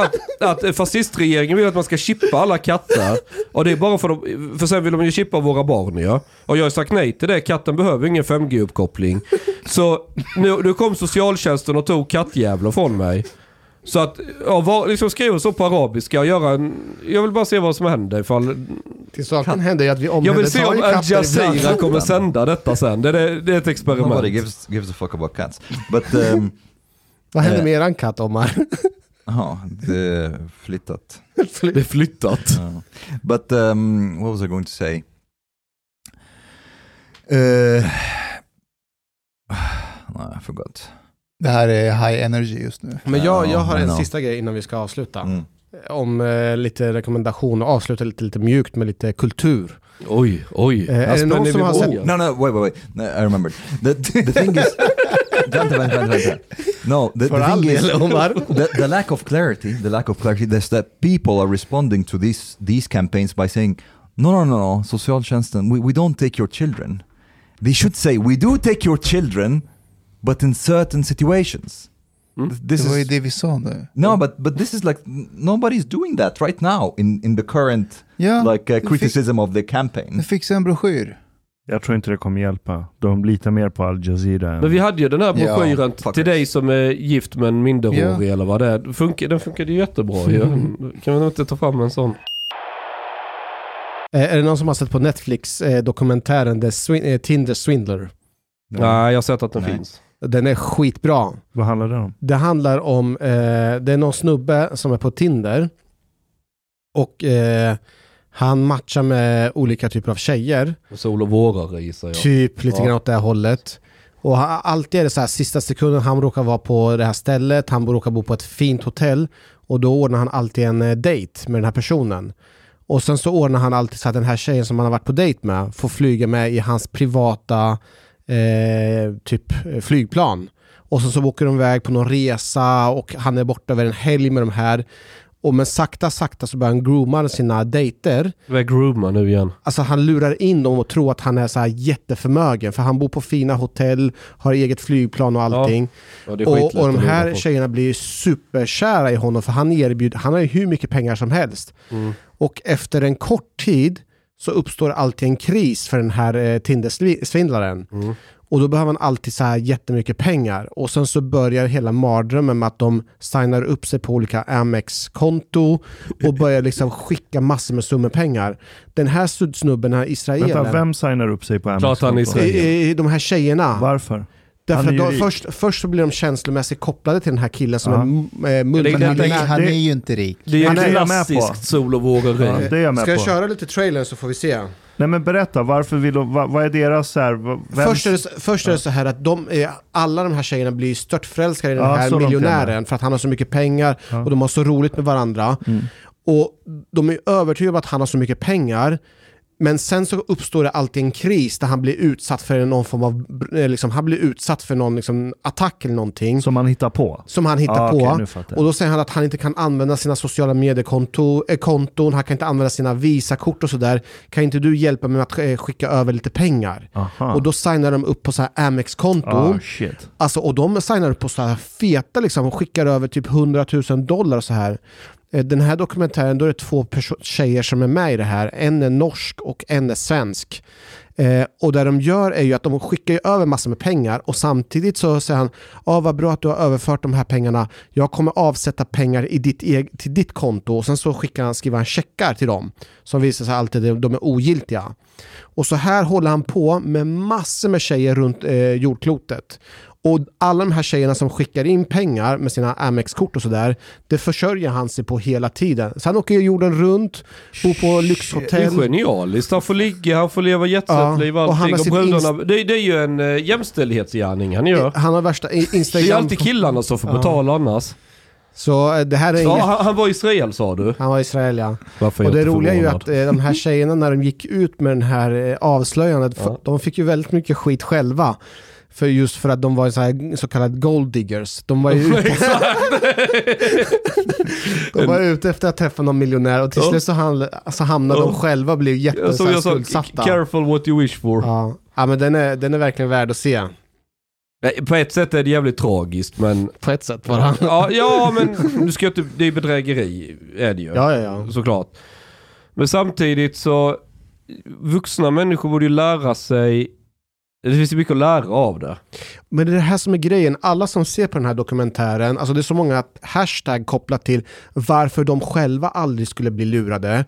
att, att fascistregeringen vill att man ska chippa alla katter. Och det är bara för de... För sen vill de ju chippa våra barn ja. Och jag har sagt nej till det. Katten behöver ingen 5G-uppkoppling. Så nu, nu kom socialtjänsten och tog kattjävlar från mig. Så att, ja, var, liksom skriva så på arabiska och göra en... Jag vill bara se vad som händer ifall... Till saken händer ju att vi Jag vill se om Al. Jazeera kommer sända detta sen. Det är, det är ett Nobody experiment. gives gives a fuck about cats. But um, *laughs* Vad händer Eh. med eran katt, Omar? oh, the flyttat. Det är flyttat. Uh, but um, what was I going to say? Uh, no, I forgot. Det här är high energy just nu. Men jag, jag har en sista grej innan vi ska avsluta. Mm. Om eh, lite rekommendationer, avsluta lite, lite mjukt med lite kultur. Oj, oj. Eh, är det någon som har sett- No, no, wait, wait, wait. No, I remembered. The, the thing is, *laughs* vänta, vänta, vänta, vänta. No, the, the thing is, *laughs* the, the lack of clarity, the lack of clarity, is that people are responding to these these campaigns by saying, no, no, no, no, socialtjänsten, we, we don't take your children. They should say, we do take your children, but in certain situations. Mm. This det var ju is det vi sa nu. no, but but this is like nobody's doing that right now in in the current Ja, like uh, criticism of the fick, campaign. du fick en broschyr. Jag tror inte det kommer hjälpa. De litar mer på Al Jazeera. än- Men vi hade ju den här Ja, broschyren fuckers. till dig som är gift med en minderårig eller vad det är. Funkar, den funkade ju jättebra ju. Kan vi inte ta fram en sån? Eh, är det någon som har sett på Netflix eh, dokumentären The Swin- eh, Tinder Swindler? Ja. Nej, jag har sett att den Nej. finns. Den är skitbra. Vad handlar det om? Det handlar om, eh, det är någon snubbe som är på Tinder och eh, han matchar med olika typer av tjejer. Sol och vårare gissar jag. Typ lite Ja. grann åt det här hållet. Och alltid är det så här sista sekunden, han råkar vara på det här stället, han råkar bo på ett fint hotell och då ordnar han alltid en eh, dejt med den här personen. Och sen så ordnar han alltid så att den här tjejen som han har varit på dejt med får flyga med i hans privata eh, typ eh, flygplan. Och sen så åker de iväg på någon resa och han är borta över en helg med de här. Och men sakta, sakta så börjar han grooma sina dejter. Vad är grooma nu igen? Alltså han lurar in dem och tror att han är så här jätteförmögen. För han bor på fina hotell, har eget flygplan och allting. Ja, är och, och de här tjejerna blir superkära i honom för han erbjuder, han har ju hur mycket pengar som helst. Mm. Och efter en kort tid så uppstår alltid en kris för den här eh, Tinder-svindlaren. Mm. Och då behöver man alltid så här jättemycket pengar. Och sen så börjar hela mardrömmen med att de signar upp sig på olika Amex-konto och börjar liksom *laughs* skicka massor med summor pengar. Den här snubben, den här israelen, Vänta, vem signar upp sig på eh, de här tjejerna. Varför? Därför Han rik. först, först så blir de känslomässigt kopplade till den här killen som Ja. är eh, han, multimiljonär. han det- är ju inte rik. Det är Han är ju jag med på. klassiskt sol och vårare. Ja, det är jag med Ska jag på. köra lite trailer så får vi se. Nej men berätta, varför vill de, vad, vad är deras så här, vems- Först är, det, först är det så här att de är, alla de här tjejerna blir störtförälskade i den Ja, här miljonären för att han har så mycket pengar Ja. och de har så roligt med varandra. Mm. Och de är övertygade om att han har så mycket pengar Men sen så uppstår det alltid en kris där han blir utsatt för någon form av, eh, liksom, han blir utsatt för någon liksom, attack eller någonting. Som man hittar på? Som han hittar Ah, på. jag. och då säger han att han inte kan använda sina sociala mediekonton, eh, konton, han kan inte använda sina visakort och sådär. Kan inte du hjälpa mig med att eh, skicka över lite pengar? Aha. Och då signar de upp på så här Amex-konton. Ah, shit. Alltså, och de signar upp på så här feta liksom och skickar över typ 100 000 dollar och så här. Eh, den här dokumentären, då är det två tjejer som är med i det här. En är norsk och en är svensk. Eh, och det de gör är ju att de skickar ju över massor med pengar och samtidigt så säger han ah, vad bra att du har överfört de här pengarna. Jag kommer avsätta pengar i ditt e till ditt konto och sen så skickar han, skriver han checkar till dem som visar sig alltid de är ogiltiga. Och så här håller han på med massor med tjejer runt eh, jordklotet. Och alla de här tjejerna som skickar in pengar med sina Amex-kort och sådär, det försörjer han sig på hela tiden. Så han åker jorden runt, bor på Det är lyxhotell. genialiskt. Han får ligga, han får leva jetset-liv och Ja, och han allting. Och sitt brudarna, det, det är ju en uh, jämställdhetsgärning han gör. Han har värsta i- Det är Instagram... alltid killarna som får Ja. betala annars. Så eh, det här är Ja, han, han var i Israel sa du? Han var i Israel ja. Varför Och det roliga är ju att eh, de här tjejerna när de gick ut med den här eh, avslöjandet, Ja. de fick ju väldigt mycket skit själva. För just för att de var så, här, så kallade gold diggers. De var ju *laughs* ute, *laughs* de var ute efter att träffa någon miljonär och till slut så, han, så hamnade Ja. de själva och blev jag jätteskuldsatta. careful what you wish for. Ja. ja men den är, den är verkligen värd att se. På ett sätt är det jävligt tragiskt men... På ett sätt bara. Ja, ja men du ska inte, det är bedrägeri är det ju. Ja, ja, ja. Såklart. Men samtidigt så, vuxna människor borde ju lära sig, det finns ju mycket att lära av det. Men det är det här som är grejen. Alla som ser på den här dokumentären, alltså det är så många hashtag kopplat till varför de själva aldrig skulle bli lurade.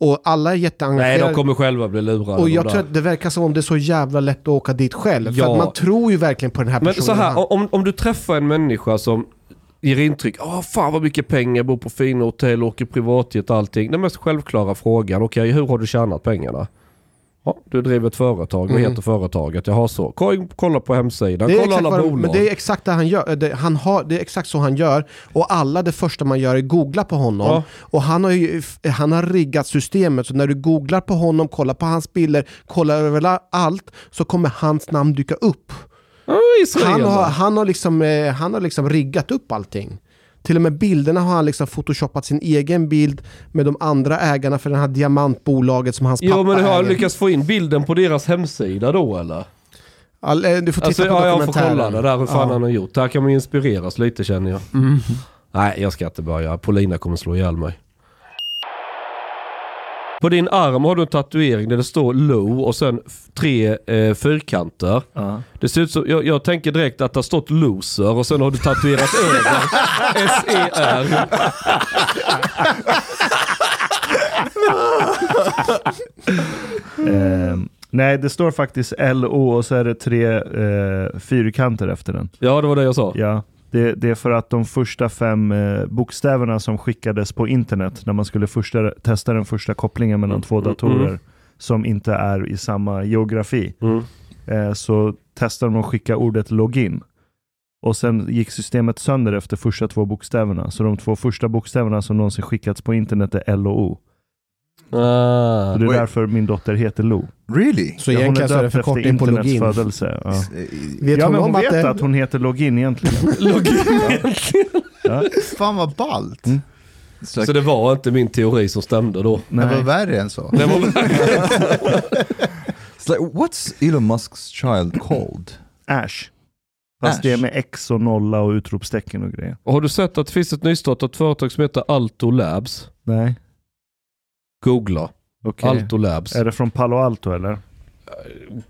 Och alla är Nej, jätteengagerade. de kommer själva bli lurade. och jag tror att det verkar som om det är så jävla lätt att åka dit själv. För Ja. att man tror ju verkligen på den här Men personen. så här, om, om du träffar en människa som ger intryck, åh fan vad mycket pengar, bor på fina hotell, åker privatjet och allting. Den mest självklara frågan, okej hur har du tjänat pengarna? Ja, du driver ett företag, vad Mm. heter företaget? Jaha så. Kolla, på hemsidan, kolla alla vad, bolag. men det är exakt det han gör. Det, han har, det är exakt så han gör. Och alla det första man gör är googla på honom. Ja. Och han har, ju, han har riggat systemet. Så när du googlar på honom, kollar på hans bilder, kollar över allt, så kommer hans namn dyka upp. Ja. Han har, han, har liksom, eh, han har liksom riggat upp allting. Till och med bilderna har han liksom photoshoppat sin egen bild med de andra ägarna för det här diamantbolaget som hans Jo pappa men har han lyckats få in bilden på deras hemsida då eller? All, eh, du får titta Alltså, på ja, jag får dokumentären. kolla det där hur fan Ja. Mm. han har gjort. Där kan man ju inspireras lite känner jag. Nej, jag ska inte börja. Paulina kommer slå ihjäl mig. På din arm har du en tatuering där det står low och sen tre eh, fyrkanter. Ja. Det ser ut som, jag, jag tänker direkt att det har stått loser och sen har du tatuerat *laughs* över S-E-R. *laughs* Ehm, nej, det står faktiskt LO och så är det tre eh, fyrkanter efter den. Ja, det var det jag sa. Ja, det, det är för att de första fem eh, bokstäverna som skickades på internet när man skulle första, testa den första kopplingen mellan två Mm, datorer mm. som inte är i samma geografi Mm. eh, så testade de att skicka ordet login. Och sen gick systemet sönder efter första två bokstäverna. Så de två första bokstäverna som någonsin skickats på internet är LOO. Ah. Det är Oj. därför min dotter heter Lo. Really? Så egentligen så är det förkortning på login. födelse. Ja. Vet ja, hon men hon vet det- att hon heter login egentligen. *laughs* Login. Ja. Fan vad ballt. Mm. Så det var inte min teori som stämde då. det var Nej. värre än så. Det var *laughs* It's like, what's Elon Musk's child called? Ash. Fast Ash. det är med X och nolla och utropstecken och grejer. Och har du sett att det finns ett nystartat företag som heter Alto Labs? Nej, Googla. okej. Alto Labs. Är det från Palo Alto eller?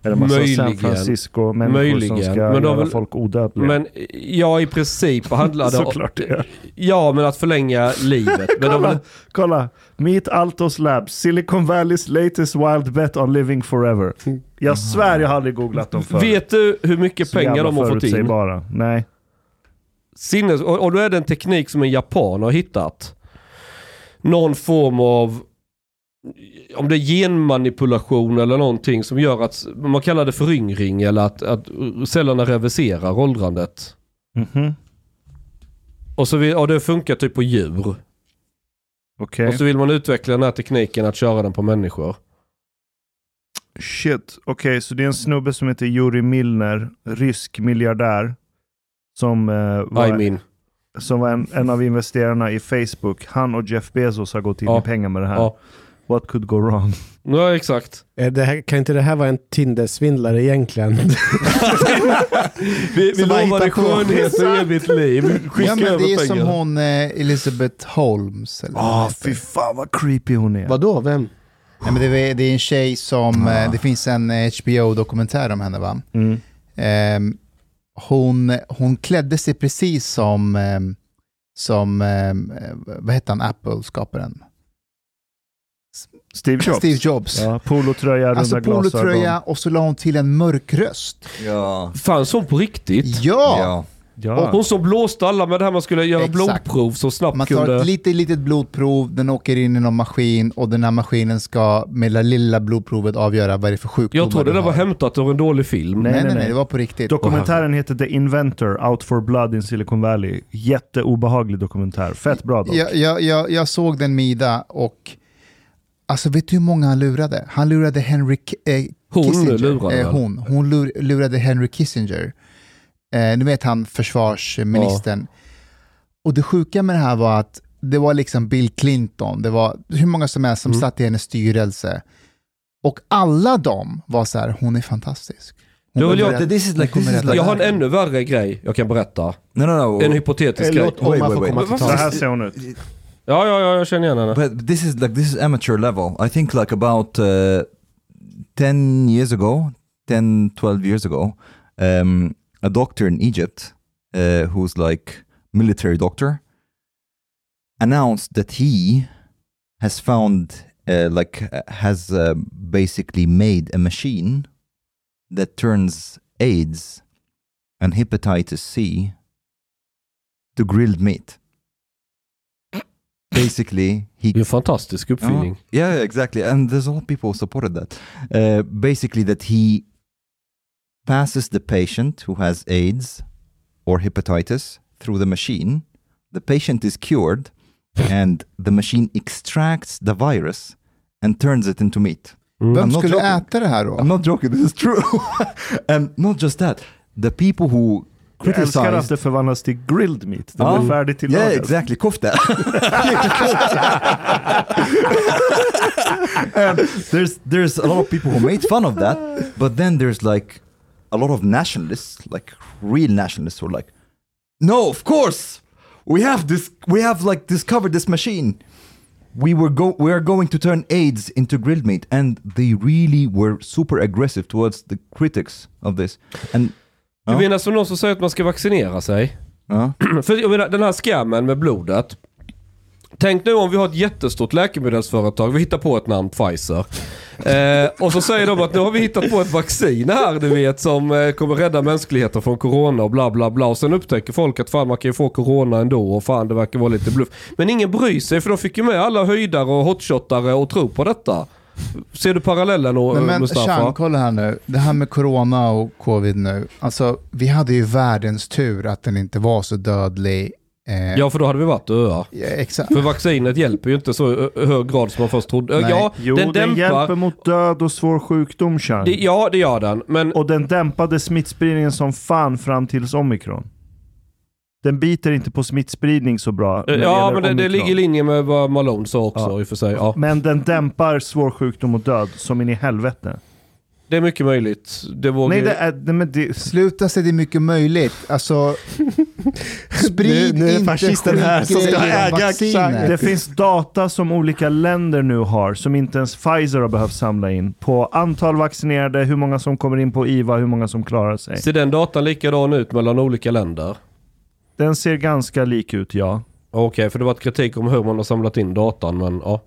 Är det massa San. Francisco människor som ska Men göra vill- folk odödliga? Men ja, i princip handlar det Såklart det gör. Ja, men att förlänga livet. Men de, kolla, kolla! Meet Altos Labs, Silicon Valleys latest wild bet on living forever. Jag svär jag har aldrig googlat dem förut. vet du hur mycket Så pengar de har fått in? förutsägbara. Nej. Sinnes, och, och då är det en teknik som en japan har hittat. Någon form av, om det är genmanipulation eller någonting som gör att, man kallar det föryngring eller att, att cellerna reverserar åldrandet. Mhm. Och, så vill, och det funkar typ på djur. Okej. Och så vill man utveckla den här tekniken att köra den på människor. Shit, okej, så det är en snubbe som heter Juri Milner, rysk miljardär. Som eh, var, I mean. som var en, en av investerarna i Facebook. Han och Jeff Bezos har gått in Ja. med pengar med det här. Ja. What could go wrong? ja, exakt. Eh, Det här, kan inte det här vara en Tinder-svindlare egentligen? *laughs* Vi, vi Som bara lovade hittar på. skönhet och evigt liv. Skicka Ja, men det över är som pengar. hon eh, Elizabeth Holmes. Ah, hon heter. fy fan vad creepy hon är. Vadå, vem? Nej, men det, är, det är en tjej som, Ah. eh, det finns en HBO-dokumentär om henne va? Mm. Ehm, hon, hon klädde sig precis som, ehm, som ehm, eh, vad hette han, Apple-skaparen? Steve Jobs. Steve Jobs. Ja, polotröja, runda Alltså glasögon. polotröja och så la hon till en mörk röst. Ja. Fanns hon på riktigt? Ja! Ja. Ja. Hon som blåste alla med det här man skulle göra Exakt. blodprov så snabbt Man tar kunde... ett litet, litet blodprov, den åker in i någon maskin och den här maskinen ska med det lilla blodprovet avgöra vad det är för sjukdomar Jag trodde det var hämtat ur en dålig film. Nej, Nej, nej, nej, nej, nej. det var på riktigt. Dokumentären heter The Inventor, Out for Blood in Silicon Valley. Jätteobehaglig dokumentär. Fett bra dock. Jag, jag, jag, jag såg den Mida och alltså vet du hur många han lurade? Han lurade Henry K- eh, Hon Kissinger. lurade eh, hon. hon lur, lurade Henry Kissinger. Eh, nu vet han försvarsministern. Och det sjuka med det här var att det var liksom Bill Clinton, det var hur många som helst som Mm. satt i hennes styrelse. Och alla de var så här, hon är fantastisk. Hon vill jag- This is like, this is like Jag har en ännu värre grej jag kan berätta. No, no, no. En hypotetisk grej. Låt, om Wait, man wait, får wait. komma till Men Så tals. här ser hon ut. Ja, ja, ja, jag känner igen henne. But this is like this is amateur level. I think like about uh, 10 years ago, 10 12 years ago, um, a doctor in Egypt uh, who's like military doctor announced that he has found uh, like uh, has uh, basically made a machine that turns AIDS and hepatitis C to grilled meat. Basically, he Det är en fantastisk uppfinning. Yeah, yeah, exactly. And there's a lot of people who supported that. Uh, basically, that he passes the patient who has AIDS or hepatitis through the machine. The patient is cured, and the machine extracts the virus and turns it into meat. Mm. Vem I'm not skulle joking. äta det här då? I'm not joking, this is true. *laughs* and not just that, the people who Jag älskar att det förvandlas till grilled meat. Det Ja. blir färdigt till Yeah, exactly. Kofta. *laughs* and there's there's a lot of people who made fun of that, but then there's like a lot of nationalists, like real nationalists, who are like, no, of course, we have this, we have like discovered this machine. We were go, we are going to turn AIDS into grilled meat, and they really were super aggressive towards the critics of this. And Du Ja. menar som någon som säger att man ska vaccinera sig? uh, *clears throat* För jag menar, den här scammen med blodet. Tänk nu om vi har ett jättestort läkemedelsföretag, vi hittar på ett namn, Pfizer. Eh, och så säger de att nu har vi hittat på ett vaccin här du vet som eh, kommer rädda mänskligheten från corona och bla bla bla. Och sen upptäcker folk att fan man kan ju få corona ändå och fan det verkar vara lite bluff. Men ingen bryr sig för de fick ju med alla höjdare och hotshottare och tro på detta. Ser du parallellen och, Nej, men Mustafa? Sean, kolla här nu. Det här med corona och covid nu. Alltså, vi hade ju världens tur att den inte var så dödlig. Eh, Ja för då hade vi varit döda. ja, exakt. För vaccinet hjälper ju inte så hög grad som man först trodde. Nej. Ja, Jo, den den, hjälper mot död och svår sjukdom, Chang. Ja, det gör den. Men Och den dämpade smittspridningen som fan fram tills omikron. Den biter inte på smittspridning så bra. ja, men det, det ligger i linje med vad Malone sa också Ja. i och för sig. Ja. Men den dämpar svår sjukdom och död som in i helvete. Det är mycket möjligt. Det vågar Nej, det är, nej, men det, Sluta säga det är mycket möjligt. Alltså, *laughs* sprid Nu- nu är inte fascisten här som ska äga vacciner. det finns data som olika länder nu har som inte ens Pfizer har behövt samla in. På antal vaccinerade, hur många som kommer in på IVA, hur många som klarar sig. Ser den datan likadan ut mellan olika länder? Den ser ganska lik ut, ja. Okej, för det var ett kritik om hur man har samlat in datan, men ja.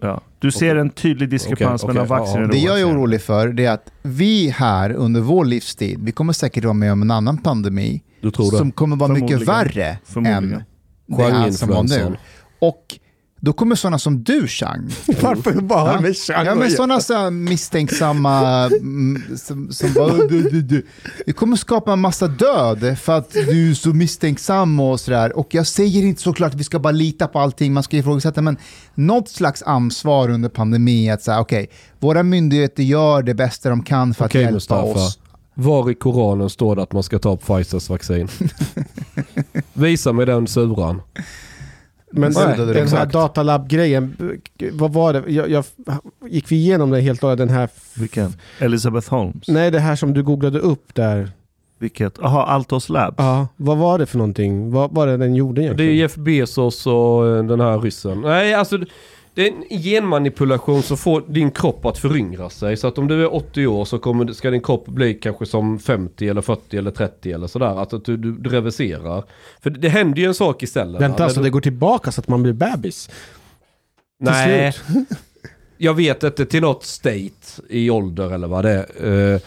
ja. Du ser en tydlig diskrepans Okej, mellan okej, ja, vaccinerade Det och jag är orolig för det är att vi här under vår livstid, vi kommer säkert vara med om en annan pandemi Du tror det? som kommer vara mycket värre än det här som var nu. Och då kommer sådana som du, Chang. Varför bara Ja. med Chang Ja, men sådana så misstänksamma mm, som, som bara, du, du, du. Det kommer skapa en massa död för att du är så misstänksam och sådär. Och jag säger inte såklart att vi ska bara lita på allting, man ska ifrågasätta, men något slags ansvar under pandemin att säga, okej, våra myndigheter gör det bästa de kan för Okej, att hjälpa Mustafa. oss. Var i Koranen står det att man ska ta Pfizers vaccin? *laughs* Visa mig den suran. Men Nej, den, den här datalab-grejen, vad var det? Jag, jag, gick vi igenom det helt och? Den här... Vilken? Elizabeth Holmes? Nej, det här som du googlade upp där. Vilket? Jaha, Altos Labs? Ja, vad var det för någonting? Vad var det den gjorde Det är egentligen? Jeff Bezos och eh, den här ryssen. Nej, alltså det är en genmanipulation som får din kropp att föryngra sig. Så att om du är 80 år så kommer, ska din kropp bli kanske som 50 eller 40 eller 30 eller sådär. Alltså att du, du, du reverserar. För det, det händer ju en sak i cellerna. Vänta, alltså du- det går tillbaka så att man blir bebis? Nej, *laughs* jag vet inte till något state i ålder eller vad det är. Eh,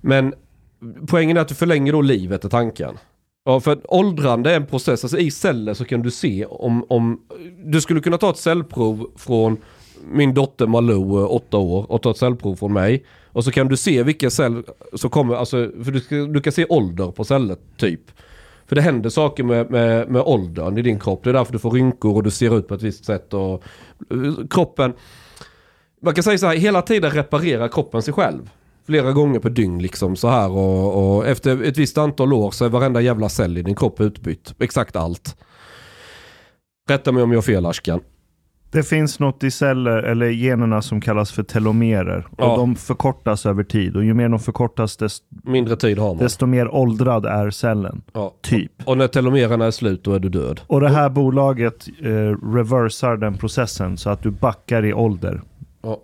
Men poängen är att du förlänger då livet är tanken. Ja, för att åldrande är en process. Alltså i celler så kan du se om, om... Du skulle kunna ta ett cellprov från min dotter Malou, eh, åtta år, och ta ett cellprov från mig. Och så kan du se vilka celler som kommer, alltså, för du, ska, du kan se ålder på celler typ. För det händer saker med, med, med åldern i din kropp. Det är därför du får rynkor och du ser ut på ett visst sätt. Och, eh, kroppen, man kan säga så här, hela tiden reparerar kroppen sig själv. Flera gånger per dygn liksom så här och, och efter ett visst antal år så är varenda jävla cell i din kropp utbytt. Exakt allt. Rätta mig om jag har fel Ashkan. Det finns något i celler, eller generna som kallas för telomerer. Och Ja. de förkortas över tid. Och ju mer de förkortas, desto, Mindre tid har man. desto mer åldrad är cellen. Ja. Typ. Och när telomererna är slut då är du död. Och det här bolaget eh, reversar den processen så att du backar i ålder.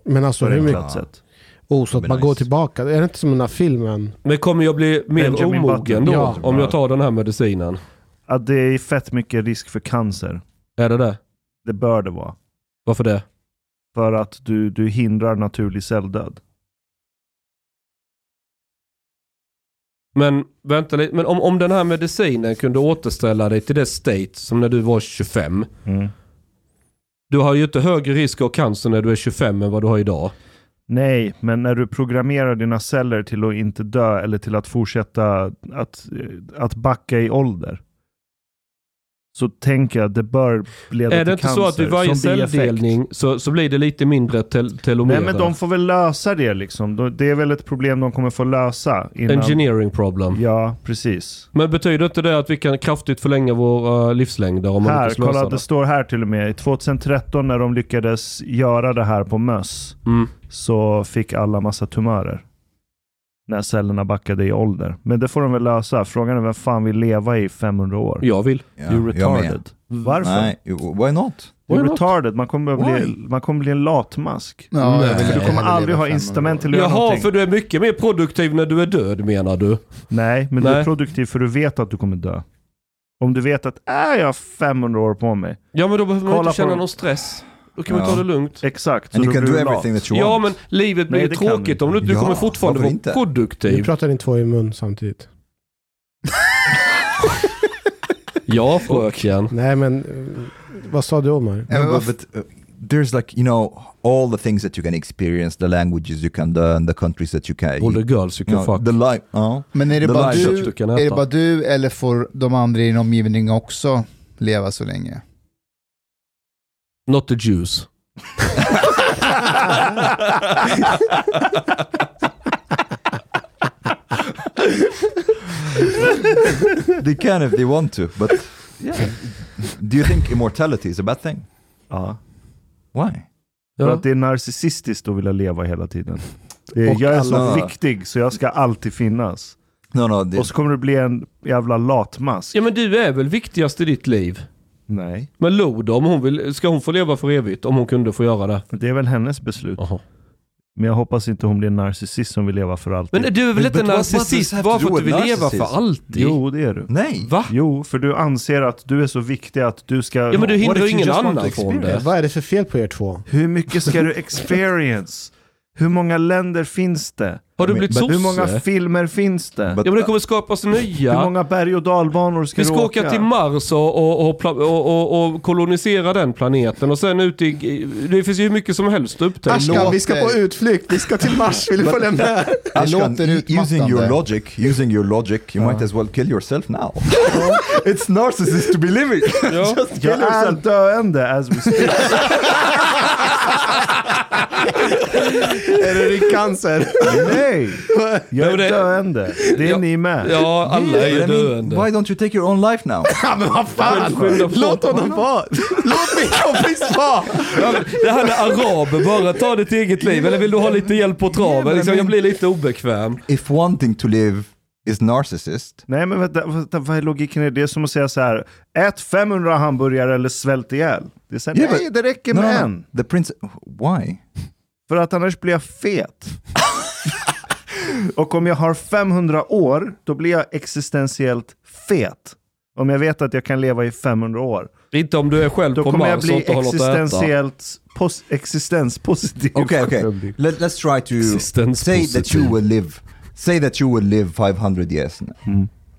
Men alltså På hur mycket? Oh, så att man går nice. tillbaka. Är det inte som den här filmen? Men kommer jag bli mer Benjamin omogen Button. då Ja. om jag tar den här medicinen? Att det är fett mycket risk för cancer. Är det det? Det bör det vara. Varför det? För att du, du hindrar naturlig celldöd. Men vänta lite, men om, om den här medicinen kunde återställa dig till det state som när du var 25. Mm. Du har ju inte högre risk av cancer när du är 25 än vad du har idag. Nej, men när du programmerar dina celler till att inte dö eller till att fortsätta att, eh, att backa i ålder. Så tänker jag att det bör leda Är det till inte cancer. så att vid varje celldelning så, så blir det lite mindre tel telomerer? Nej men de får väl lösa det liksom. De- Det är väl ett problem de kommer få lösa. Innan... Engineering problem. Ja, precis. Men betyder inte det att vi kan kraftigt förlänga våra livslängder om man Här, lösa kolla det? det står här till och med. 2013 när de lyckades göra det här på möss Mm. Så fick alla massa tumörer. När cellerna backade i ålder. Men det får de väl lösa. Frågan är vem fan vill leva i 500 år? Jag vill. Ja, You're retarded. Varför? Nej, why not? You're retarded. Man kommer, att bli, man kommer bli en latmask. Ja, Nej. jag vill- För du kommer aldrig ha 500 incitament till att göra Jaha, någonting. för du är mycket mer produktiv när du är död menar du? Nej, men du Nej. är produktiv för du vet att du kommer dö. Om du vet att äh, jag har 500 år på mig. Ja men då behöver man inte känna på- någon stress. Då kan man Ja. ta det lugnt. Exakt. And så you can do du lat. everything that you Ja want. men livet blir Nej, tråkigt du om du, du Ja, kommer fortfarande vara inte? Produktiv. pratar in två i mun samtidigt. *laughs* Ja fröken. Nej men, eh, vad sa du Omar? Ja, but uh, there's like you know all the things that you can experience, the languages you can learn, the countries that you can. All the girls you you can know, fuck. the life. Ja. Men är det, bara du, you can är det bara du eller får de andra i din omgivning också leva så länge? Not the Jews. they can if they want to, but yeah. Do you think immortality is a bad thing? Ja. Why? För Ja. att det är narcissistiskt att vilja leva hela tiden. Det är, jag är så alla- viktig så jag ska alltid finnas. No, no. The, Och så kommer du bli en jävla latmask. ja men du är väl viktigast i ditt liv? Nej, Men Lo då, om hon vill, ska hon få leva för evigt? Om hon kunde få göra det? det är väl hennes beslut. Jaha. Men jag hoppas inte hon blir en narcissist som vill leva för alltid. Men du är väl inte does narcissist bara för att du vill leva för alltid? Jo, det är du. Nej. Va? Jo, för du anser att du är så viktig att du ska... Ja men du hindrar ju ingen annan från det. Vad är det för fel på er två? Hur mycket ska du experience? Hur många länder finns det? Har du blivit Hur många sosse? filmer finns det? Ja men det kommer skapas Hur nya. många berg och dalbanor ska Vi ska du åka till Mars och, och, och, och, kolonisera den planeten och sen ut i... Det finns ju hur mycket som helst att upptäcka. Ashkan, vi ska på utflykt. Vi ska till Mars. Vill du följa med? *laughs* Det Ashkan, using your logic, using your logic, you might as well kill yourself now. *laughs* it's narcissist to be living. Ja. *laughs* Jag är döende as we speak. är det din cancer? Nej! *laughs* Jag är det- döende. Det är Ja. ni med. Ja, alla är ju döende. why don't you take your own life now? Ja, men vad fan! Låt honom vara! Låt min kompis vara! Det här med araber, bara ta ditt eget liv. Eller vill du ha lite hjälp på traven? Liksom, jag blir lite obekväm. If wanting to live is narcissist, Nej men vänta, vänta, vad är logiken i det? Är som att säga så här. Ät 500 hamburgare eller svält ihjäl. Det är så här, Yeah, nej, but- det räcker no, med no, en. The prince, why? För att annars blir jag fet. *laughs* Och om jag har 500 år, då blir jag existentiellt fet. Om jag vet att jag kan leva i 500 år. Inte om du är själv Då på kommer jag Mars och bli inte har något att äta. existentiellt pos- existenspositiv. Okay, okay. *laughs* Let, let's try to say that you will live. Say that you will live 500 years.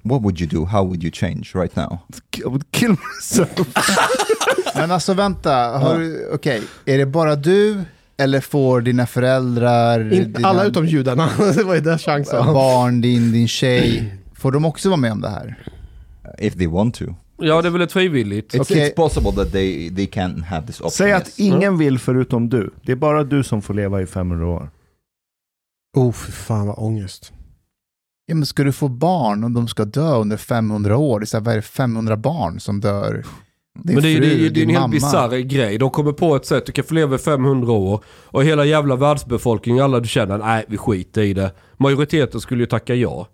What would you do? How would you change right now? I would kill myself. *laughs* Men alltså vänta, okej, är det bara du eller får dina föräldrar, In, dina alla utom judarna. *laughs* det var ju där chansen. barn, din, din tjej, får de också vara med om det här? If they want to. Ja, det är väl ett frivilligt. It's, Okay. it's possible that they, they can have this option. Säg att ingen vill förutom du. Det är bara du som får leva i 500 år. Oh, fy fan vad ångest. Ja, men ska du få barn och de ska dö under 500 år? Det är så här, vad är det 500 barn som dör? Din Men det är, fru, det, är, det är en helt bisarr grej. De kommer på ett sätt, du kan få leva i 500 år och hela jävla världsbefolkningen, alla du känner, nej vi skiter i det. Majoriteten skulle ju tacka ja.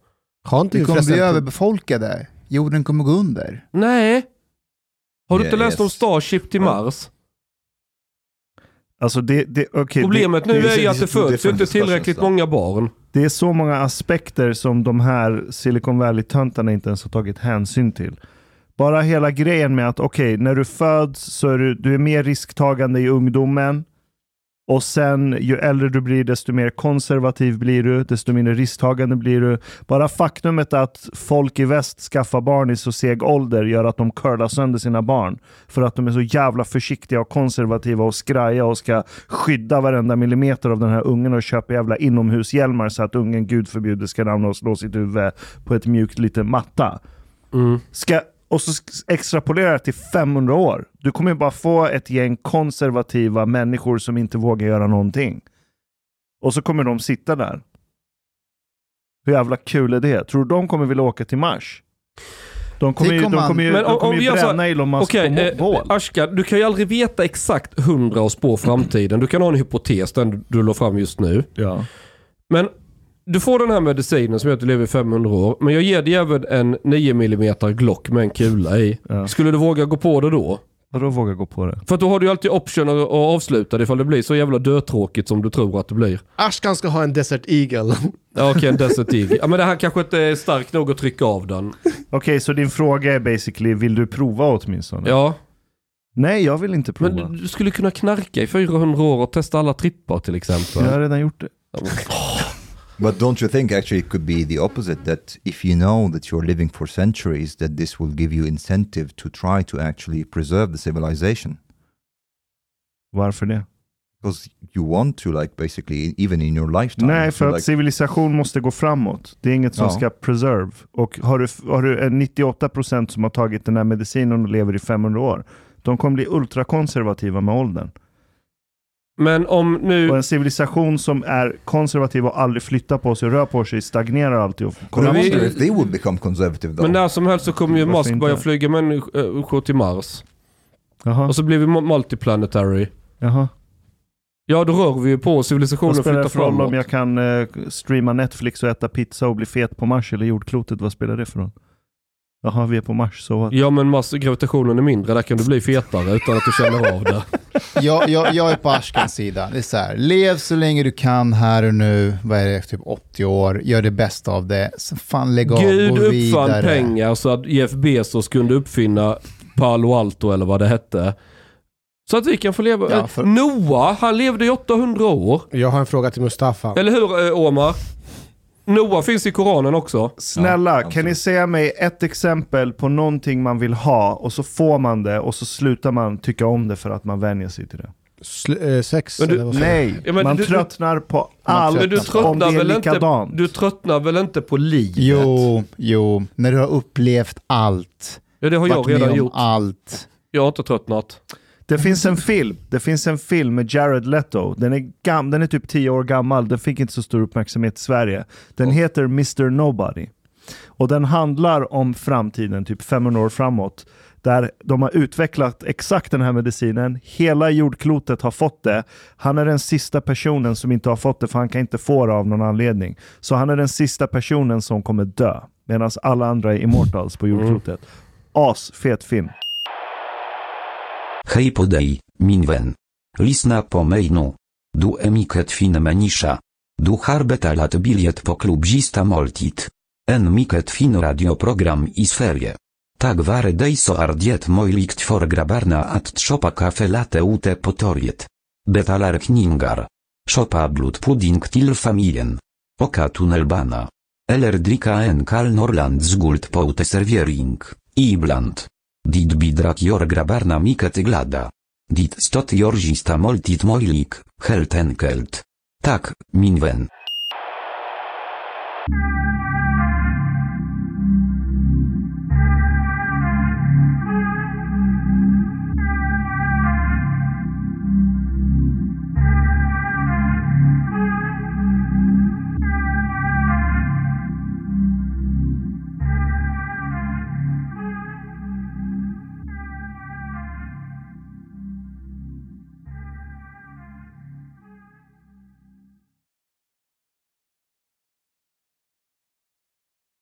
Har inte Vi vi kommer bli överbefolkade. Jorden kommer gå under. Nej. Har du inte läst om. Starship till Mars? Alltså det, det, okay, Problemet det, nu det, är ju det- att det det föds inte tillräckligt många barn. det är så många aspekter som de här Silicon Valley-töntarna inte ens har tagit hänsyn till. Bara hela grejen med att okej, när du föds så är du, du är mer risktagande i ungdomen. Och sen ju äldre du blir, desto mer konservativ blir du, desto mindre risktagande blir du. Bara faktumet att folk i väst skaffar barn i så seg ålder gör att de curlar sönder sina barn. För att de är så jävla försiktiga och konservativa och skraja och ska skydda varenda millimeter av den här ungen och köpa jävla inomhushjälmar så att ungen, gud förbjude, ska ramla och slå sitt huvud på ett mjukt liten matta. Mm. Ska, och så extrapolera det till 500 år. Du kommer ju bara få ett gäng konservativa människor som inte vågar göra någonting. Och så kommer de sitta där. Hur jävla kul är det? Tror du de kommer vilja åka till Mars? De kommer ju, de kommer ju, Men de om- kommer om ju bränna Elon Musk Okej, på eh, bål. Ashka, du kan ju aldrig veta exakt 100 och spå framtiden. Du kan ha en hypotes, den du la fram just nu. Ja. Men du får den här medicinen som gör att du lever i 500 år. Men jag ger dig även en 9 mm Glock med en kula i. Ja. Skulle du våga gå på det då? Vadå våga gå på det? För att då har du ju alltid option att att avsluta det ifall det blir så jävla dötråkigt som du tror att det blir. Ashkan ska ha en Desert Eagle. Ja okej, en Desert Eagle. Ja men det här kanske inte är starkt nog att trycka av den. Okej, så din fråga är basically, vill du prova åtminstone? Ja. Nej, jag vill inte prova. Men du, du skulle kunna knarka i 400 år och testa alla trippar till exempel. Jag har redan gjort det. But don't you think actually it could be the opposite? That if you know that you're living for centuries, that this will give you incentive to try to actually preserve the civilization Varför det? because you want to, like basically, even in your lifetime. Nej, för att like, civilisation måste gå framåt. Det är inget som Ja. ska preserve. Och har du, har du en 98% som har tagit den här medicinen och lever i 500 år, de kommer bli ultrakonservativa med åldern. Men om nu... Och en civilisation som är konservativ och aldrig flyttar på sig och rör på sig stagnerar alltid. Och kommer vi- if they would become conservative though. Men när som helst så kommer ju Musk inte? börja flyga människor till Mars. Jaha, Och så blir vi mu- multiplanetary. jaha. Ja då rör vi ju på Vad civilisationen spelar det flyttar för roll framåt. om jag kan eh, streama Netflix och äta pizza och bli fet på Mars eller jordklotet? Vad spelar det för roll? Jaha, vi är på Mars, så? Ja men mass, gravitationen är mindre, där kan du bli fetare utan att du känner av det. *laughs* Jag, jag, jag är på Ashkans sida. Det är så här, lev så länge du kan här och nu. Vad är det, typ 80 år. Gör det bästa av det. Så fan lägg av, Gud gå uppfann vidare. pengar så att Jeff Bezos kunde uppfinna Palo Alto eller vad det hette. Så att vi kan få leva. Ja, för- Noah, han levde i 800 år. Jag har en fråga till Mustafa. Eller hur eh, Omar? Noah finns i Koranen också. Snälla, Ja, kan ni säga mig ett exempel på någonting man vill ha och så får man det och så slutar man tycka om det för att man vänjer sig till det? Sl- eh, sex? Men du- eller Nej, Ja, men man du- tröttnar på allt Men du om det tröttnar, är väl inte, likadant. du tröttnar väl inte på livet? Jo, jo, när du har upplevt allt. Ja, det har jag redan gjort. allt. Jag har inte tröttnat. Det finns en film, det finns en film med Jared Leto. Den är, gam, den är typ 10 år gammal, den fick inte så stor uppmärksamhet i Sverige. Den heter Mr Nobody. Och den handlar om framtiden, typ 500 år framåt. Där de har utvecklat exakt den här medicinen. Hela jordklotet har fått det. Han är den sista personen som inte har fått det för han kan inte få det av någon anledning. Så han är den sista personen som kommer dö. Medan alla andra är immortals på jordklotet. As, fet film. Hej på dig, min vän. Lisna po mejnu. Du emiket fin menisza. Du harbeta lat bilet po klubzista moltit. En miket fin radioprogram i sferie. Tak ware dejso ardiet mojlikt for grabarna at trzopa kafe late ute potoriet. Betalar kningar. Szopa blut pudding til familien. Oka tunnelbana. Eller drika en kal norland z guld poute serviering. Ibland. Dit bidrat jor grabarna miket glada. Dit stot jorzista moltit mojlik, helt enkelt. Tak, minwen.